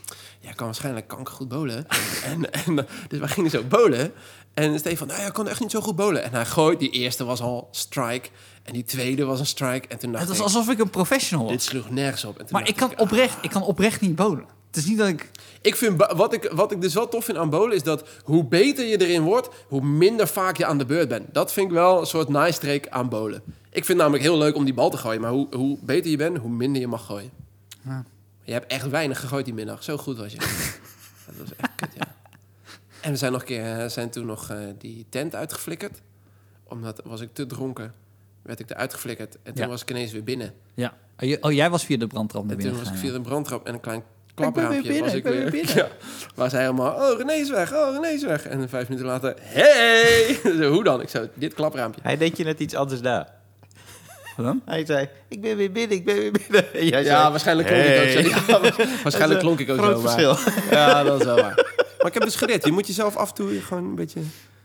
Jij kan waarschijnlijk kankergoed bowlen. en, en, dus wij gingen zo bowlen. En Stefan, nou, hij kan echt niet zo goed bowlen. En hij gooit, die eerste was al strike. En die tweede was een strike. En toen dacht Het was ik, alsof ik een professional was. dit sloeg nergens op. En toen Maar ik kan, oprecht, ik kan oprecht niet bowlen. Het is niet dat ik... Ik vind, wat, ik, wat ik dus wel tof vind aan bowlen is dat hoe beter je erin wordt, hoe minder vaak je aan de beurt bent. Dat vind ik wel een soort nice streak aan bowlen. Ik vind het namelijk heel leuk om die bal te gooien, maar hoe, hoe beter je bent, hoe minder je mag gooien. Ja. Je hebt echt weinig gegooid die middag. Zo goed was je. dat was echt kut, ja. En we zijn nog een keer, eh, zijn toen nog eh, die tent uitgeflikkerd. Omdat was ik te dronken, werd ik eruit geflikkerd. En toen Ja. was ik ineens weer binnen. Ja. Oh, je- Oh, jij was via de brandtrap naar En binnen toen was ik via de brandtrap en een klein ben weer klapraampje binnen, was ik ik ben weer. weer binnen. Ja, waar zij allemaal, oh René is weg, oh René is weg. En vijf minuten later, hey! Hoe dan? Ik zo, dit klapraampje. Hij deed je net iets anders daar. Wat dan? Hij zei, ik ben weer binnen, ik ben weer binnen. En jij Ja, zei, waarschijnlijk klonk ik ook zo. Ja, waarschijnlijk klonk ik ook groot zo. Maar, verschil. ja, dat is wel waar. Maar ik heb dus geleerd, je moet jezelf af en toe gewoon een beetje...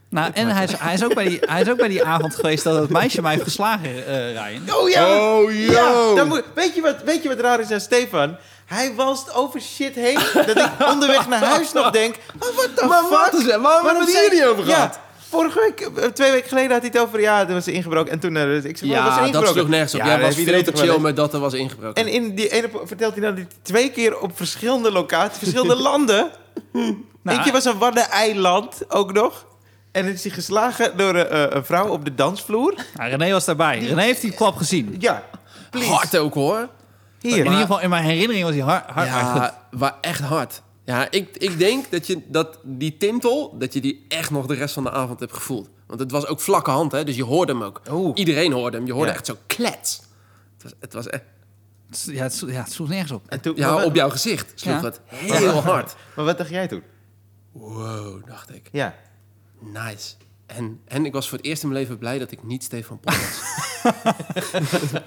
Nou, en hij is, hij, is ook bij die, hij is ook bij die avond geweest dat het meisje mij heeft geslagen, eh Ryan. Oh ja! Oh, Ja, dan moet, weet, je wat, weet je wat raar is aan Stefan? Hij walst over shit heen, dat ik onderweg naar huis nog denk... Oh, what the Maar fuck? wat is? Waarom hebben we het hier zei- niet over gehad? Ja, vorige week, eh, twee weken geleden had hij het over... Ja, er was ingebroken. En toen... eh, ik zei, oh, was Ja, dat ingebroken? sloeg nergens op. Ja, Jij dat was veel te chill met dat er was ingebroken. En in die ene vertelt hij nou dat hij twee keer op verschillende locaties, verschillende landen. Nou, keer was een Waddeneiland ook nog. En dan is hij geslagen door een, eh, een vrouw op de dansvloer. nou, René was daarbij. René heeft die klap gezien. Ja, please. Hard ook hoor. In Hier. ieder geval, in mijn herinnering was hij hard. hard. Ja, waar echt hard. Ja, ik, ik denk dat, je, dat die tintel, dat je die echt nog de rest van de avond hebt gevoeld. Want het was ook vlakke hand, hè, dus je hoorde hem ook. Oeh. Iedereen hoorde hem. Je hoorde Ja. echt zo klets. Het was, het was echt... Ja, het, ja, het sloeg nergens op. En toen, Ja, op jouw gezicht sloeg Ja. het heel hard. maar wat dacht jij toen? Wow, dacht ik. Ja. Nice. En, en ik was voor het eerst in mijn leven blij dat ik niet Stefan Pol was.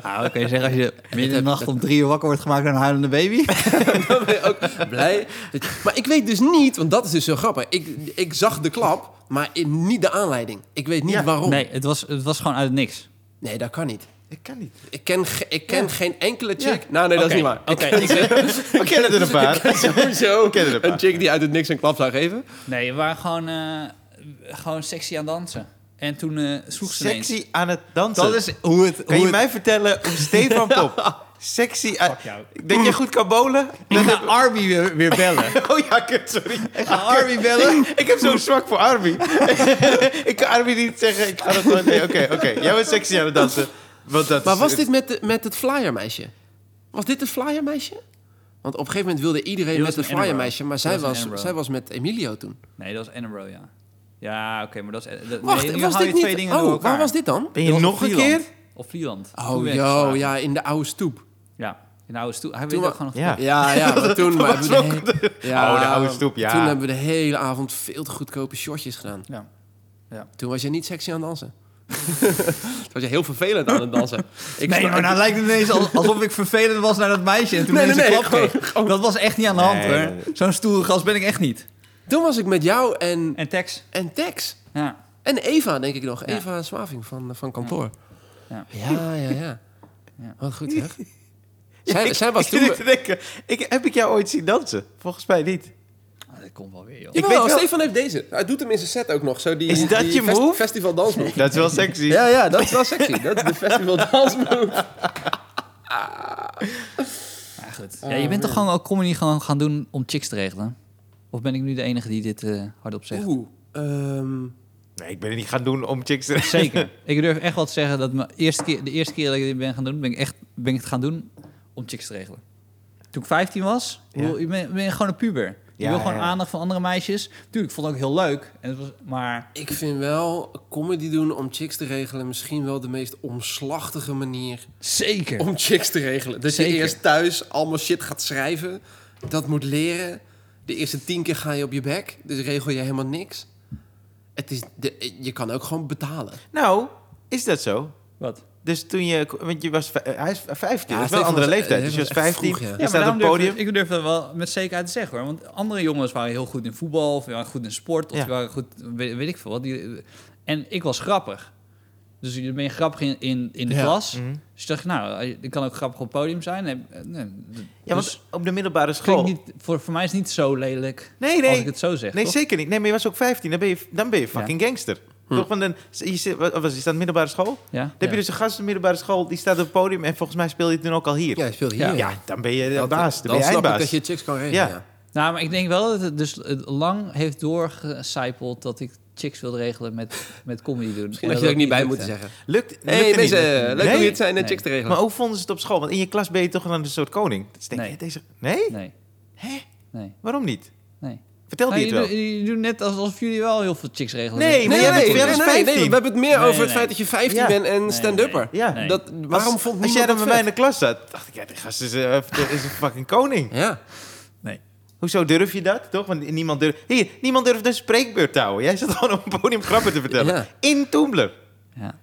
Nou, dan kun je zeggen als je midden in de nacht om drie uur wakker wordt gemaakt door een huilende baby. Dan ben je ook blij. dat je- maar ik weet dus niet, want dat is dus zo grappig. Ik, ik zag de klap, maar in, niet de aanleiding. Ik weet niet Ja. waarom. Nee, het was, het was gewoon uit het niks. Nee, dat kan niet. Ik kan niet. Ik ken, ge- ik ken Ja. geen enkele Ja. chick. Nou, nee, dat is niet waar. Oké, Ik ik zeg- We kennen er een paar. ken sowieso ken er een paar. een chick die uit het niks een klap zou geven. Nee, we waren gewoon, eh, gewoon sexy aan dansen. En toen eh sloeg ze ineens. Sexy aan het dansen. Dat is hoe het... Kan hoe je het- mij vertellen hoe Stefan Pop sexy aan... Denk je goed kan bowlen? Ik ga Arby weer, weer bellen. Oh ja, kut, sorry. Ik ga Arby bellen. Ik heb zo'n zwak voor Arby. ik kan Arby niet zeggen, ik ga dat gewoon... Nee, oké, oké. Jij bent sexy aan het dansen. Want dat Maar is- was dit met, de, met het flyermeisje? Was dit het flyermeisje? Want op een gegeven moment wilde iedereen met het flyermeisje, maar zij was zij was met Emilio toen. Nee, dat was Edinburgh, ja. Ja, oké, maar dat is... Dat, Wacht, nee, nu was haal je niet... twee dingen door Oh, elkaar. waar was dit dan? Ben je nog een Vlieland. keer? Op Vlieland. Oh, geslagen. ja, in de oude stoep. Ja, in de oude stoel. Hij weet ook gewoon nog... Ja. Ja, ja, maar toen... maar hebben we de ja, Oh, de oude stoep, ja. Toen hebben we de hele avond veel te goedkope shortjes gedaan. Ja. Toen was je niet sexy aan het dansen. toen was je heel vervelend aan het dansen. Ik nee, maar nou lijkt het ineens al- alsof ik vervelend was naar dat meisje. En toen Nee, nee, nee. Dat was echt niet aan de hand, Nee, hoor. Zo'n stoere gast ben ik echt niet. Toen was ik met jou en, En Tex. en Tex. Ja. En Eva, denk ik nog. Ja. Eva Swaving van, van kantoor. Ja. Ja, ja, ja. Ja. Wat goed, zeg. Zij, zij was ik toen... zit te denken, ik, heb ik jou ooit zien dansen? Volgens mij niet. Ah, dat komt wel weer, joh. Ik Ik weet wel- Stefan heeft deze. Hij doet hem in zijn set ook nog. Zo die, Is dat die je fest- move? Festival dansmove. Dat is wel sexy. Ja, ja, dat is wel sexy. Dat is de festival dansmove. Ja, goed. Ja, je bent toch gewoon ook comedy gewoon gaan doen om chicks te regelen? Of ben ik nu de enige die dit eh, hardop zegt? Oeh. ehm, Nee, ik ben het niet gaan doen om chicks te... Zeker. ik durf echt wel te zeggen dat mijn eerste keer, de eerste keer dat ik dit ben gaan doen, ben ik echt ben ik het gaan doen om chicks te regelen. Toen ik 15 was, Ja. ben je gewoon een puber. Je Ja, wil gewoon ja. aandacht van andere meisjes. Tuurlijk, ik vond het ook heel leuk. En het was, maar ik vind wel comedy doen om chicks te regelen misschien wel de meest omslachtige manier zeker. om chicks te regelen. Dat Zeker. je eerst thuis allemaal shit gaat schrijven, dat moet leren. De eerste tien keer ga je op je bek, dus regel je helemaal niks. Het is de, je kan ook gewoon betalen. Nou, is dat zo? Wat? Dus toen je... Want je was... vij- Hij is 15, Ja, dat is wel een andere was- leeftijd. eh, Dus je was was echt 15, vroeg, ja. je Ja, maar staat op durf, podium. ik durf dat wel met zekerheid te zeggen hoor. Want andere jongens waren heel goed in voetbal, of waren goed in sport, of Ja. waren goed, weet, weet ik veel wat. Die, en ik was grappig. Dus je ben je grappig in, in, in de Ja. klas. Mhm. Dus ik dacht, nou, ik kan ook grappig op het podium zijn. Nee, nee, Ja, dus want op de middelbare school... niet, voor, voor mij is het niet zo lelijk Nee, als nee. ik het zo zeg. Nee, toch? zeker niet. Nee, maar je was ook 15. Dan ben je, dan ben je fucking gangster. Toch? Want dan, je, zit- wat was, je staat in middelbare school? Dan Ja? heb je dus een gast in de middelbare school, die staat op het podium en volgens mij speel je toen ook al hier. Ja, je speelt hier. Ja. Ja, dan ben je de Dat- baas, dan, dan ben je snap ik eindbaas. dat je chicks kan regelen. Ja. Ja. Nou, maar ik denk wel dat het dus het lang heeft doorgecijpeld dat ik chicks wilde regelen met, met comedy doen. Misschien En had je er ook niet bij moeten zeggen. Lukt, hey, mensen, niet. leuk Nee? om hier te zijn en Nee. chicks te regelen. Maar hoe vonden ze het op school? Want in je klas ben je toch een soort koning. Dus denk Nee. je, deze... Nee? Nee, Hè? nee, Waarom niet? nee. Vertel Nou, die je, het wel. doet- je doet net alsof jullie wel heel veel chicks regelen. Nee, bent- jij was 15. we hebben het meer Nee, over het nee. feit dat je 15 Ja. bent en Nee, stand-upper. Ja. Nee. Dat, waarom als, vond als jij niemand dan dat met mij in de klas zat, dacht ik, ja, die gast is, eh, is een fucking koning. Ja. Hoezo durf je dat, toch? Want niemand durft... Hier, niemand durft een spreekbeurt te houden. Jij zat gewoon op een podium grappen te vertellen. Ja. In Toembler. Ja.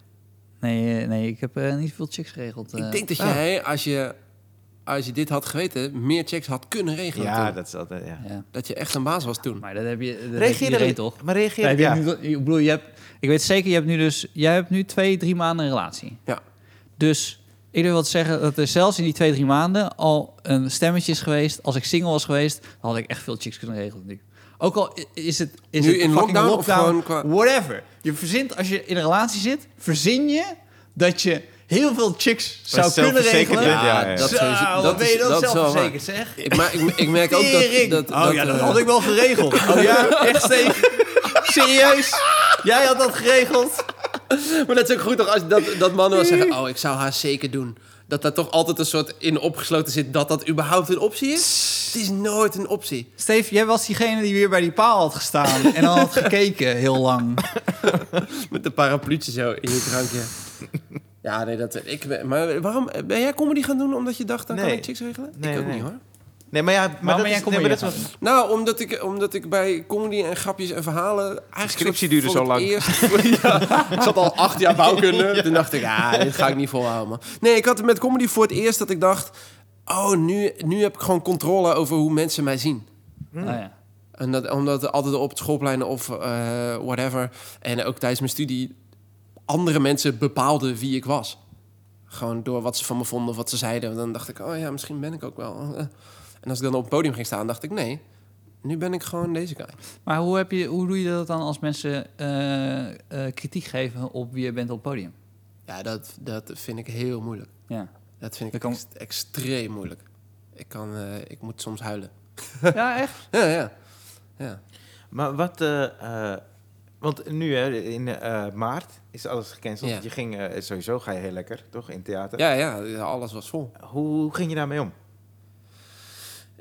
Nee, eh, nee, ik heb eh, niet veel chicks geregeld. eh. Ik denk dat ah. jij, als je, als je dit had geweten, meer chicks had kunnen regelen Ja, toen. dat is altijd... Ja. Ja. Dat je echt een baas was toen. Maar dat heb je, dat Reageer er, toch? Maar reageer... Ja, je nu- ik bedoel, je hebt, ik weet zeker, je hebt nu dus, jij hebt nu twee, drie maanden een relatie. Ja. Dus ik te zeggen dat er zelfs in die twee, drie maanden al een stemmetje is geweest. Als ik single was geweest, dan had ik echt veel chicks kunnen regelen. nu. Ook al is het is Nu het in fucking lockdown of gewoon whatever. Je verzint als je in een relatie zit, verzin je dat je heel veel chicks zou kunnen regelen. bent, ja, ja. dat Zo, wat dat ben is- je dan dat zelfverzekerd, zeg? Ik, maar, ik, ik merk ook dat... Dat, oh ja, dat had ik wel geregeld. Oh ja, echt Steve? Serieus? Jij had dat geregeld? Maar dat is ook goed toch, als dat, dat mannen wel zeggen... Oh, ik zou haar zeker doen. Dat daar toch altijd een soort in opgesloten zit... dat dat überhaupt een optie is. Het is nooit een optie. Steve, jij was diegene die weer bij die paal had gestaan en dan had gekeken heel lang. Met de parapluutje zo in je drankje. Ja, nee, dat... Ik, maar waarom... Ben jij comedy gaan doen omdat je dacht... dan kan Nee. ik chicks regelen? Nee, ik ook nee. niet, hoor. Nee, maar ja... Maar Waarom dat is, nee, maar dat? Nou, omdat ik, omdat ik bij comedy en grapjes en verhalen... Eigenlijk scriptie duurde zo lang. Eerst, ja, ik zat al acht jaar bouwkunde. Toen dacht ik, ah, dit ga ik niet volhouden, man. Nee, ik had het met comedy voor het eerst dat ik dacht... Oh, nu, nu heb ik gewoon controle over hoe mensen mij zien. Oh, ja. En dat, omdat altijd op het schoolplein of eh, whatever... en ook tijdens mijn studie... andere mensen bepaalden wie ik was. Gewoon door wat ze van me vonden of wat ze zeiden. Dan dacht ik, oh ja, misschien ben ik ook wel... En als ik dan op het podium ging staan, dacht ik, nee... Nu ben ik gewoon deze guy. Maar hoe, heb je, hoe doe je dat dan als mensen eh, eh, kritiek geven op wie je bent op het podium? Ja, dat, dat vind ik heel moeilijk. Ja, Dat vind ik Dat kan- ext- extreem moeilijk. Ik, kan, eh, ik moet soms huilen. ja echt? Ja, ja. ja. Maar wat... eh, eh, want nu, hè, in eh, maart is alles gecanceld. Ja. Je ging, sowieso ga je heel lekker, toch? In theater. Ja, ja, ja, alles was vol. Hoe, hoe ging je daarmee om?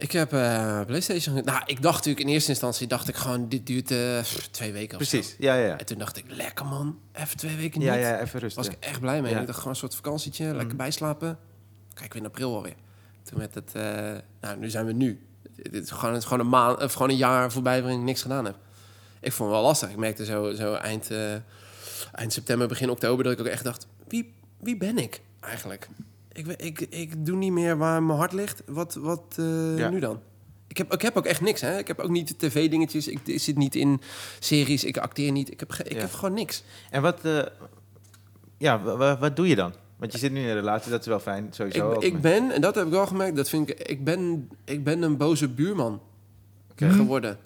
Ik heb eh, PlayStation... Nou, ik dacht natuurlijk in eerste instantie... dacht ik gewoon, dit duurt eh, twee weken of zo. Precies, ja, ja. ja. En toen dacht ik, lekker man, even twee weken niet. Ja, ja, even rustig. was ik echt blij mee. Ja. Ik dacht gewoon een soort vakantietje, lekker Mm. bijslapen. Kijk, weer in april alweer. Toen werd het... eh, nou, nu zijn we nu. Dit is gewoon, het is gewoon, een maand, of gewoon een jaar voorbij waarin ik niks gedaan heb. Ik vond het wel lastig. Ik merkte zo, zo eind, eind september, begin oktober... dat ik ook echt dacht, wie, wie ben ik eigenlijk? Ik, ik, ik doe niet meer waar mijn hart ligt. Wat, wat eh, Ja. nu dan? Ik heb, ik heb ook echt niks, hè. Ik heb ook niet tv-dingetjes. Ik, ik zit niet in series. Ik acteer niet. Ik heb, ik Ja. heb gewoon niks. En wat, eh, ja, wa- wa- wat doe je dan? Want je zit nu in een relatie, dat is wel fijn, sowieso. Ik, ben, en dat heb ik wel gemerkt, dat vind ik, ik ben, ik ben een boze buurman Oké. geworden.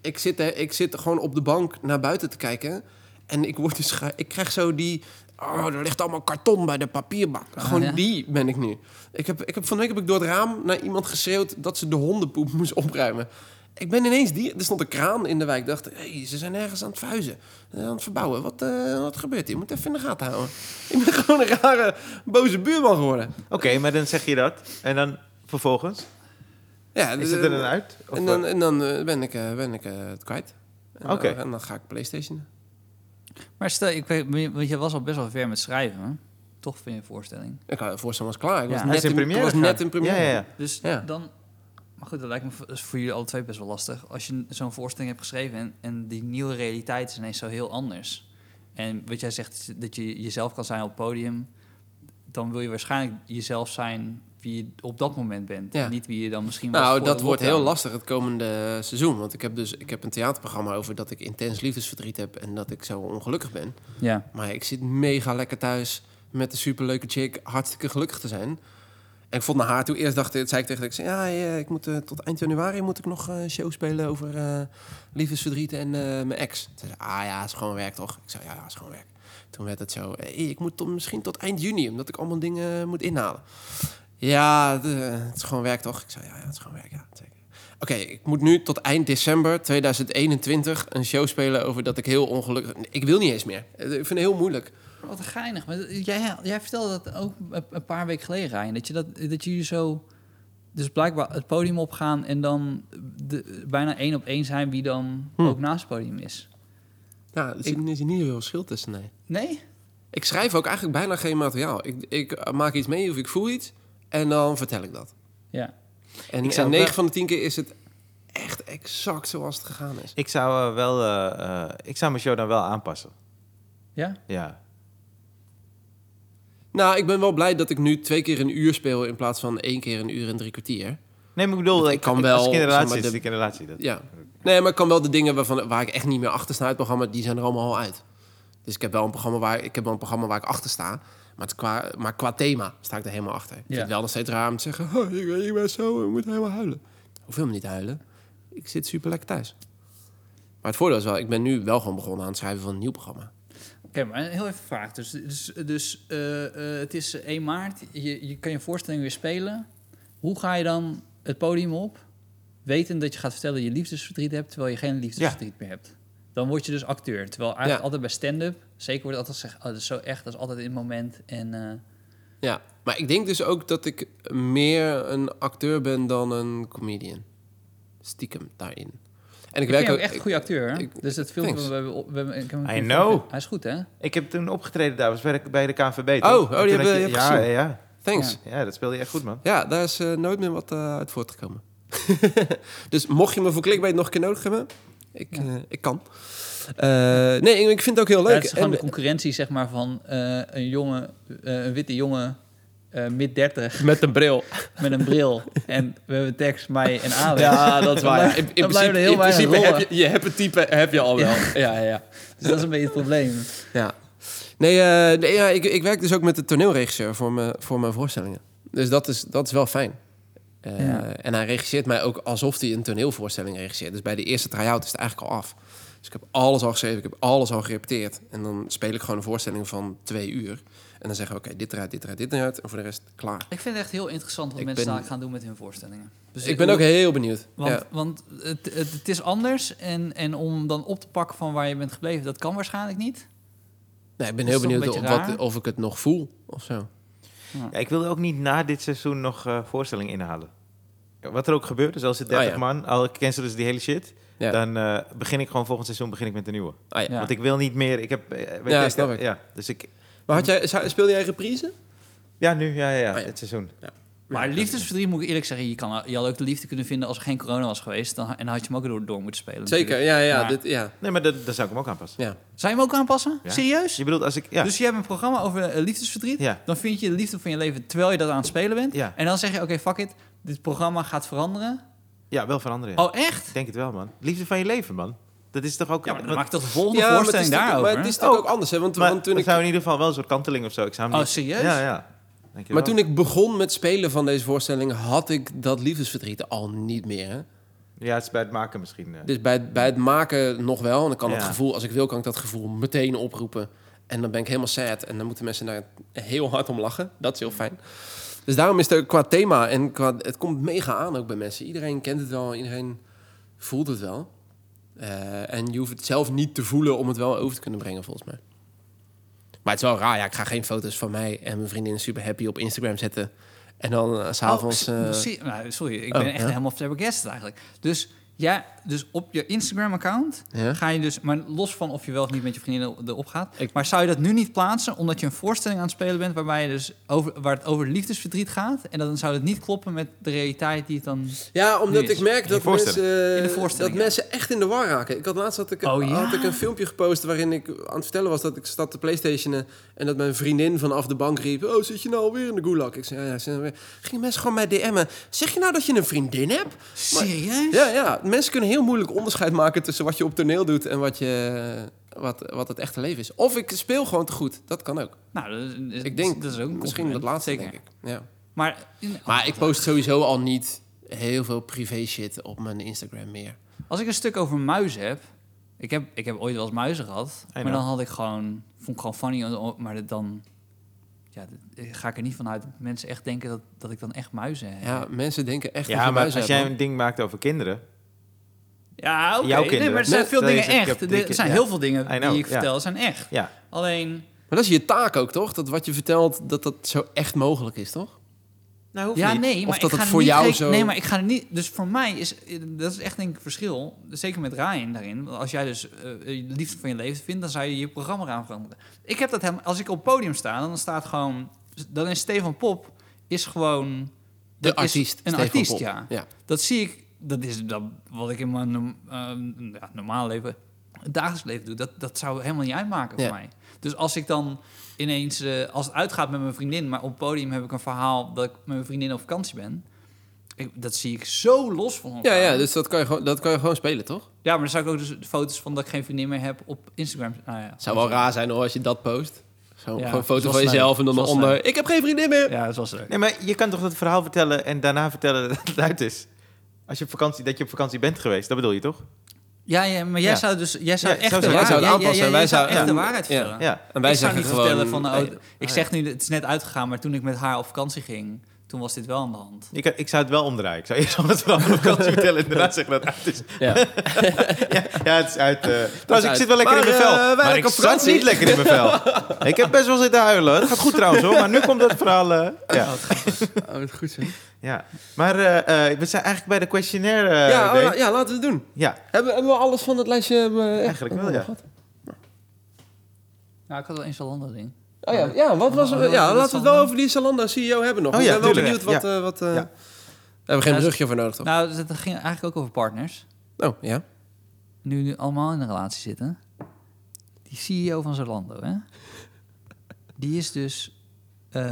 Ik zit, ik zit gewoon op de bank naar buiten te kijken en ik, word dus, ik krijg zo die, oh, er ligt allemaal karton bij de papierbak. gewoon ja? die ben ik nu. Ik heb, ik heb, van de week heb ik door het raam naar iemand geschreeuwd dat ze de hondenpoep moest opruimen. Ik ben ineens die, er stond een kraan in de wijk. Ik dacht, hey, ze zijn ergens aan het vuizen, aan het verbouwen. Wat, eh, wat gebeurt hier? Ik moet even in de gaten houden. Ik ben gewoon een rare, boze buurman geworden. Oké, maar dan zeg je dat. En dan vervolgens? Ja, Is het er dan uit? Of, En dan, eh, en dan eh, ben ik, eh, ben ik eh, het kwijt. Oké. en dan ga ik PlayStation. Maar stel, ik weet, want je was al best wel ver met schrijven, hè? toch van je voorstelling. Ik had de voorstelling was klaar. Ik Ja, was net in in, première ik was net gegaan. in première. Ja, ja, ja. Dus Ja. dan... Maar goed, dat lijkt me is voor jullie alle twee best wel lastig. Als je zo'n voorstelling hebt geschreven en, en die nieuwe realiteit is ineens zo heel anders. En wat jij zegt, dat je jezelf kan zijn op het podium. Dan wil je waarschijnlijk jezelf zijn wie je op dat moment bent. Ja. Niet wie je dan misschien was Nou, voor dat wordt heel lastig het komende seizoen. Want ik heb dus ik heb een theaterprogramma over dat ik intens liefdesverdriet heb en dat ik zo ongelukkig ben. Ja, Maar ik zit mega lekker thuis met een superleuke chick, hartstikke gelukkig te zijn. En ik vond naar haar toe eerst dacht ik, zei ik tegen haar, ik zei, ja, eh, ik moet eh, tot eind januari moet ik nog een show spelen over eh liefdesverdriet en eh, mijn ex. Zei, ah ja, het is gewoon werk toch? Ik zei, ja, is gewoon werk. Toen werd het zo, hey, ik moet tot, misschien tot eind juni, omdat ik allemaal dingen moet inhalen. Ja, de- het is gewoon werk toch? Ik zei, ja, ja het is gewoon werk, ja, zeker. Oké, ik moet nu tot eind december 2021 een show spelen over dat ik heel ongelukkig... Ik wil niet eens meer. Ik vind het heel moeilijk. wat geinig. Maar jij, jij vertelde dat ook een- paar weken geleden, Ryan. Dat, je dat, dat jullie zo... Dus blijkbaar het podium opgaan en dan de, bijna één op één zijn wie dan Hm. ook naast het podium is. Ja, er er zit niet heel verschil tussen, nee. Nee? Ik schrijf ook eigenlijk bijna geen materiaal. Ik, ik maak iets mee of ik voel iets en dan vertel ik dat. Ja. En, Ik zou en wel- 9 van de 10 keer is het echt exact zoals het gegaan is. Ik zou eh, wel... eh, eh, ik zou mijn show dan wel aanpassen. Ja? Ja. Nou, ik ben wel blij dat ik nu twee keer een uur speel in plaats van één keer een uur en drie kwartier. Nee, maar ik bedoel, Ik ik, kan ik- wel, Als ik in een zeg relatie maar, zit, de- ik in een relatie. Dat. Ja. Nee, maar ik kan wel de dingen waarvan, waar ik echt niet meer achter sta in het programma, die zijn er allemaal al uit. Dus ik heb wel een programma waar ik, heb wel een programma waar ik achter sta. Maar, het qua, maar qua thema sta ik er helemaal achter. Ik vind het wel nog steeds raar om te zeggen, oh, ik, ben- ik ben zo, ik moet helemaal huilen. Hoef helemaal niet huilen. Ik zit super lekker thuis. Maar het voordeel is wel, ik ben nu wel gewoon begonnen aan het schrijven van een nieuw programma. Oké, maar heel even vraag. Dus, dus, dus eh, eh, het is 1 maart. Je, je kan je voorstelling weer spelen. Hoe ga je dan het podium op? Weten dat je gaat vertellen dat je liefdesverdriet hebt... terwijl je geen liefdesverdriet meer hebt. Dan word je dus acteur. Terwijl eigenlijk Ja. altijd bij stand-up... zeker wordt altijd gezegd... Oh, dat is zo echt, dat is altijd in het moment. En eh, Ja, maar ik denk dus ook dat ik meer een acteur ben dan een comedian. Stiekem daarin. En ik, ik werk ook echt een goede acteur. hè? ik- dus dat filmpje... We we hebben, ik heb hem I know. Hij is goed, hè? Ik heb toen opgetreden daar, was bij de, bij de KNVB. Oh, toch? oh, die hebben- je hebt ja, gezien. ja, Thanks. ja, dat speelde je echt goed, man. Ja, daar is eh, nooit meer wat eh, uit voortgekomen. dus mocht je me voor clickbait nog een keer nodig hebben, ik, Ja. ik kan. Eh, nee, ik vind het ook heel Ja, leuk. het is gewoon En- de concurrentie, zeg maar, van eh, een jongen... eh, een witte jongen... eh mid 30 met een bril. met een bril. En we hebben tekst, mij en Alex. Ja, dat is waar. In, in dan blijven principe, er heel in principe heb je, je hebt het type heb je al wel. Ja, ja, ja. Dus dat is een beetje het probleem. ja. Nee, eh, nee ja, ik, ik werk dus ook met de toneelregisseur voor mijn, voor mijn voorstellingen. Dus dat is, dat is wel fijn. Eh, Ja. En hij regisseert mij ook alsof hij een toneelvoorstelling regisseert. Dus bij de eerste try-out is het eigenlijk al af. Dus ik heb alles al geschreven, ik heb alles al gerepeteerd. En dan speel ik gewoon een voorstelling van twee uur. En dan zeggen we, oké, dit eruit, dit eruit, dit eruit. En voor de rest, klaar. Ik vind het echt heel interessant wat Ik mensen ben- daar gaan doen met hun voorstellingen. Dus ik ben ook heel benieuwd. Want, ja. want het, het, het is anders en, en om dan op te pakken van waar je bent gebleven, dat kan waarschijnlijk niet. Nee, ik ben heel benieuwd of, wat, of ik het nog voel of zo. Ja, ik wilde ook niet na dit seizoen nog eh voorstellingen inhalen. Wat er ook gebeurt, dus als het 30 Ah, ja. man, al cancelen ze die hele shit, Ja. dan eh, begin ik gewoon volgend seizoen begin ik met een nieuwe. Ah, ja. Ja. Want ik wil niet meer, ik heb... eh, weet Ja, snap ik. Ja, dus ik... Maar had jij, speelde jij reprise? Ja, nu, ja, ja, ja, Ah, ja. dit seizoen. Maar liefdesverdriet moet ik eerlijk zeggen, je, kan, je had ook de liefde kunnen vinden als er geen corona was geweest. Dan, en dan had je hem ook door, door moeten spelen. Zeker, natuurlijk. ja, ja, Maar- dit, ja, Nee, maar dat, zou ik hem ook aanpassen. ja. Zou je hem ook aanpassen? Ja. Serieus? Je bedoelt als ik... Ja, Dus je hebt een programma over eh, liefdesverdriet. ja, Dan vind je de liefde van je leven terwijl je dat aan het spelen bent. ja, En dan zeg je, oké, fuck it. Dit programma gaat veranderen. Ja, wel veranderen. ja. Oh, echt? Ik denk het wel, man. Liefde van je leven, man. Dat is toch ook... Ja, maar dan wat- maak ik toch de volgende Ja, maar het is voorstelling natuurlijk- daarover? Maar het is Oh. ook anders, hè? Want, maar want toen ik, zou in ieder geval wel een soort kanteling of zo. Ik zou hem Oh, niet- serieus? Ja, ja. Denk maar wel? toen ik begon met spelen van deze voorstelling, had ik dat liefdesverdriet al niet meer. Hè? Ja, het is bij het maken misschien. Dus bij, het- bij het maken nog wel. En dan kan Ja. het gevoel, als ik wil, kan ik dat gevoel meteen oproepen. En dan ben ik helemaal sad. En dan moeten mensen daar heel hard om lachen. Dat is heel fijn. Dus daarom is het qua thema en qua, het komt mega aan ook bij mensen. Iedereen kent het wel, iedereen voelt het wel. Eh, en je hoeft het zelf niet te voelen om het wel over te kunnen brengen, volgens mij. Maar het is wel raar. Ja, ik ga geen foto's van mij en mijn vriendin super happy op Instagram zetten. En dan eh, s'avonds... Oh, eh, nou, sorry, ik oh, ben echt ja? helemaal flabbergasted eigenlijk. Dus ja, dus op je Instagram-account ja? ga je dus, maar los van of je wel of niet met je vriendin erop gaat, Ik- maar zou je dat nu niet plaatsen omdat je een voorstelling aan het spelen bent waarbij je dus over, waar het over liefdesverdriet gaat en dan zou het niet kloppen met de realiteit die het dan. Ja, omdat ik merk dat mensen, eh, de dat mensen echt in de war raken. Ik had laatst had ik, Oh, ja? had ik een filmpje gepost waarin ik aan het vertellen was dat ik zat te playstationen en dat mijn vriendin vanaf de bank riep: Oh, zit je nou alweer in de gulag? Ik zei: Ja, ja. Gingen mensen gewoon mij DM'en. Zeg je nou dat je een vriendin hebt? Serieus? Ja, ja. Mensen kunnen heel moeilijk onderscheid maken tussen wat je op toneel doet en wat, je, wat, wat het echte leven is. Of ik speel gewoon te goed. Dat kan ook. Nou, dat is, Ik denk dat is ook een misschien dat compliment. laatste, Zeker. denk ik. Ja. Maar, Maar ik post sowieso al niet heel veel privé shit op mijn Instagram meer. als ik een stuk over muizen heb, ik heb, ik heb ooit wel eens muizen gehad, maar dan had ik gewoon, vond ik gewoon funny, maar dat dan, ja, dat- ga ik er niet vanuit dat mensen echt denken dat, dat ik dan echt muizen heb. Ja, mensen denken echt dat Ja, je maar muizen als jij een ding maakt over kinderen... Ja, oké. Jouw Nee, maar er zijn Nee, veel dingen echt. Er zijn heel veel dingen know, die ik ja. vertel zijn echt. Ja, Alleen, Maar dat is je taak ook, toch? Dat wat je vertelt, dat dat zo echt mogelijk is, toch? nou hoeft ja, niet. nee, maar dat ik het ga er voor niet jou zo- Nee, maar ik ga er niet. Dus voor mij is dat is echt denk ik een verschil. Zeker met Ryan daarin. Als jij dus eh, de liefde van je leven vindt, dan zou je je programma gaan veranderen. Ik heb dat helemaal. Als ik op het podium sta, dan staat gewoon. Dan is Stefan Pop is gewoon De artiest. Een Stefan artiest, Pop. ja. ja. Dat zie ik. Dat is dat wat ik in mijn eh, ja, normale leven, het dagelijks leven doe. Dat, dat zou helemaal niet uitmaken Ja. voor mij. Dus als ik dan ineens, eh, als het uitgaat met mijn vriendin, maar op het podium heb ik een verhaal dat ik met mijn vriendin op vakantie ben. Ik, dat zie ik zo los van Ja, elkaar. ja, dus dat kan, je gewoon, dat kan je gewoon spelen, toch? Ja, maar dan zou ik ook dus foto's van dat ik geen vriendin meer heb op Instagram. Nou ja, zou wel raar zijn hoor, als je dat post. Zo, Ja, gewoon een foto van jezelf en dan eronder... Ik heb geen vriendin meer! Ja, dat was leuk. Nee, maar je kan toch dat verhaal vertellen en daarna vertellen dat het uit is? Als je op vakantie, dat je op vakantie bent geweest, dat bedoel je toch? Ja, ja, maar jij Ja. zou dus jij zou Ja, echt zo de zou- waarheid, zou jij- aanpassen jij- en wij zou zouden- echt de waarheid vertellen. Ja. En wij ik zou zeggen niet gewoon... vertellen van, oh, nee. ik zeg nu, het is net uitgegaan, maar toen ik met haar op vakantie ging, toen was dit wel aan de hand. Ik, ik zou het wel omdraaien. Ik zou eerst al het verhaal van de vakantie vertellen en daarna zeggen dat het uit is. Ja. Ja, ja het is uit. eh trouwens, ik zit wel lekker Maar, in mijn vel. eh, maar lekker ik op zat niet lekker in mijn vel. ik heb best wel zitten huilen. Dat gaat goed trouwens hoor. Maar nu komt dat verhaal... eh, ja. Oh, wat goed zo. ja. Maar eh, eh, we zijn eigenlijk bij de questionnaire. eh, ja, ja, laten we het doen. ja. Hebben, hebben we alles van het lijstje... eh, Eigenlijk wel, ja. Nou, ik had wel eens wel een ander ding. Oh ja, ja, wat was, Oh, ja laten we het wel over die Zalando CEO hebben nog. Oh ik ja, ben wel tuurlijk. benieuwd wat... eh wat eh, Ja. Daar hebben we geen Ja, brugje voor nodig, toch? Nou, het ging eigenlijk ook over partners. oh, ja. Nu, nu allemaal in een relatie zitten. Die CEO van Zalando, hè? Die is dus eh,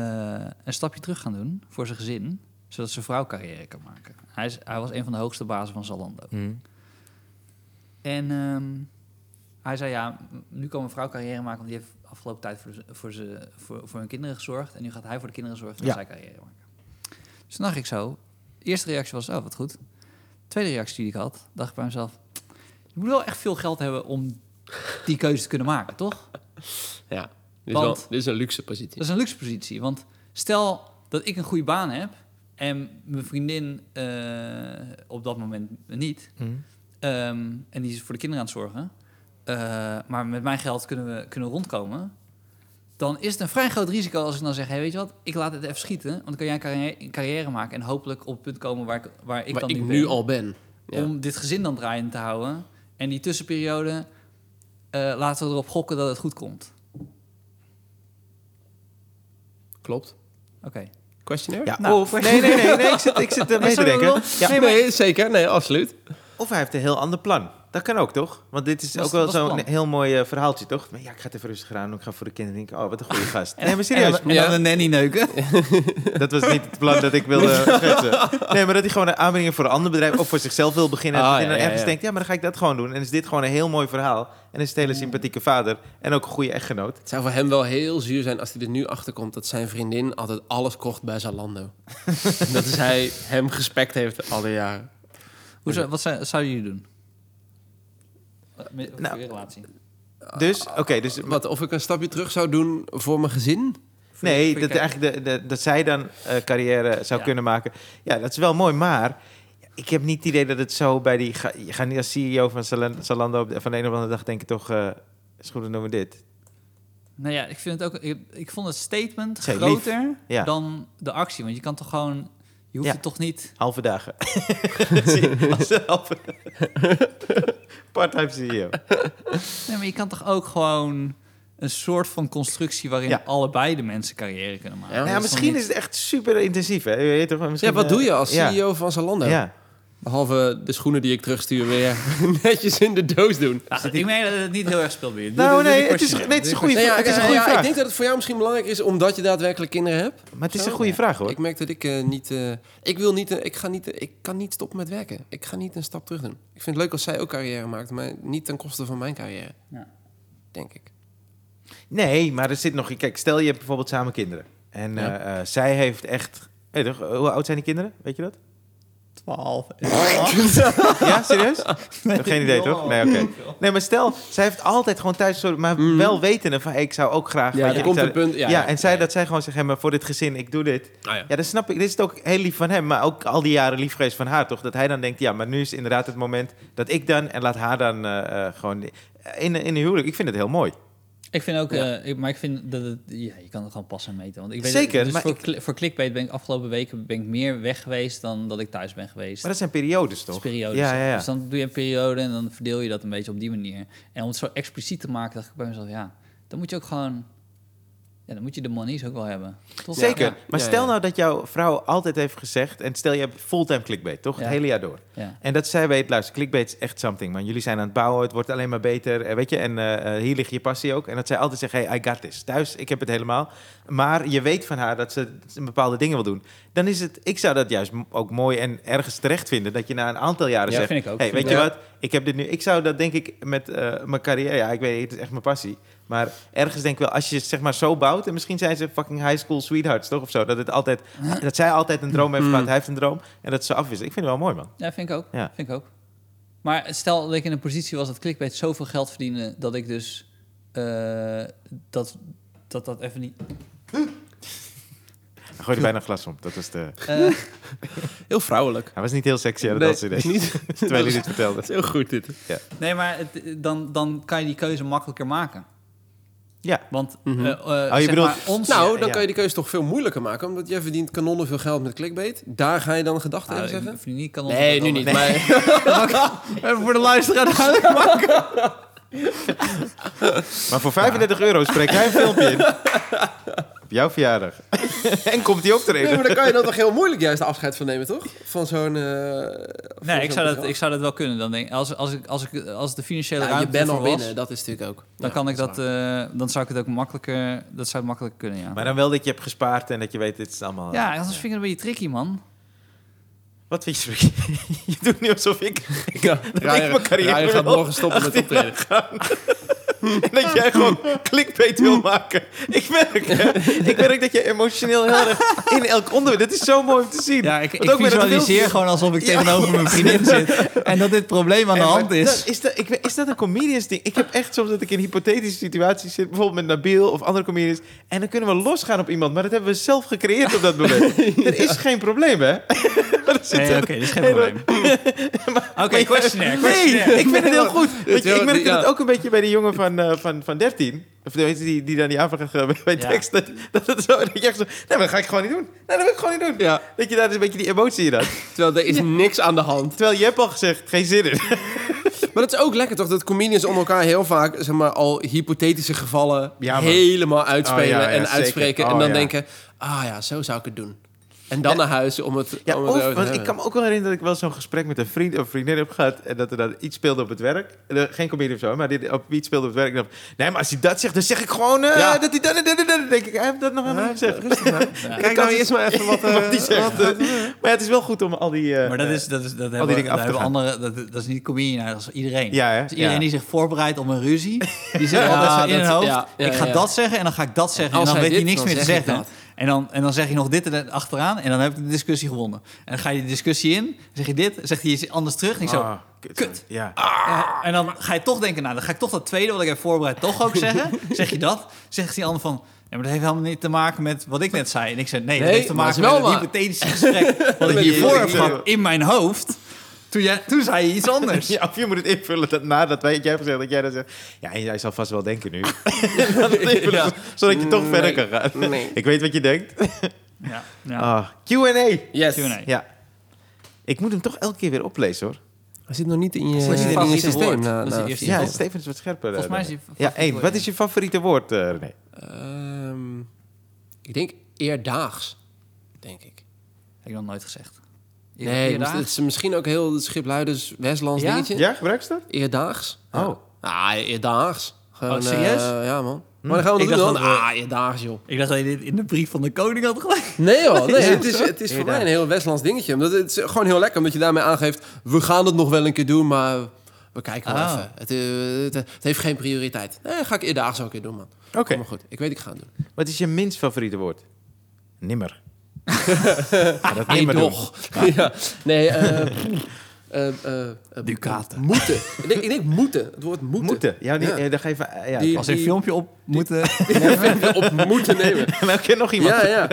een stapje terug gaan doen voor zijn gezin, zodat zijn vrouw carrière kan maken. Hij, is, hij was een van de hoogste bazen van Zalando. Hm. En ehm, hij zei, ja, nu kan mijn vrouw carrière maken, want die heeft afgelopen tijd voor, voor, ze, voor, voor hun kinderen gezorgd. En nu gaat hij voor de kinderen zorgen en Ja. zij carrière maken. Dus toen dacht ik zo, eerste reactie was, oh, wat goed. Tweede reactie die ik had, dacht ik bij mezelf... Je moet wel echt veel geld hebben om die keuze te kunnen maken, toch? Ja, dit is, Want- wel, dit is een luxe positie. Dat is een luxe positie. Want stel dat ik een goede baan heb en mijn vriendin eh, op dat moment niet. Hm. ehm, en die is voor de kinderen aan het zorgen. Eh, maar met mijn geld kunnen we, kunnen rondkomen. Dan is het een vrij groot risico als ik dan zeg: hey, weet je wat, ik laat het even schieten. Want dan kan jij een carrière, een carrière maken en hopelijk op het punt komen waar ik, waar ik Waar dan ik nu, ben. al ben. Ja. Om dit gezin dan draaiend te houden. En die tussenperiode eh, laten we erop gokken dat het goed komt. Klopt. Oké. Questionnaire? Ja, Nou, of... Nee, nee, nee, nee, ik zit, ik zit er mee te denken. Roel. Ja, Nee, nee, zeker. Nee, absoluut. Of hij heeft een heel ander plan. Dat kan ook, toch? Want dit is ook wel zo'n heel mooi eh, verhaaltje, toch? Maar ja, ik ga het even rustig aan doen. Ik ga voor de kinderen denken, oh, wat een goede gast. Nee, maar serieus. En, en Ja. dan een nanny neuken. Dat was niet het plan dat ik wilde schetsen. Nee, maar dat hij gewoon een aanbieding voor een ander bedrijf of voor zichzelf wil beginnen. Ah, en ja, dan ja, ergens ja. denkt, ja, maar dan ga ik dat gewoon doen. En is dit gewoon een heel mooi verhaal. En is het een hele sympathieke vader. En ook een goede echtgenoot. Het zou voor hem wel heel zuur zijn als hij er nu achter komt dat zijn vriendin altijd alles kocht bij Zalando. En dat is hij hem gespekt heeft alle jaren. Hoe zou, wat zou, zouden jullie doen? Eh, Met, Nou, je relatie. Dus, oké, dus... Wat, of ik een stapje terug zou doen voor mijn gezin? Voor Nee, je dat, eigenlijk de, de, dat zij dan eh, carrière zou Ja. kunnen maken. Ja, dat is wel mooi, maar ik heb niet het idee dat het zo bij die... Ga, je gaat niet als CEO van Zalando op de- van de een of andere dag denken toch... eh is goed, dan doen we dit. Nou ja, ik vind het ook. Ik, ik vond het statement Zij lief. groter Ja. dan de actie. Want je kan toch gewoon. Je hoeft Ja. het toch niet. Halve dagen. Als. Part-time CEO. Nee, maar je kan toch ook gewoon een soort van constructie waarin Ja. allebei de mensen carrière kunnen maken. Ja, misschien niet- is het echt super intensief, hè? Je weet toch, misschien, Ja, wat eh, doe je als ja. CEO van Zalando? Ja. Behalve de schoenen die ik terugstuur weer netjes in de doos doen. Nou, ik meen dat het niet heel erg speelt je. Nou, nee, het is- questionnaire. nee, het is Doe een ja, het is een ja, goede ja, vraag. Ik denk dat het voor jou misschien belangrijk is omdat je daadwerkelijk kinderen hebt. Maar het is Zo, een goede ja. vraag, hoor. Ik merk dat ik eh, niet... eh, ik wil niet... eh, ik, ga niet ik kan niet stoppen met werken. Ik ga niet een stap terug doen. Ik vind het leuk als zij ook carrière maakt, maar niet ten koste van mijn carrière. Ja. Denk ik. Nee, maar er zit nog... Kijk, stel je hebt bijvoorbeeld samen kinderen. En Ja. zij heeft echt... Toch, hoe oud zijn die kinderen? Weet je dat? 12. Ja, serieus? Ik heb geen idee, toch? Nee, oké. Nee, maar stel, zij heeft altijd gewoon thuis... zo- Maar Mm. wel wetende van, hey, ik zou ook graag... Ja, weet er je, komt een punt... Ja, Ja, en zij ja. dat zij gewoon zegt, hey, maar voor dit gezin, ik doe dit. Ah, ja. Ja, dat snap ik. Dit is het ook heel lief van hem, maar ook al die jaren lief geweest van haar, toch? Dat hij dan denkt, ja, maar nu is inderdaad het moment dat ik dan en laat haar dan eh, eh, gewoon in, in een huwelijk. Ik vind het heel mooi. Ik vind ook, Ja. eh, ik, maar ik vind dat het, ja, je kan het gewoon passen en meten. Want ik weet Zeker, dus maar voor, ik- voor clickbait ben ik afgelopen weken ben ik meer weg geweest dan dat ik thuis ben geweest. Maar dat zijn periodes, Dat toch? is periodes. Ja, ja, ja. Dus dan doe je een periode en dan verdeel je dat een beetje op die manier. En om het zo expliciet te maken, dacht ik bij mezelf, ja, dan moet je ook gewoon, ja, dan moet je de monies ook wel hebben. Toch? Zeker. Ja, Maar Ja, stel ja. nou dat jouw vrouw altijd heeft gezegd... en stel je hebt fulltime clickbait, toch? Ja. Het hele jaar door. ja. En dat zij weet, luister, clickbait is echt something, man. Jullie zijn aan het bouwen, het wordt alleen maar beter, eh, weet je. En eh, eh, hier ligt je passie ook. En dat zij altijd zegt, hey, I got this. Thuis, ik heb het helemaal. Maar je weet van haar dat ze bepaalde dingen wil doen. Dan is het, ik zou dat juist ook mooi en ergens terecht vinden. Dat je na een aantal jaren Ja, zegt, vind ik ook. hey, weet je wat, ik heb dit nu. Ik zou dat denk ik met eh, mijn carrière, ja, ik weet het is echt mijn passie. Maar ergens denk ik wel, als je het zeg maar zo bouwt... en misschien zijn ze fucking high school sweethearts, toch? Of zo. Dat, het altijd, dat zij altijd een droom heeft Mm. gehad, hij heeft een droom. En dat ze afwisselen. Ik vind het wel mooi, man. Ja, vind ik ook. Ja. Vind ik ook. Maar stel dat ik in een positie was dat clickbait zoveel geld verdiende dat ik dus eh, dat, dat dat even niet. Gooide bijna een glas om. Dat was de... eh, Heel vrouwelijk. Hij was niet heel sexy aan het Nee, nee. niet. Terwijl hij dit vertelde. Dat is heel goed dit. nee, maar het, dan, dan kan je die keuze makkelijker maken. Ja. Want Mhm. eh, eh, Oh, je bedoelt- ons. Nou, Ja, dan ja. kan je die keuze toch veel moeilijker maken. Omdat jij verdient kanonnen veel geld met clickbait. Daar ga je dan gedachten Nou, over zeggen? niet Nee, nu niet. Nee. Maar Even voor de luisteraar duidelijk maken. Maar voor 35 euro spreek jij een filmpje in. Jouw verjaardag. en komt hij Nee, optreden. maar dan kan je dan toch heel moeilijk juist afscheid van nemen, toch? Van zo'n... eh, Nee, ik zou, dat, bedrag. ik zou dat wel kunnen. Dan denk, ik, als, als, ik, als, ik, als de financiële Ja, je ruimte bent al ervoor was, binnen, dat is natuurlijk ook. dan, Ja, kan ik dat, eh, dan zou ik het ook makkelijker, dat zou het makkelijker kunnen, ja. Maar dan wel dat je hebt gespaard en dat je weet, dit is allemaal... ja, anders vind ik het een beetje tricky, man. Wat vind je? je doet nu alsof ik... Ja, ik mijn carrière Ryan gaat morgen stoppen met optreden. en dat jij gewoon clickbait wil maken. Ik merk, hè, ik merk dat je emotioneel heel erg in elk onderwerp... Dit is zo mooi om te zien. Ja, ik, ik visualiseer gewoon alsof ik Ja. tegenover mijn vriendin zit. En dat dit probleem aan de hand is. dat- is, dat, ik, is dat een comedians ding? Ik heb echt soms dat ik in hypothetische situaties zit, bijvoorbeeld met Nabil of andere comedians, en dan kunnen we losgaan op iemand, maar dat hebben we zelf gecreëerd op dat moment. Er is geen probleem, hè? Nee, oké, dat is geen probleem. Oké, questionnaire, Nee, ik vind het heel goed. Weet je, Ja, ik merkte ja. het ook een beetje bij die jongen van, eh, van, van 13. Of die, die dan die aanvraag gaat geven bij Ja. tekst. Dat, dat, het zo, dat je echt zo... Nee, maar dat ga ik gewoon niet doen. Nee, dat wil ik gewoon niet doen. Ja. Dat je daar dus een beetje die emotie in had. Terwijl er is niks aan de hand. Terwijl je hebt al gezegd, geen zin in. Maar dat is ook lekker toch, dat comedians onder elkaar heel vaak, zeg maar, al hypothetische gevallen Ja, helemaal uitspelen Oh, ja, ja, en uitspreken. Oh, en dan ja. denken, ah ja, zo zou ik het doen. En dan naar huis om het, Ja, om het of, want ik kan me ook wel herinneren dat ik wel zo'n gesprek met een vriend of vriendin heb gehad. En dat er dan iets speelde op het werk. Eh, Geen comedie of zo, maar dit, op iets speelde op het werk. Dacht, nee, maar als hij dat zegt, dan zeg ik gewoon eh, Ja. dat hij dat en dat en dat. Dan denk ik, hij heeft dat nog aan Ja, hem gezegd. rustig. Ja. Kijk nou eerst maar even wat... eh, Wat die zegt. wat- maar ja, het is wel goed om al die... eh, Maar dat is, dat is, dat hebben, dingen hebben andere, dat, dat is niet comedian, dat is iedereen. Ja, hè? Dus iedereen Ja. die zich voorbereidt op een ruzie, die zit Ja, altijd zo in hun hoofd. ja, ja, ik ga ja. dat zeggen en dan ga ik dat zeggen. En dan hij weet hij niks dan meer te zeggen. En dan, en dan zeg je nog dit en achteraan en dan heb ik de discussie gewonnen. En dan ga je de discussie in, zeg je dit, zegt hij iets anders terug. En ik zo, ah, kut. kut. Ja. Ja, en dan ga je toch denken, nou, dan ga ik toch dat tweede wat ik heb voorbereid toch ook zeggen. Zeg je dat? Zegt die ander van, ja, maar dat heeft helemaal niet te maken met wat ik net zei. En ik zei, nee, dat heeft te maken met het hypothetische gesprek wat ik hiervoor heb gehad in mijn hoofd. Toen, jij, toen zei je iets anders. Ja, of je moet het invullen dat nadat wij, jij hebt gezegd dat jij dan zegt... Ja, en jij zal vast wel denken nu. Invullen, Ja. Zodat je toch Nee. verder kan gaan. Nee. Ik weet wat je denkt. Ja, ja. Ah, Q&A. Yes. Q&A. Ja. Ik moet hem toch elke keer weer oplezen, hoor. Hij zit nog niet in je, is in systeem. na- Dat is Ja, minuten. Steven is wat scherper. Volgens eh, mij dan is je Ja, één. Wat is je favoriete woord, eh, René? Ehm, ik denk eerdaags, denk ik. Heb ik nog nooit gezegd. Nee, het is misschien ook heel schipluiders Westlands Ja? dingetje. Ja, gebruik je dat? Eerdaags. Oh. Ah, eerdaags. Gewoon, Oh, serieus? eh, ja, man. Maar dan gaan we Ik doen dacht dan. Ah, eerdaags, joh. Ik dacht dat je dit in de brief van de koning had gelezen. Nee joh, nee, het is, het is voor mij een heel Westlands dingetje. Omdat het is gewoon heel lekker, omdat je daarmee aangeeft... we gaan het nog wel een keer doen, maar we kijken wel Ah. even. Het, eh, het, het heeft geen prioriteit. Nee, ga ik eerdaags ook een keer doen, man. Oké. Maar goed, ik weet ik ga het doen. Wat is je minst favoriete woord? Nimmer. ja, dat doen. Edoch. ja, nee, eh... eh, eh, eh, Ducaten. Moeten. ik, denk, ik denk moeten. Het woord moeten. Moeten. Ja, die, Ja. eh, ga even... eh, Ja, Die- Als een filmpje op moeten... op moeten nemen. En ken nog iemand. Ja, ja.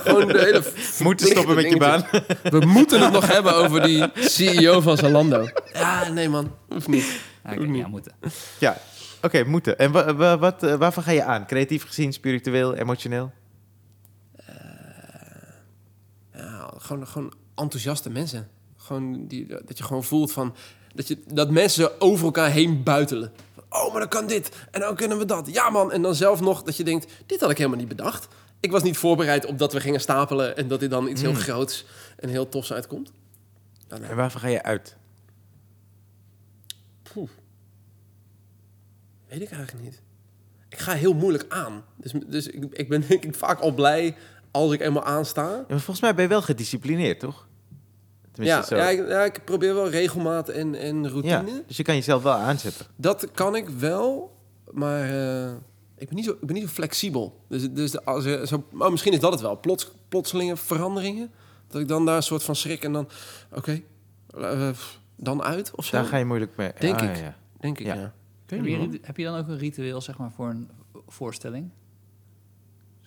Gewoon de hele Moeten stoppen met je baan. We moeten het nog hebben over die CEO van Zalando. Ja, nee man. Hoeft niet. Ja, oké, ja, moeten. Ja, oké, moeten. En wa- wa- wat, eh, waarvan ga je aan? Creatief gezien, spiritueel, emotioneel? Gewoon, gewoon enthousiaste mensen. Gewoon die, dat je gewoon voelt van... Dat, je, dat mensen over elkaar heen buitelen. Van, oh, maar dan kan dit. En dan kunnen we dat. Ja, man. En dan zelf nog dat je denkt... Dit had ik helemaal niet bedacht. Ik was niet voorbereid op dat we gingen stapelen... en dat dit dan iets heel groots en heel tofs uitkomt. Eh, En waarvan ga je uit? Weet ik eigenlijk niet. Ik ga heel moeilijk aan. Dus, dus ik, ik ben denk ik vaak al blij als ik eenmaal aansta. Ja, maar volgens mij ben je wel gedisciplineerd, toch? Tenminste, Ja, zo. ja, ik, ja, ik probeer wel regelmaat en, en routine. Ja, dus je kan jezelf wel aanzetten. Dat kan ik wel, maar eh, ik, ben niet zo, ik ben niet zo flexibel. Dus, dus als er zo, oh, misschien is dat het wel. Plots, plotselinge veranderingen. Dat ik dan daar een soort van schrik en dan... Oké, eh, dan uit of zo. Daar ga je moeilijk mee. Denk Ah, ik. Ja. Denk ik, Ja. ja. Heb je, heb je dan ook een ritueel, zeg maar, voor een voorstelling?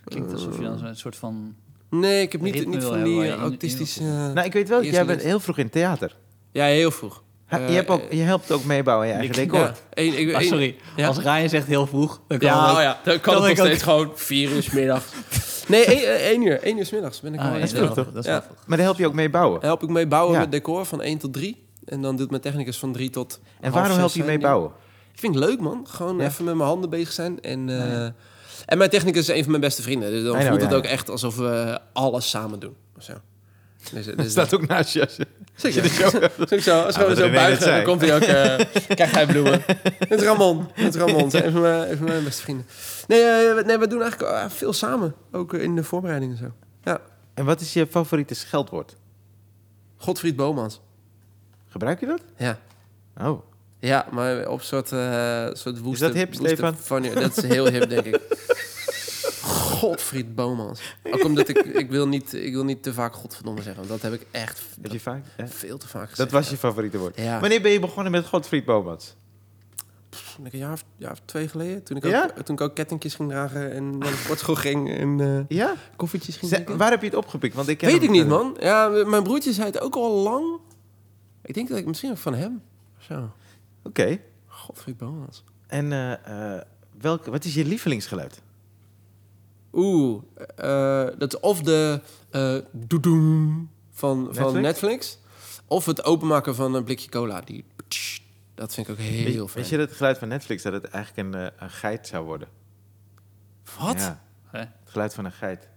Het klinkt alsof je dan zo'n soort van... Nee, ik heb niet, niet van die waar eh, je autistische... Nou, ik weet wel, dat jij bent heel vroeg in theater. ja, heel vroeg. Ha, Eh, je, hebt ook, je helpt ook meebouwen je eigen decor. Ja, één- ik- Ah, sorry, Ja. als Ryan zegt heel vroeg, dan kan Ja, oh ja, dan kan, het ik nog ook- steeds gewoon vier uur 's middags. Nee, één, eh, één uur. één uur 's middags ben ik Ah, al ja, in is dat vroeg, toch? Dat is Ja. wel vroeg. Maar daar help je ook mee bouwen. Help ik mee bouwen Ja. met decor van 1 tot 3. En dan doet mijn technicus van 3 tot En half waarom zes, help je mee bouwen? Ik vind het leuk, man. Gewoon Ja. even met mijn handen bezig zijn. En, eh, en mijn technicus is een van mijn beste vrienden. Dus dan know, voelt het ook echt alsof we alles samen doen. Zo. Dus, dus Dat staat ook naast je. Zeker. hebt. Zo, zo, als Ah, we wat zo buigen, dan komt hij ook... krijgt hij bloemen. Het Ramon. Het Ramon. Een van mijn, mijn beste vrienden. Nee, eh, nee, we doen eigenlijk eh, veel samen. Ook in de voorbereidingen en zo. Ja. En wat is je favoriete scheldwoord? Godfried Bomans. Gebruik je dat? Ja. Oh. Ja, maar op soort, eh soort woeste... dat hip, woeste Stefan? funny- dat is heel hip, denk ik. Godfried Bomans. Ook omdat ik... Ik wil niet, ik wil niet te vaak godverdomme zeggen. Want dat heb ik echt Heb je vaak? Veel te vaak gezegd. Dat was je favoriete woord. Ja. Wanneer ben je begonnen met Godfried Bomans? Een jaar of, jaar of twee geleden. Toen ik, Ja? ook, toen ik ook kettingjes ging dragen en naar de sportschool ging en eh, Ja? koffietjes ging drinken. waar heb je het opgepikt? Want ik Weet ik niet, man. Ja, mijn broertje zei het ook al lang. Ik denk dat ik misschien ook van hem. Zo. Oké. Godfried Bomans. En eh, eh, welke, wat is je lievelingsgeluid? Oeh, eh, dat is of de eh doedoem van Netflix? van Netflix? Of het openmaken van een blikje cola. Die, dat vind ik ook heel Weet, fijn. weet je dat het geluid van Netflix dat het eigenlijk een, een geit zou worden? Wat? Ja, het geluid van een geit.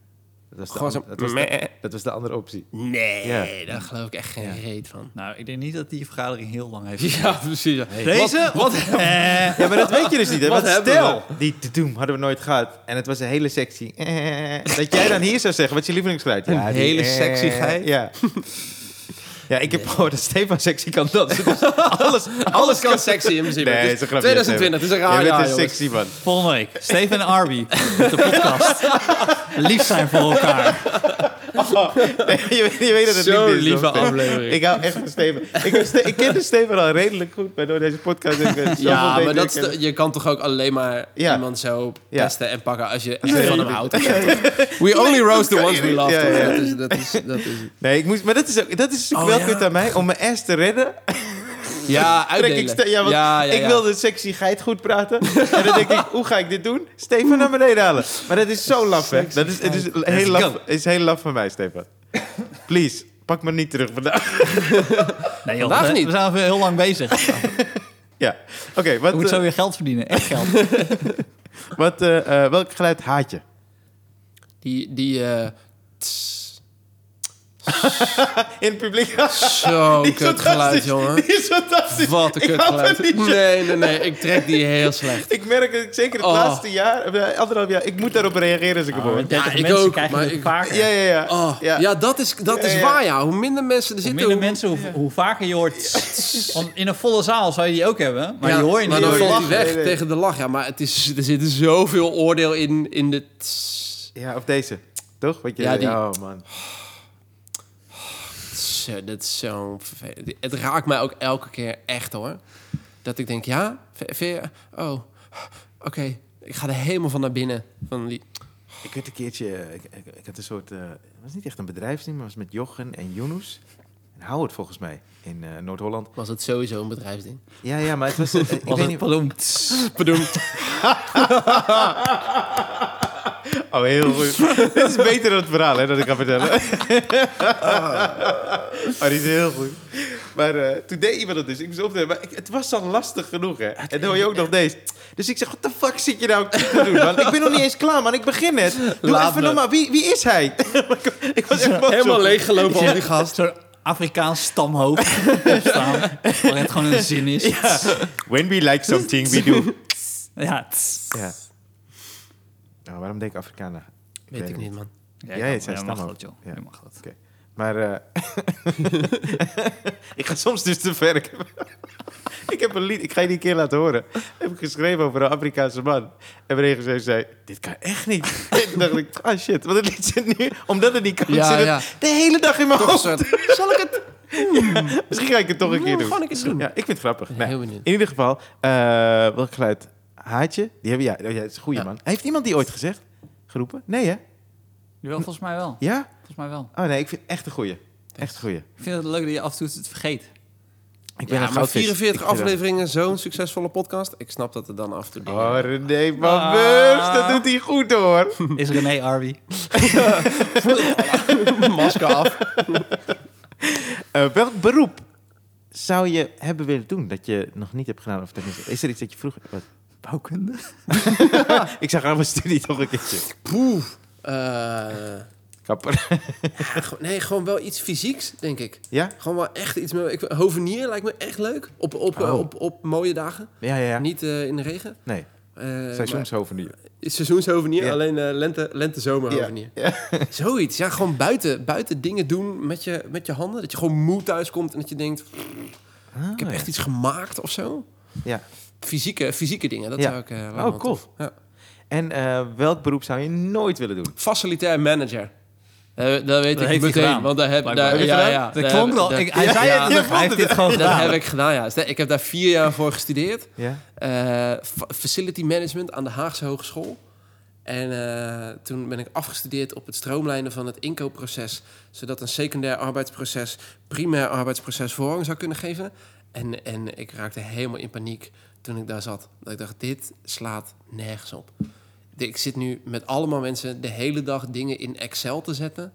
Dat was de, Gewoon an- zo- dat was de, dat was de andere optie. Nee, Ja. daar geloof ik echt geen Ja. reet van. Nou, ik denk niet dat die vergadering heel lang heeft. Ja, precies. ja. Deze? Wat? Eh, Ja, maar dat weet je dus niet. Hè? Wat Want hebben stel, die toetoem hadden we nooit gehad. En het was een hele sexy... eh, dat jij dan hier zou zeggen, wat je lievelingsgeluid? Een Ja, die, hele eh, sexy geit? Ja. Ja, ik heb gehoord dat Stefan sexy kan dansen. Dus alles, Alles kan sexy in principe. Nee, Het is een is grapje. 2020, het is een raar jaar, een jongens. sexy man. Volgende week. Steven en Arby. Met de podcast. Lief zijn voor elkaar. Nee, je, weet- je weet dat het Zo'n liefde is, lieve aflevering. Ik hou echt van Steven. Ik, Ste- ik ken de Steven al redelijk goed, maar door deze podcast... ik zoveel Ja, maar dat de- je kan toch ook alleen maar Ja. iemand zo Ja. pesten en pakken als je, als van hem houdt. We only roast the ones we niet. love. Dat, is, dat, is, dat is Nee, ik moest, maar dat is, ook, dat is ook Oh, wel kut aan mij. Om mijn ass te redden, Ja, ik... uitdelen. Ste- ja, want ja, ja, ik sexy geit goed praten. en dan denk ik, hoe ga ik dit doen? Stefan naar beneden halen. Maar dat is zo laf, hè? Dat is, het is heel laf, is heel laf van mij, Stefan. Please, pak me niet terug vandaag. Nee, joh, Vandaag we, niet. we zijn al heel lang bezig. ja, oké. wat, Je moet eh, zo weer geld verdienen. Echt geld. wat, eh, eh, welk geluid haat je? Die, die eh, tss, In het publiek? zo Die is kut geluid, jongen. Die is fantastisch. Wat een kut geluid. die. Nee, nee, nee. Ik trek die heel slecht. Ik merk ik zeker het Oh. laatste jaar, eh, anderhalf jaar, ik moet daarop reageren als ik hem hoor. met 30 Ja, ik mensen ook, krijgen maar het ik- vaker. Ja, ja, ja. Oh, Ja. ja. dat is, dat Ja, is ja. waar, ja. Hoe minder mensen er Hoe zitten... minder hoe- mensen, hoe, hoe vaker je hoort... Want in een volle zaal zou je die ook hebben. Maar ja, die hoor je maar niet. dan door valt je hij weg Nee, nee. tegen de lach. Ja, maar het is, er zit zoveel oordeel in, in de... tss. Ja, of deze. Toch? Wat je, Ja, die- Oh, man. Dat is zo vervelend. Het raakt mij ook elke keer echt hoor. Dat ik denk, ja, oh, oké, ik ga er helemaal van naar binnen. Van die, Ik werd een keertje... Ik, ik, ik had een soort... eh, het was niet echt een bedrijfsding, maar het was met Jochen en Yunus. En Howard volgens mij, in eh, Noord-Holland. was het sowieso een bedrijfsding. Ja, ja, maar het was... eh, ik Was weet het niet... Oh, heel goed. Dit is beter dan het verhaal, hè, dat ik ga vertellen. oh, die is heel goed. Maar eh, toen deed iemand het dus. Ik moest opnemen. Maar ik, het was al lastig genoeg, hè. En dan hoor je ook nog deze. Dus ik zeg, wat de fuck zit je nou te doen, man? Ik ben nog niet eens klaar, man. Ik begin net. Doe Laat even me. normaal. Wie, wie is hij? ik, was echt boos Helemaal op. leeggelopen al die gast. Zo'n Afrikaans stamhoofd opstaan. Waar het gewoon een zin is. Ja. When we like something, we do. ja tss. Ja. Nou, waarom denk ik Afrikanen? Weet ik niet, man. Ja, Jij ja, mag dat, joh. Ja. Je mag dat. Oké. Maar eh, ik ga soms dus te ver. Ik heb, ik heb een lied, ik ga je die een keer laten horen. Heb ik geschreven over een Afrikaanse man. En mijn regisseur zei, dit kan echt niet. En toen dacht ik, ah shit, want het lied zit nu, omdat het niet kan, Ja, zit het ja. de hele dag in mijn Toch hoofd. soort, zal ik het? Misschien ga ik het toch een keer Nou, doen. Gewoon doen. Ja, ik vind het grappig. Nee, heel benieuwd. in ieder geval, eh welk geluid? Haatje? Die hebben, ja, oh ja, dat is een goede Ja. man. Heeft iemand die ooit gezegd? Geroepen? Nee hè? Jawel, volgens mij wel. Ja? Volgens mij wel. Oh nee, ik vind het echt een goeie. Echt een goeie. Ik vind het leuk dat je af en toe het vergeet. Ik ben Ja, een maar goudvis. 44 Ik vind dat- afleveringen, zo'n succesvolle podcast. Ik snap dat er dan af en toe dingen... Oh, René van Ah. Dat doet hij goed hoor. Is René Arby? Masker af. Eh, welk beroep zou je hebben willen doen dat je nog niet hebt gedaan? Of tenminste, is er iets dat je vroeger... Wat? Bouwkunde? Ik zag aan mijn studie toch een keertje. Poeh. Eh, Kapper. ja, nee, gewoon wel iets fysieks, denk ik. Ja? Gewoon wel echt iets met... Ik, hovenier lijkt me echt leuk. Op, op, Oh. op, op mooie dagen. Ja, ja, ja. Niet eh, in de regen. Nee, Eh, seizoenshovenier. maar- Seizoenshovenier, Ja. alleen eh, lente, lente zomerhovenier. Ja. Zoiets. Ja, gewoon buiten, buiten dingen doen met je, met je handen. Dat je gewoon moe thuis komt en dat je denkt... ik heb echt iets gemaakt of zo. Ja. Fysieke, fysieke dingen, dat Ja. zou ik eh, Oh, cool. Ja. En eh, welk beroep zou je nooit willen doen? Facilitair manager. Eh, dat weet Dat ik meteen, want daar heb, blijkbaar. daar, Heb je ja, ja, Dat klonk daar- Ik, hij Ja, zei ja, het, hij heeft dit gewoon Dat heb ik gedaan, ja. Ik heb daar vier jaar voor gestudeerd. Ja? Eh, fa- facility management aan de Haagse Hogeschool. En eh, toen ben ik afgestudeerd op het stroomlijnen van het inkoopproces. Zodat een secundair arbeidsproces primair arbeidsproces voorrang zou kunnen geven. En, en ik raakte helemaal in paniek toen ik daar zat. Dat ik dacht, dit slaat nergens op. Ik zit nu met allemaal mensen de hele dag dingen in Excel te zetten.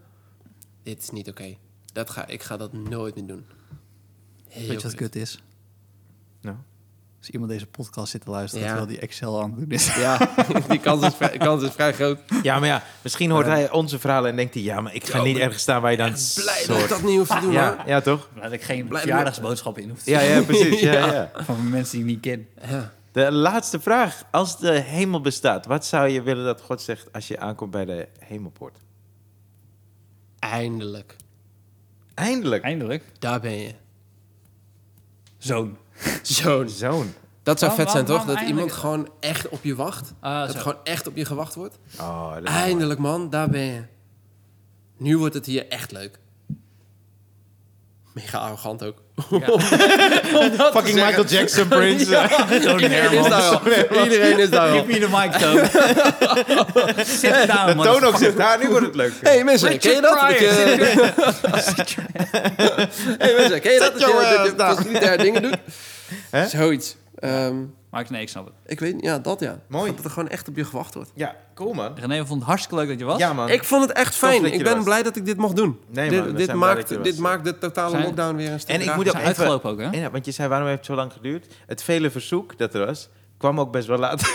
Dit is niet oké. Dat ga, ik ga dat nooit meer doen. Heel Weet je wat kut. kut is? Nou. Als iemand deze podcast zit te luisteren, Ja. terwijl die Excel aan het doen is. Ja, die kans is vrij, kans is vrij groot. Ja, maar ja, misschien hoort hij onze verhalen en denkt hij... ja, maar ik ga niet ergens staan waar je dan... Blij dat ik soort- dat niet hoef te doen, Ja, toch? Dat ik geen Blij- verjaardagsboodschap in hoef te Ja, ja, precies. Ja, ja. Van mensen die ik niet ken. Ja. De laatste vraag. Als de hemel bestaat, wat zou je willen dat God zegt als je aankomt bij de hemelpoort? Eindelijk. Eindelijk. Eindelijk. Daar ben je. Zoon. Zo'n. Zoon. Dat zou Waarom- vet zijn, toch? waarom Dat iemand gewoon echt op je wacht. Ah, dat zo. er gewoon echt op je gewacht wordt. Oh, dat is Eindelijk, man. Daar ben je. Nu wordt het hier echt leuk. Mega arrogant ook. Fucking Michael Jackson, Prince. Iedereen is daar al. Iedereen is daar al. Give me the mic, Toon. Sit down, De toon ook zegt, nou, nu wordt het leuk. hey, mensen, ken je dat? Dat je- hey, mensen, ken je dat? Dat je, dat je eh, daar. dingen doet? Hè? Zoiets. Ehm, Max, nee, ik snap het. ik weet ja, dat ja. Mooi. Dat er gewoon echt op je gewacht wordt. Ja, cool man. René vond het hartstikke leuk dat je was. Ja man. Ik vond het echt fijn. Ik ben was. blij dat ik dit mocht doen. Nee, dit man, dit, zijn blij dat maakt, je dit was. maakt de totale Zijn- lockdown weer een stuk En ik moet ook even... uitgelopen ook, hè? Ja, want je zei, waarom heeft het zo lang geduurd? Het vele verzoek dat er was, kwam ook best wel laat.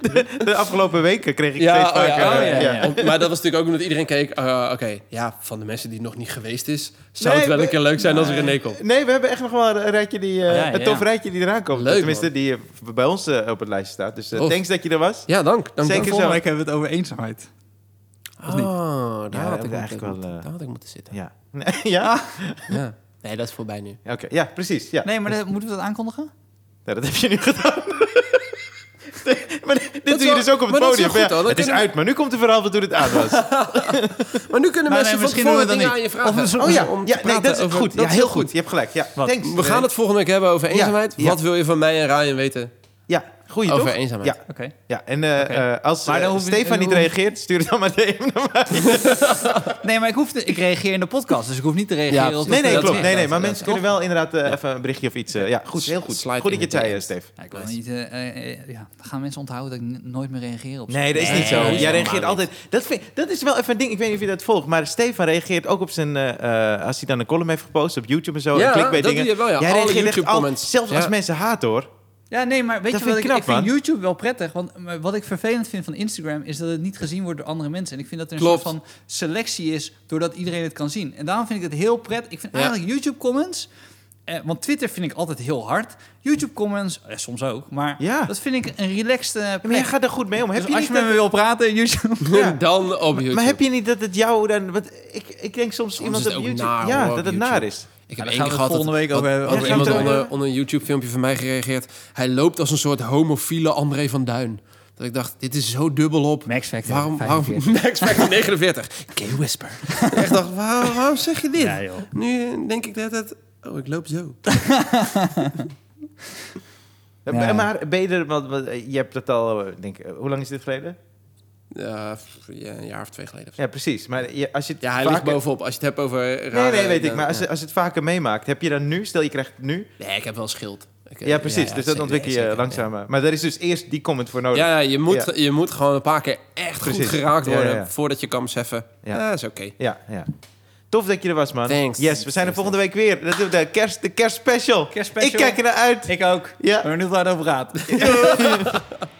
de, de afgelopen weken kreeg ik Ja, steeds oh ja, oh eh, ja, ja. Om- Maar dat was natuurlijk ook omdat iedereen keek... eh, Oké, ja, van de mensen die nog niet geweest is... zou Nee, het wel we- een keer leuk zijn als er René komt. Nee, we hebben echt nog wel een rijtje die, eh, Ja, ja, een tof rijtje die eraan komt. Leuk, Tenminste, man. die bij ons op het lijstje staat. Dus thanks dat je er was. Ja, dank. dank Zeker zo. Week hebben we het over eenzaamheid. Oh, daar, Ja, had ik eigenlijk wel, daar had ik moeten zitten. Ja. Nee, ja? Ja. Nee, dat is voorbij nu. Oké, ja, precies. Ja. Nee, maar de- moeten we dat aankondigen? Nee, dat heb je nu gedaan. Maar dit doe je dus ook op het dat podium. goed, Ja, het is uit, maar nu komt er verhaal van toen het aan was. Maar nu kunnen Maar mensen nee, van tevoren dingen dat aan je vragen. Of Oh ja, om te ja nee, dat is over- goed. dat ja, heel goed. Je hebt gelijk. Ja, Wat? thanks. We gaan het volgende week hebben over eenzaamheid. ja. Wat wil je van mij en Ryan weten Ja, goeie over toch? eenzaamheid? Ja, Oké. ja. en eh, eh, als Maar dan eh, Stefan niet reageert, stuur het dan maar naar mij. Nee, maar ik, hoef te- ik reageer in de podcast, dus ik hoef niet te reageren. Ja, op Nee, nee, dat klopt. Nee, nee, maar mensen kunnen wel inderdaad even een berichtje of iets. eh, ja, goed, heel goed. Slide Goed dat je het zei, de Steve. Ja, ik wil niet, ja, dan gaan mensen onthouden dat ik nooit meer reageer op Nee, dat is niet zo. Nee, Jij reageert altijd. Dat, vind, dat is wel even een ding. Ik weet niet of je dat volgt, maar Stefan reageert ook op zijn. eh, eh, als hij dan een column heeft gepost op YouTube en zo. Ja, en clickbait dat dingen. doe je wel, ja. Jij Alle reageert echt YouTube al- comments. Zelfs als Ja. mensen haten hoor. Ja, nee, maar weet Dat je wat ik ik, knap, ik vind man. YouTube wel prettig, want wat ik vervelend vind van Instagram is dat het niet gezien wordt door andere mensen. En ik vind dat er een Klopt. soort van selectie is doordat iedereen het kan zien. En daarom vind ik het heel prettig. Ik vind Ja. eigenlijk YouTube comments, eh, want Twitter vind ik altijd heel hard. YouTube comments, eh, soms ook, maar Ja. dat vind ik een relaxed eh, Maar jij gaat er goed mee om. Heb Dus je als niet je met me wil praten, YouTube. Ja. Dan op YouTube. Maar heb je niet dat het jou dan... Want ik, ik denk soms, Soms iemand is het op ook YouTube... naar, ja, hoor, dat op het naar is. Ik heb daar één keer gehad volgende dat- week over over iemand YouTube. onder, onder een YouTube-filmpje van mij gereageerd. Hij loopt als een soort homofiele André van Duin. Dat ik dacht, dit is zo dubbel op. Max Factor, Waarom, waarom 45. Max Factor 49? Gay Whisper. ik dacht, waar- waarom zeg je dit? Ja. Nu denk ik dat het... Oh, ik loop zo. Ja. Maar ben je er... Want, want, je hebt het al... eh, Denk, ik, hoe lang is dit geleden? Ja, een jaar of twee geleden. of. Ja, precies. Maar je, als je het Ja, hij vaker- ligt bovenop. Als je het hebt over Nee, rare- nee, weet ik. Maar als, ja. als je het vaker meemaakt, heb je dan nu... Stel, je krijgt het nu... Nee, ik heb wel een schild. Ja, precies. dus dat ontwikkel je langzamer. Maar daar is dus eerst die comment voor nodig. Ja, je, moet, Ja. je moet gewoon een paar keer echt Precies. goed geraakt worden... ja, ja. voordat je kan beseffen, Ja. ja, is oké. Ja, ja. Tof dat je er was, man. Thanks. Yes, we zijn er volgende week weer. Dat doen we de kerst, de kerstspecial. Kerstspecial. Ik kijk er naar uit. Ik ook. Ja. Ik ben benieuwd waar het over gaat.